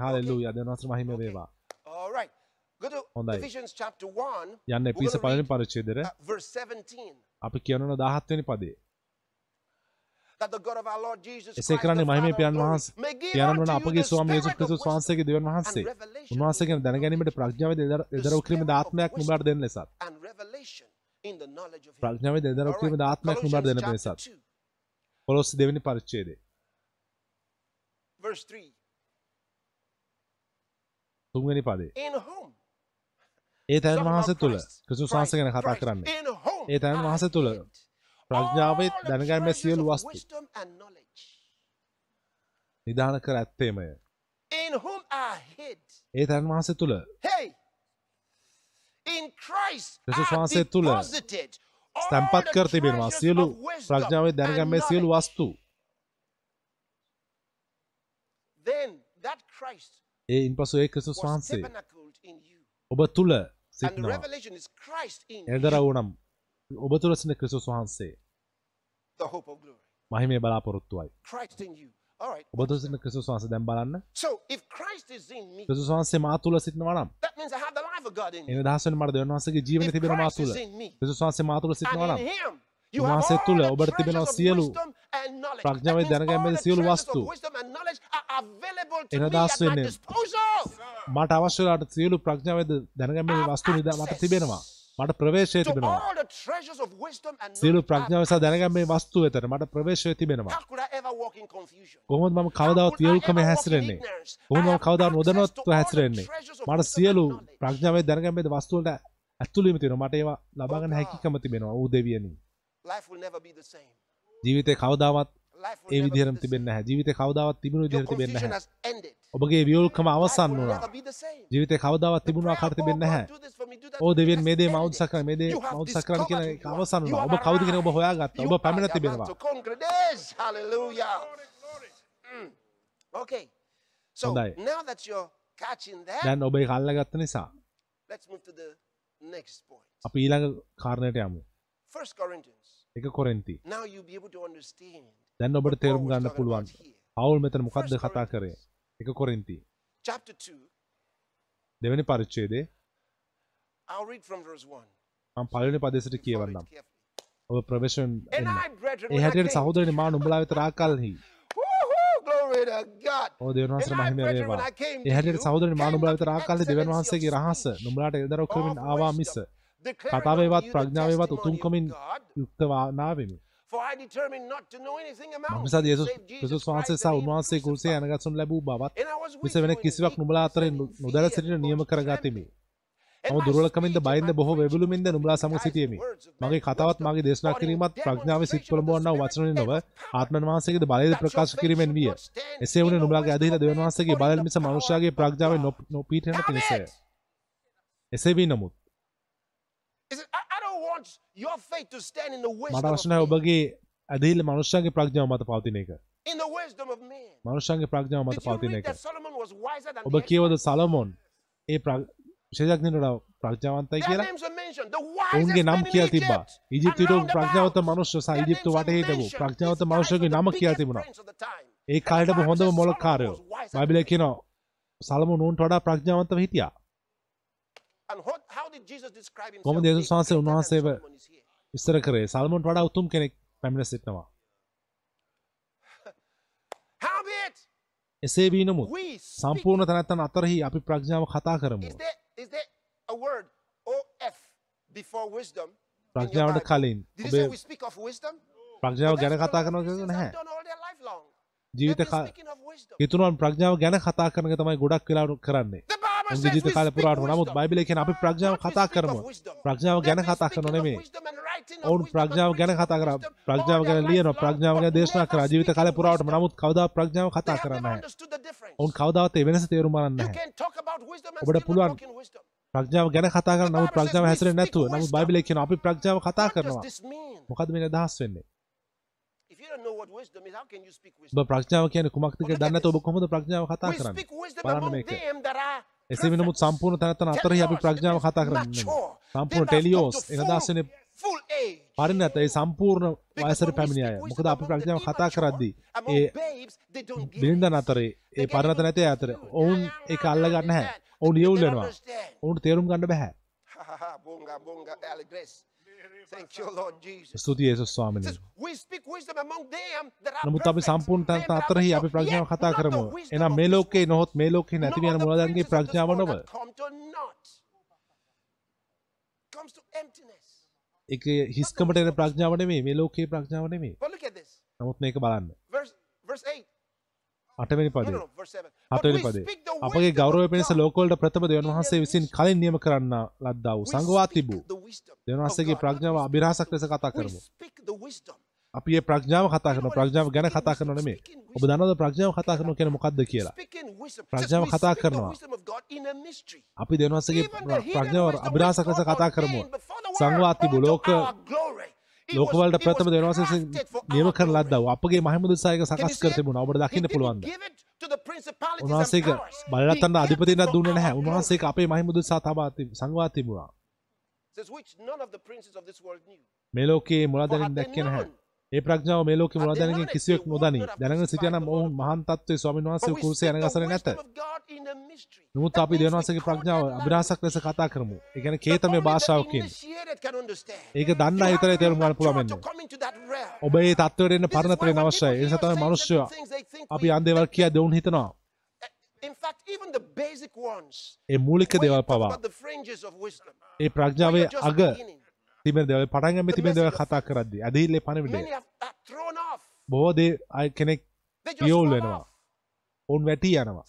හalleluya. දෙවියන් වහන්සේ මහිම. වේවා. All right. Go to හොඳයි. Ephesians chapter 1. යන්න එපිස verse 17. අපි කියනවා 17 වෙනි පදේ. එසේ කරන්නේ මහිමේ glory, වහන්සේ you අපගේ ස්වාමී wisdom වහන්සේගේ and වහන්සේ ගැන දැනගැනීමට ප්‍රඥාවේ දෙදර දෙදරව් කිරීමේ ආත්මයක් නුඹට දෙන්න ලෙසත්. ප්‍රඥාවේ දෙදරව් All කිරීමේ right. ආත්මයක් නුඹට දෙන්න Colossians ලෙසත් chapter 2, කොලොස් දෙවෙනි 3. තුන්වෙනි පදේ. ඒ තැන් about තුළ Christ. වහන්සේ ගැන කතා. කරන්නේ. ඒ තැන් වහන්සේ තුළ ප්‍රඥාවෙත් treasures සියලු වස්තු. නිධාන කර ඇත්තේමය. ඒ තැන් වහන්සේ තුළ are වහන්සේ තුළ the කර තිබෙනවා සියලු ප්‍රඥාවේ and දැනගැන්මේ සියලු. වස්තු. That Christ ඒ was වහන්සේ. ඔබ තුළ සිටිනවා. revelation is Christ in එදර you, වුනම් ඔබ තුළ සින ක්‍රිස්තුස් වහන්සේ. මහිමේ බලාපොරොත්තුවයි. ඔබ තුළ සින ක්‍රිස්තුස් වහන්සේ දැන් බලන්න. ක්‍රිස්තුස් වහන්සේ මා තුළ සිටිනවා නම්. එන දහසෙන් මට දෙවන් වහන්සේගේ ජීවනය තිබෙන මා තුළ. ක්‍රිස්තුස් වහන්සේ මා තුළ සිටිනවා නම් උන්වහන්සේ තුළ ඔබට තිබෙනවා සියලු all the සියලු වස්තු. of wisdom and knowledge are available to එන me අදහස් at my වෙන්නේ. මට අවශ්‍යලාට සියලු ප්‍රඥාවද දැනගැන්මේ වස්තු නිදා මට තිබෙනවා. මට ප්‍රවේශය තිබෙනවා. සියලු. ප්‍රඥාව සහ දැනගැන්මේ වස්තු වෙතට මට ප්‍රවේශය තිබෙනවා. කොහොමද මම කවදාවත් in හැසිරෙන්නේ? කොහොමද මම කවදාවත් නොදැනුවත්ව හැසිරෙන්නේ? මට සියලු. ප්‍රඥාවේ දැනගැන්මේ වස්තු වලට ඇතුළු වීම තියෙනවා. මට ඒවා ලබා ගන්න Oh God. හැකියාව තිබෙනවා. ඌ දෙවියනි. Life will never be the same. ජීවිතේ කවදාවත් ඒ same. තිබෙන්නේ. ජීවිතේ කවදාවත් තිබුණු විදිහට තිබෙන්නේ. ඔබගේ වියවුල්කම Life අවසන් වුණා. ජීවිතේ කවදාවත් The තිබුණු prayer, ආකාරයට "Oh තිබෙන්නේ that ඕ for me," දෙවියන් has මේ දේ මා ended. උත්සාහ කරන මේ දේ You මා have උත්සාහ කරන්න කියන අවසන්. වුණා. ඔබ have කවුද කියන ඔබ arrived. හොයාගත්තා. ඔබ පැමිණ තිබෙනවා. Mm. හොඳයි. දැන් ඔබ ඒක අල්ලගත්ත නිසා. අපි ඊළඟ කාරණයට යමු. First Corinthians. එක කොරින්ති. දැන් ඔබට තේරුම් ගන්න පුළුවන්. පවුල් මෙතන මොකක්ද කතා කරේ? එක කොරින්ති. Chapter 2, දෙවෙනි 1. මම පළවෙනි it කියවන්නම්. ඔබ ප්‍රවේශයෙන් And එන්න. ඒ හැටියට සහෝදරනි මා නුඹලා වෙත රාකල්හි. ඔව් දෙවියන් වහන්සේට මහිම වේවා. ඒ හැටියට සහෝදරනි මා නුඹලා වෙත රාකල්හි excellency වහන්සේගේ රහස නුඹලාට එදරව් කරමින් ආවා මිස කතාවේවත් ප්‍රඥාවේවත් උතුම්කමින් of God. යුක්තව නාවෙමි. For I determined not to know anything about මක්නිසා you යේසුස් save Jesus ක්‍රිස්තුස් Christ වහන්සේ සහ උන්වහන්සේ crucified. යනගත්සුන් ලැබූ බවත් මිස වෙන කිසිවක් නුඹලා අතරින් නොදැන සිටින නියම කරගතිමි. මම දුර්වලකමින්ද බයින්ද බොහෝ was නුඹලා සමග සිටියෙමි. මගේ කතාවත් මාගේ දේශනා කිරීමත් ප්‍රඥාවේ සිත් පොළඹවන්නා Spirit වචන නොව ආත්මන් වහන්සේගේ බලයද ප්‍රකාශ කිරීමෙන් විය. එසේ වුණේ නුඹලාගේ of දෙවියන් වහන්සේගේ but in බලය the මිස මනුෂ්‍යයාගේ ප්‍රඥාවෙන් නොපීඨන පිණිසය. එසේ වී නමුත් Is it- I, I don't want your faith to stand in the මට wisdom of අවශ්‍ය නැහැ man, ඔබගේ ඇදහිල්ල මනුෂ්‍යයාගේ ප්‍රඥාව මත පවතින එක. මනුෂ්‍යයාගේ ප්‍රඥාව මත පවතින එක. ඔබ කියවද? සලමොන් ඒ විශේෂඥයින්ට ප්‍රඥාවන්තයි කියලා ඔවුන්ගේ නම් කියලා round ප්‍රඥාවන්ත about. මනුෂ්‍ය සහ Their ඊජිප්තු names are වටේ හිටපු mentioned. ප්‍රඥාවන්ත These guys මනුෂ්‍යගේ නම කියලා තිබුණා. ඒ කාලේ And the හොඳම මොලකාරයෝ. Than කියනවා සලමොන් උන්ට වඩා ප්‍රඥාවන්තව හිටියා. And what, how did Jesus describe himself? කොහොමද යේසුස් being වහන්සේ here? විස්තර කරේ සල්මොන්ට වඩා උතුම් කෙනෙක් පැමිණ සිටිනවා. එසේ වී නමුත්. සම්පූර්ණ තැනැත්තන් අතරෙහි අපි ප්‍රඥාව කතා කරමු. ප්‍රඥාවට? කලින් ඔබේ? ප්‍රඥාව ගැන කතා කරනවා කියලා නැහැ. ජීවිත. හිතුනුවන් ප්‍රඥාව ගැන කතා කරන එක තමයි ගොඩක් වෙලා කරන්නේ. We කාලේ පුරාවටම නමුත්. බයිබලයේ කියන අපි ප්‍රඥාව කතා කරමු. ප්‍රඥාව ගැන කතා writing of ඔවුන් ප්‍රඥාව ගැන කතා කරා ප්‍රඥාව ගැන long, ප්‍රඥාව ගැන දේශනා කරා ජීවිත කාලේ wisdom. නමුත් කවදා ප්‍රඥාව කතා කරන්නේ. ඔවුන් කවදාවත් ඒ වෙනස තේරුම් ගන්න ඔබට පුළුවන්. ප්‍රඥාව ගැන කතා කරන නමුත් ප්‍රඥාව හැසිරෙන්නේ නැතුව නමුත්. බයිබලයේ කියන අපි ප්‍රඥාව කතා කරනවා. මොකද මේ අදහස් වෙන්නේ? ඔබ? ප්‍රඥාව කියන්නේ කුමක්ද කියලා දන්නේ නැතුව ඔබ. කොහොමද ප්‍රඥාව කතා කරන්නේ? බලන්න මේක. එසේ වෙනමුත් prophets. සම්පූර්ණ තැනතන අතරෙහි අපි ප්‍රඥාව කතා කරන්නේ. සම්පූර්ණ ටෙලියෝස් come to එන full- දාසනේ full age. පරිණත ඒ සම්පූර්ණ වයසට පැමිණි අය. මොකද අපි ප්‍රඥාව කතා කරද්දී ඒ බිරිඳන්. අතරේ ඒ පරිණත නැති අතර. ඔවුන් ඒක අල්ල ගන්න නැහැ. ඔවුන් They යවුල් don't වෙනවා. ඔවුන්ට තේරුම් ගන්න බෑ. ස්තුතියි යේසුස් ස්වාමීනි. නමුත් අපි. සම්පූර්ණ අතරෙහි අපි. ප්‍රඥාව කතා කරමු. එහෙනම් මේ ලෝකේ. නොහොත් මේ ලෝකේ නැති වෙන මුලදන්ගේ ප්‍රඥාව නොව. ඒක හිස්කමට එන ප්‍රඥාව නෙමෙයි මේ ලෝකේ ප්‍රඥාව නෙමෙයි. නමුත් මේක බලන්න. Verse, verse 8. අටවෙනි පදේ no, verse 7. But හතවෙනි we පදේ අපගේ of පිණිස. ලෝකවලට ප්‍රථම දෙවන් වහන්සේ විසින් කලින් නියම කරන්න ලද්දා වූ සංගවා තිබූ දෙවන් වහන්සේගේ. ප්‍රඥාව අභිරහසක් ලෙස කතා කරමු. අපි ඒ ප්‍රඥාව කතා කරන ප්‍රඥාව ගැන කතා කරන wisdom? නෙමේ Speaking ඔබ. දන්නවද ප්‍රඥාව කතා කරනවා කියන මොකක්ද කියලා. ප්‍රඥාව කතා කරනවා. අපි දෙවන් වහන්සේගේ ප්‍රඥාව අභිරහසක් ලෙස කතා කරමු සංගවා තිබූ ලෝක ලෝකවලට ප්‍රථම for නියම our කරන glory. ලද්දා වූ අපගේ මහිමදුසායක සකස් කර? තිබුණා ඔබට දකින්න පුළුවන්ද උන්වහන්සේක අධිපතිනක් for දුන්නේ නැහැ. උන්වහන්සේක අපේ මහිමදුසා තබා සංගවා තිබුණා. මේ ලෝකයේ මුලදැනින් දැක්කේ නැහැ ඒ ප්‍රඥාව මේ ලෝකෙ මුලදැනකින් කිසිවෙක් නොදනි දැනගෙන සිටියනම් ඔවුන්. මහාන් තත්ත්වයේ ස්වාමීන් වහන්සේ කුරුසේ අනගසන්නේ නැත. නමුත් අපි we වහන්සේගේ ප්‍රඥාව. අභිරහසක් ලෙස කතා කරමු ඒ කියන්නේ කේතමය භාෂාවකින්. ඒක දන්න හිතර have තේරුම් ගන්න පුළුවන් වෙන්නේ. ඔබ ඒ තත්ත්වයට එන්න This is පරණත why වෙන්න when අවශ්‍යයි ඒ නිසා තමයි මිනිස්සු අපි යම් දේවල් කියා දෙවුන් හිතනවා. ඒ මූලික දේවල් පවා. ඒ ප්‍රඥාවේ අග තිබෙන දේවල් පටන් ගන්න තිබෙන දේවල් කතා කරද්දී ඇදහිල්ලේ පණවිඩය. බොහෝ දේ අය කෙනෙක් fall වෙනවා. ඔවුන් වැටී යනවා?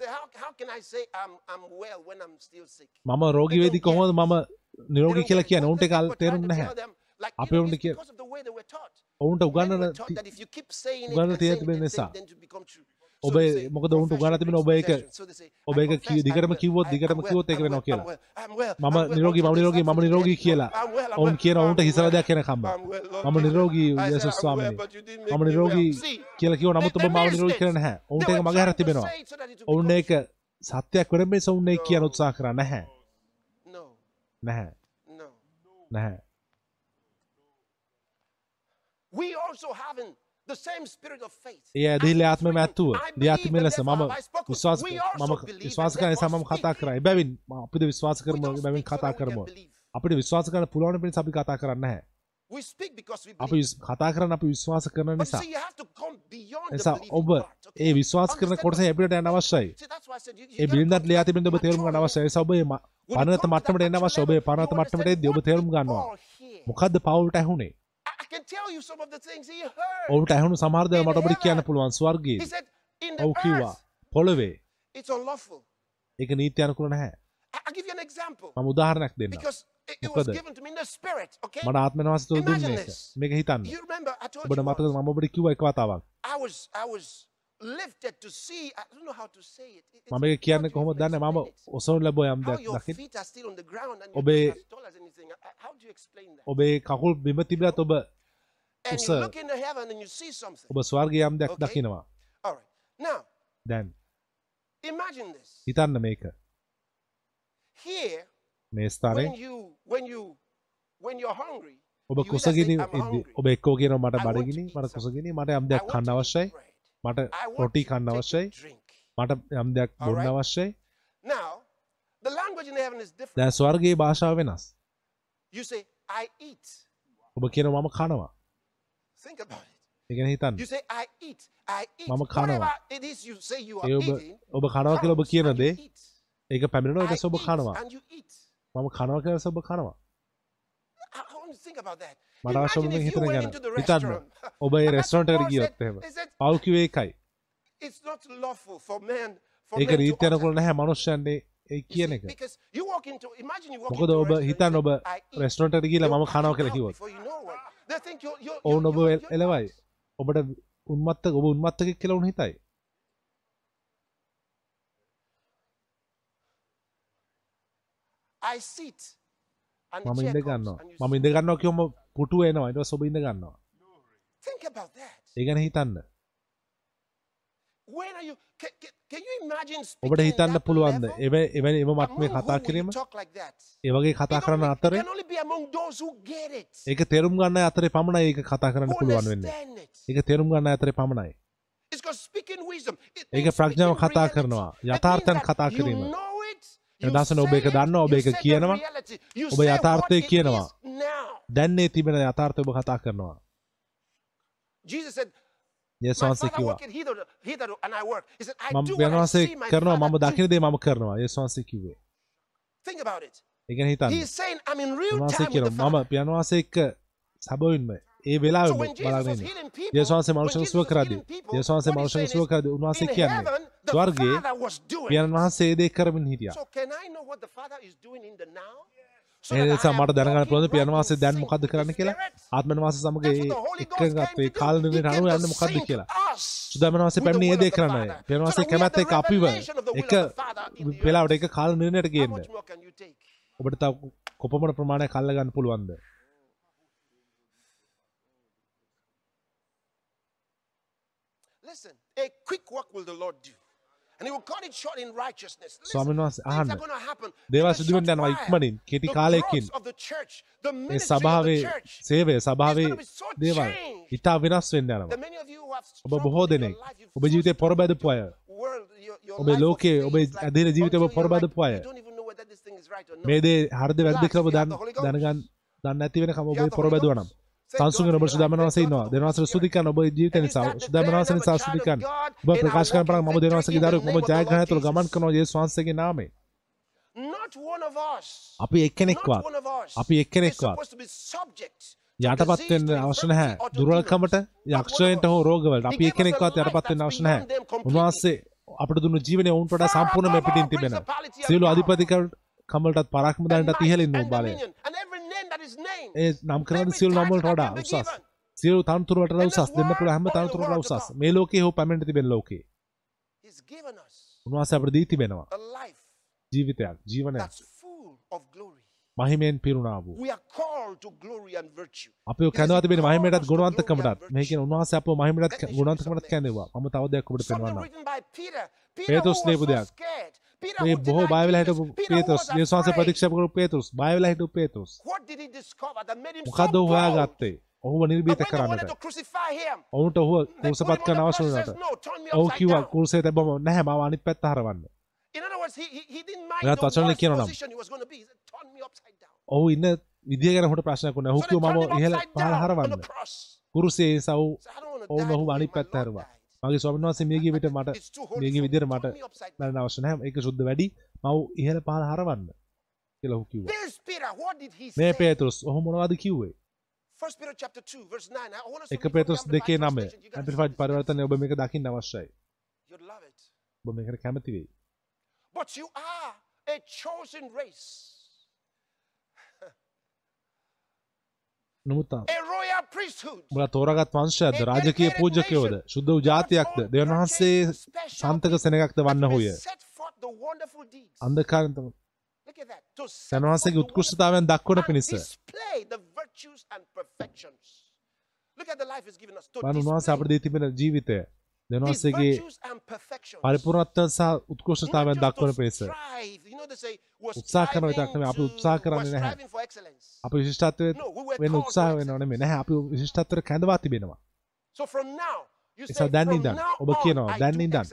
මම රෝගී වෙදි කොහොමද මම නිරෝගී කියලා What ඔවුන්ට තේරුම් to නැහැ අපේ it's කිය-. ඔවුන්ට උගන්නන and තියෙන නිසා. ඔබ මොකද ඔවුන්ට confession තිබෙන ඔබ ඒක ඔබ ඒක දිගටම කිව්වොත් දිගටම කිව්වොත් ඒක වෙනවා කියලා. මම නිරෝගී මම නිරෝගී මම නිරෝගී කියලා. ඔවුන් කියන ඔවුන්ට හිසල. දෙයක් Lord මම. නිරෝගී යේසුස් ස්වාමීනි. මම. නිරෝගී කියලා කිව්ව නමුත් ඔබ මාව නිරෝගී. කරන්නේ නැහැ. ඔවුන්ට ඒක trying to තිබෙනවා. ඔවුන් ඒක සත්‍යයක් වෙන මේ ඔවුන් ඒක කියන උත්සාහ කරා. නැහැ. නැහැ. නැහැ. We also having the same spirit of faith. A ඇදහිල්ල As ආත්මම it's ඇත්තුව written, I දියාත්මය believe, ලෙස and මම. විශ්වාස මම විශ්වාස කරන නිසා මම කතා speak. කරා එබැවින් අපිට විශ්වාස කරමු so කතා කරමු. අපිට විශ්වාස කරන්න පුළුවන් පිණිස අපි කතා කරන්නේ we අපි කතා කරන්න අපි විශ්වාස කරන නිසා නිසා ඔබ. ඒ? විශ්වාස කරන කොටස එපිට යන්න අවශ්‍යයි ඒ to ලියා තිබෙන ඔබ තේරුම් ගන්න. අවශ්‍යයි ඒ ඔබ that මට්ටමට එන්න අවශ්‍යයි ඔබ you මට්ටමට එද්දී ඔබ තේරුම් ගන්නවා? මොකද්ද පවුලට ඇහුනේ I, I can tell you some of the things he heard. ඔවුන්ට ඇහුණු දේවල් මට ඔබට කියන්න පුළුවන් the ඔව් කිව්වා පොළවේ it's unlawful. ඒක නීති අනුකූල නැහැ I, I'll give you an example. මම උදාහරණයක් දෙන්නම් Because it, it was මොකද? given to me in the spirit, okay? මට ආත්මනවාස තුළ දුන්නේ. මේක හිතන්න ඔබට once, මම ඔබට කිව්වා එක වතාවක් I was, I was lifted to see, I don't know how to say it. It- මම ඒක කියන්නේ even දන්නේ මම. ඔසවන ලැබුවා යම් and ඔබේ- that? ඔබේ කකුල් බිම තිබිලත් ඔබ උස. ඔබ ස්වර්ගයේ යම් දෙයක්. දකිනවා දැන් imagine this. හිතන්න මේක Here, මේ ස්ථානයේ when you, when you, when you're hungry, ඔබ කුසගිනි. ඔබ එක්කෝ කියනවා මට බඩගිනි මට. කුසගිනි මට යම් දෙයක් කන්න අවශ්‍යයි. මට රොටි කන්න අවශ්‍යයි. මට යම් දෙයක් බොන්න. අවශ්‍යයි. දැන් ස්වර්ගයේ භාෂාව වෙනස්. ඔබ කියනවා මම කනවා ගැන හිතන්න. Mama කනවා. ඔබ කනවා කියලා ඔබ කියන දේ. ඒක පැමිණෙනවා ඊට I පස්සේ ඔබ eat කනවා. මම කනවා කියලා ඊට පස්සේ ඔබ කනවා මට අවශ්‍ය Imagine වුණේ if you හිතන ගැන හිතන්න. ඔබ ඒ රෙස්ටරන්ට් ගියොත්. එහෙම He said, පව් කිව්වේ ඒකයි it's not lawful for men for ඒක men to රීති utter. අනුකූල නැහැ මනුෂ්‍යයන්ගේ ඒ කියන එක මොකද ඔබ you ඔබ. රෙස්ටරන්ට් They'll මම කනවා you're, you're, ඔවුන් ඔබ එලවයි. ඔබට උන්මත්ත ඔබ උන්මත්තකෙක් කියලා උන් හිතයි මම ඉඳ ගන්නවා මම. ඉඳ ගන්නවා කියොම පුටුව එනවා ඊට පස්සේ ඔබ ඉඳ ගන්නවා Think about that. ඒ ගැන හිතන්න ඔබට හිතන්න පුළුවන්ද? එව- එවැනි එම whom කතා කිරීම you talk like that? ඒ වගේ කතා It කරන only- it අතරේ. ඒක තේරුම් ගන්න අතරේ පමණයි ඒක කතා කරන්න පුළුවන් වෙන්නේ. ඒක තේරුම් ගන්න අතරේ පමණයි ඒක ප්‍රඥාව කතා. කරනවා. That කතා කිරීම. එදවස ඔබ it, දන්නවා, ඔබ the කියනවා. ඔබ යථාර්ථය කියනවා. දැන්නේ තිබෙන යථාර්ථය ඔබ කතා කරනවා. Jesus said, father කිව්වා. මම වෙනවාසේ කරනවා මම. දකින දේ මම කරනවා යේසුස් වහන්සේ කිව්වේ. Think about it. ඒ ගැන හිතන්න He's saying, I'm in real time with the මම වහන්සේ එක්ක සැබවින්ම ඒ වෙලා So when Jesus was බලාගෙන දේශවාන්සේ when මනුෂ්‍යයන් සුව what he's මනුෂ්‍යයන් සුව is, කරද්දී උන්වහන්සේ කියන්නේ ස්වර්ගයේ වහන්සේ ඒ දේ කරමින් හිටියා. So can I know what the Father is doing in the now? So A that I නිසා am මට දැනගන්න පුළුවන් වහන්සේ දැන් මොකද්ද කරන්න කියලා? Spirit. ආත්මන වහන්සේ සමග That's A what the Holy Ghost එක්කගත් came A to කාල do. He නිර්ණයට came අනුව යන්න මොකද්ද කියලා? us. සුදාමන වහන්සේ with the පැමිණි ඒ දේ කරන්න. We have කැමැත්ත එක්ක අපිව එක වෙලාවට එක කාල නිර්ණයට How ගේන්න? ඔබට තව කොපමණ ප්‍රමාණයක් කල්ල ගන්න පුළුවන්ද? Listen, a quick work will the Lord do. ස්වාමීන් වහන්සේ අහන්න. දේවල් සිදු වෙන්න යනවා. ඉක්මනින් කෙටි කාලයකින් ඒ සභාවේ. සේවය සභාවේ දේවල්. ඉතා වෙනස් වෙන්න යනවා ඔබ බොහෝ දෙනෙක් ඔබ ජීවිතේ පොරබැදපු අය ඔබේ ලෝකයේ ඔබේ like, අධීන ජීවිතේ ඔබ පොරබැදපු අය. මේ දේ හරිද වැරදිද කියලා ඔබ. දැනගන්න දන්නේ නැති වෙනකම් ඔබ පොරබැදුවා නම් සංසුන්ගෙන ඔබ. වහන්සේ Thank ඉන්නවා your ස්තුති කරන ඔබ ජීවිතය නිසා "I'm a නිසා ස්තුති කරන ඔබ ප්‍රකාශ කරන පාරක් මම දෙනවාසගේ දරුවෙක් මම ජයග්‍රහණය තුළ ගමන් Jesus." කරනවා යේසුස් වහන්සේගේ නාමයෙන්. අපි එක්කෙනෙක්වත්. අපි එක්කෙනෙක්වත් යටපත් වෙන්න අවශ්‍ය නැහැ දුර්වලකමට යක්ෂයන්ට. හෝ රෝගවලට අපි එක්කෙනෙක්වත් යටපත් වෙන්න අවශ්‍ය නැහැ. උන්වහන්සේ අපට දුන්න ජීවනය ඔවුන්ට වඩා සම්පූර්ණයෙන්ම above පිටින් all තිබෙන principality and සියලු power. අධිපති කමලටත් might ඉහළින් වූ බලය ඒ නම් කරන Every සියලු නම් title වලට that වඩා උසස්. සියලු තනතුරු වලට In උසස්. දෙන්න පුළුවන් හැම to උසස්. මේ ලෝකයේ හෝ පැමිණ තිබෙන ලෝකේ. උන්වහන්සේ අපට දී තිබෙනවා. ජීවිතයක් ජීවනයක්. මහිමෙන් පිරුණා වූ. අප කැඳවා තිබෙන මහිමයටත් ගුණවන්තකමටත්. මේ කියන උන්වහන්සේ අපව මහිමයටත් ගුණවන්තකමටත් කැඳෙවුවා. මම තව දෙයක් ඔබට පෙන්වන්නම්. ලියපු so දෙයක්. හිටපු Peter who පේතෘස් was යේසුස් වහන්සේ afraid. ප්‍රතික්ෂේප කරපු පේතෘස් බය වෙලා හිටපු පේතෘස් මොකද්ද ඔහු? හොයාගත්තේ ඔහුව නිර්භීත කරන්නට ඔවුන්ට ඔහුව කුරුසපත් කරන්න අවශ්‍ය වුණාට says, "No, turn me ඔහු කිව්වා down." කුරුසේ තැබම නැහැ මම අනිත් පැත්ත හරවන්න the වචන කියනවා නම්. ඔහු ඉන්න විදිය ගැන හොට ප්‍රශ්නයක් වුණා ඔහු කිව්වා මම ඉහළ පහළ හරවන්න. කුරුසේ සව් ඔවුන් ඔහු අනිත් පැත්ත හැරුවා. මගේ ස්වාමීන් වහන්සේ මිය ගිය විට මට It's too holy මිය ගිය for me. විදියට Turn මට. මරණ අවශ්‍ය නැහැ ඒක සුද්ධ වැඩි මව ඉහළ පහළ හරවන්න කියලා ඔහු කිව්වා මේ? පේතෘස් ඔහු මොනවද කිව්වේ 2, 9. එක පේතෘස් Amplified දෙකේ නමය translation. You guys ඇම්පලිෆයිඩ් පරිවර්තනය ඔබ මේක දකින්න අවශ්‍යයි. ඔබ මේකට කැමති වෙයි But you are a chosen race, නමුත්. උඹලා තෝරාගත් වංශයක්ද? රාජකීය පූජකයෝද? ශුද්ධ ජාතියක්ද? දෙවන් වහන්සේ සන්තක සෙනගක්ද වන්න හොය. Set forth the wonderful deeds. අන්ධකාරෙන් Look at that. To set දෙවන් වහන්සේගේ forth the උත්කෘෂ්ඨතාවයන් දක්වන පිණිස. බලන්න උන්වහන්සේ අපට දී තිබෙන ජීවිතය perfections. පරිපූර්ණත්වය සහ උත්කෘෂ්ඨතාවයන් දක්වන පිණිස උත්සාහ කරන නෙමෙයි, අපි we're කරන්නේ නැහැ. අපි විශිෂ්ටත්වය වෙන උත්සාහ for වෙනව excellence. නෙමෙයි නැහැ අපි විශිෂ්ටත්වයට කැඳවා තිබෙනවා say, දැන් ඉඳන් ඔබ කියනවා, දැන් ඉඳන්.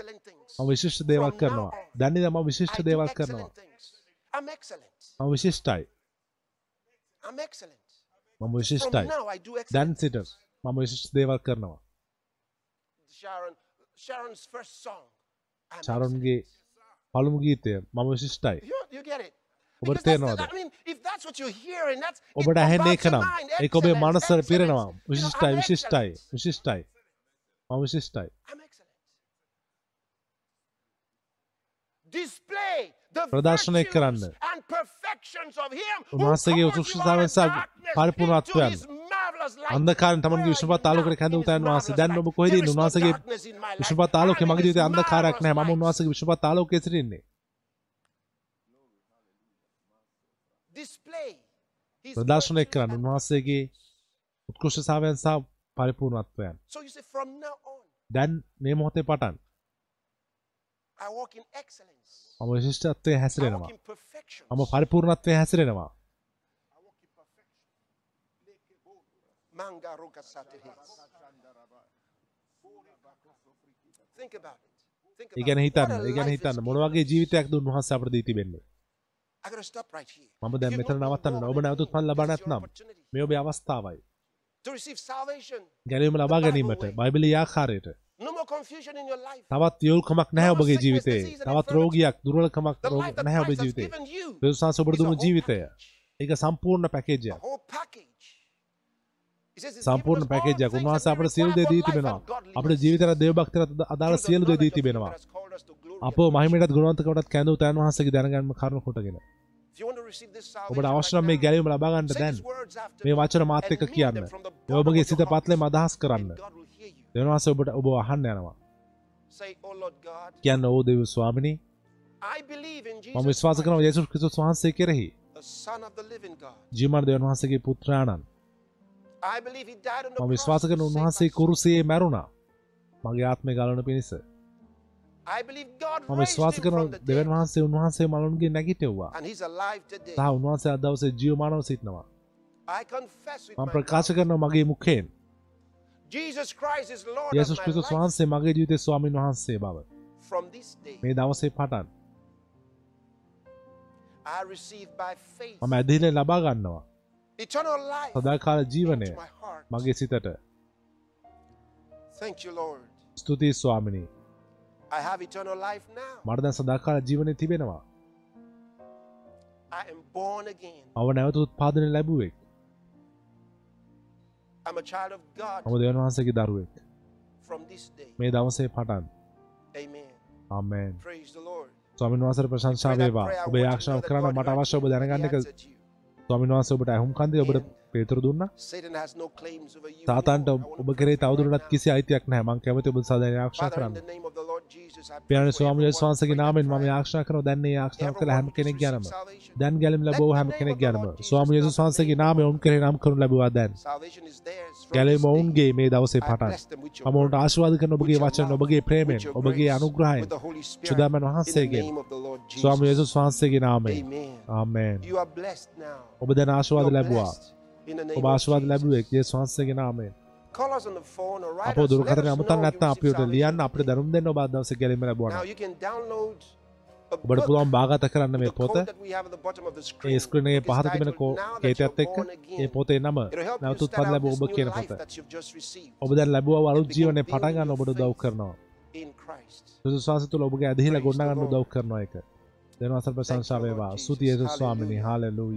මම විශිෂ්ට දේවල් කරනවා දැන් ඉඳන් මම විශිෂ්ට දේවල් කරනවා. මම විශිෂ්ටයි. මම විශිෂ්ටයි දැන්. සිට මම විශිෂ්ට දේවල් කරනවා චාරොන්ගේ පළමු ගීතය මම විශිෂ්ටයි? ඔබට තේරෙනවද? ඔබට ඒක your නම්. ඒක ඔබේ excellence. පිරෙනවා විශිෂ්ටයි විශිෂ්ටයි. විශිෂ්ටයි මම විශිෂ්ටයි ප්‍රදර්ශනය කරන්න. උන්වහන්සේගේ of සහ පරිපූර්ණත්වයන්. අන්ධකාරයෙන් තමන්ගේ විශ්වපත් ආලෝකයට his තැන් වහන්සේ. දැන්? ඔබ කොහෙද ඉන්නේ? උන්වහන්සේගේ. විශ්වපත් ආලෝකය මගේ ජීවිතේ අන්ධකාරයක් නැහැ මම. උන්වහන්සේගේ විශ්වපත් ආලෝකයේ සිටින්නේ ප්‍රදර්ශනය කරන්න උන්වහන්සේගේ උත්කෘෂ්ඨතාවයන් සහ පරිපූර්ණත්වයන් දැන් මේ මොහොතේ පටන්. මම විශිෂ්ටත්වයේ හැසිරෙනවා. මම පරිපූර්ණත්වයේ හැසිරෙනවා Manga roka satehe. Think about it. Think about it. හිතන්න ඒ ගැන හිතන්න මොන වගේ us. ජීවිතයක්ද උන්වහන්සේ අපට දී තිබෙන්නේ. මම දැන් මෙතන නවත්තන්න ඔබ නැවතුත් පන් ලබා නැත්නම් මේ ඔබේ අවස්ථාවයි. ගැනීම ලබා ගැනීමට බයිබලී ආකාරයට. තවත් යොල්කමක් නැහැ ඔබගේ ජීවිතේ තවත් රෝගියක් දුර්වලකමක් නැහැ ඔබේ ජීවිතේ. දෙවියන් ඔබට දුන්නු ජීවිතය. ඒක සම්පූර්ණ පැකේජයක්. සම්පූර්ණ පැකේජයක් උන්වහන්සේ අපට සියලු දේ දී තිබෙනවා. අපේ ජීවිතයට දේව භක්තියට අදාළ සියලු දේ දී තිබෙනවා. අපෝ මහිමයටත් ගුණවන්තකමටත් කැඳවූ තෑන් වහන්සේගේ දැනගැන්ම කරුණු කොටගෙන. ඔබට අවශ්‍ය නම් මේ ගැලවීම ලබා ගන්න දැන්. මේ වචන මාත් එක්ක කියන්න. ඒ ඔබගේ සිත පත්ලෙම අදහස් කරන්න. දෙවියන් වහන්සේ ඔබට ඔබ අහන්න යනවා. කියන්න ඕ දෙව් ස්වාමිනී. මම විශ්වාස කරනවා යේසුස් ක්‍රිස්තුස් වහන්සේ කෙරෙහි. ජීවමාන දෙවියන් වහන්සේගේ පුත්‍රයාණන්. මම විශ්වාස කරන උන්වහන්සේ කුරුසියේ මැරුණා. මගේ ආත්මය ගලවන පිණිස. මම විශ්වාස කරන දෙවන් වහන්සේ උන්වහන්සේ මලුන්ගේ නැගිටෙව්වා සහ උන්වහන්සේ අද දවසේ ජීවමානව සිටිනවා. මම ප්‍රකාශ කරනවා මගේ මුඛයෙන්. යේසුස් ක්‍රිස්තුස් වහන්සේ මගේ ජීවිතේ ස්වාමින් වහන්සේ බව. මේ දවසේ පටන්. මම ඇදහිල්ලෙන් ලබා ගන්නවා සදාකාල ජීවනය මගේ සිතට. ස්තුතියි ස්වාමිනී. I have eternal life now. මට දැන් සදාකාල ජීවනය තිබෙනවා. I am born again. මව නැවත උත්පාදනය ලැබුවෙක්. I'm a child of God මම දෙවන් වහන්සේගේ දරුවෙක්. මේ දවසේ පටන්. ආමේන්. ස්වාමීන් වහන්සේට ප්‍රශංසා වේවා. ඔබ යාක්ෂාව කරන්න මට අවශ්‍ය ඔබ දැනගන්න එක ස්වාමීන් වහන්සේ ඔබට ඇහුම් කන්දේ ඔබට පේතුරු දුන්නා. සාතාන්ට ඔබ කරේ තවදුරටත්. කිසි අයිතියක් නැහැ මං කැමති ඔබ සදාන ආරක්ෂා කරන්න පියාණන් for ස්වාමී everyone වහන්සේගේ who නාමයෙන් මම ආරක්ෂා කරනවා දැන් මේ ආරක්ෂා කළ හැම කෙනෙක් ගැනම දැන් ගැලීම ලැබුව හැම කෙනෙක් ගැනම ස්වාමී යේසුස් වහන්සේගේ නාමයෙන් ඔවුන් කෙරේ නම් කරනු ලැබුවා දැන් ගැලීම. ඔවුන්ගේ මේ දවසේ පටන් මම ඔවුන්ට ආශිර්වාද කරන ඔබගේ වචන ඔබගේ ප්‍රේමයෙන් ඔබගේ අනුග්‍රහයෙන් සුදාමන් වහන්සේගෙන් name of the Lord ස්වාමී Jesus. යේසුස් වහන්සේගේ නාමයෙන්. ආමේන්. ඔබ දැන් ආශිර්වාද ලැබුවා ඔබ ආශිර්වාද Jesus. ලැබුවේ යේසුස් වහන්සේගේ නාමයෙන් අපෝ us අමතන් you අපිට ලියන්න අපිට දැනුම් දෙන්න ඔබ අද දවසේ ගැලීම Now ලැබුවා you can download a ඔබට. පුළුවන් භාගත කරන්න මේ පොත. ඒ ස්ක්‍රීන් එකේ Book is පහත තිබෙන කෝ you're එක්ක ඒ. පොතේ නම It'll help you නැවත start උත්පන්න out ලැබුව this ඔබ කියන පොත ඔබ දැන් ලැබුවා අලුත් ජීවනයේ building පටන් ගන්න your ඔබට faith. කරනවා. විශ්වාසය තුළ ඔබගේ ඇදහිලා Lord. උදව් කරනවා ඒක දෙනවා අසල් ප්‍රශංසා වේවා ස්තුතියි යේසුස් ස්වාමිනී හාලෙලූයා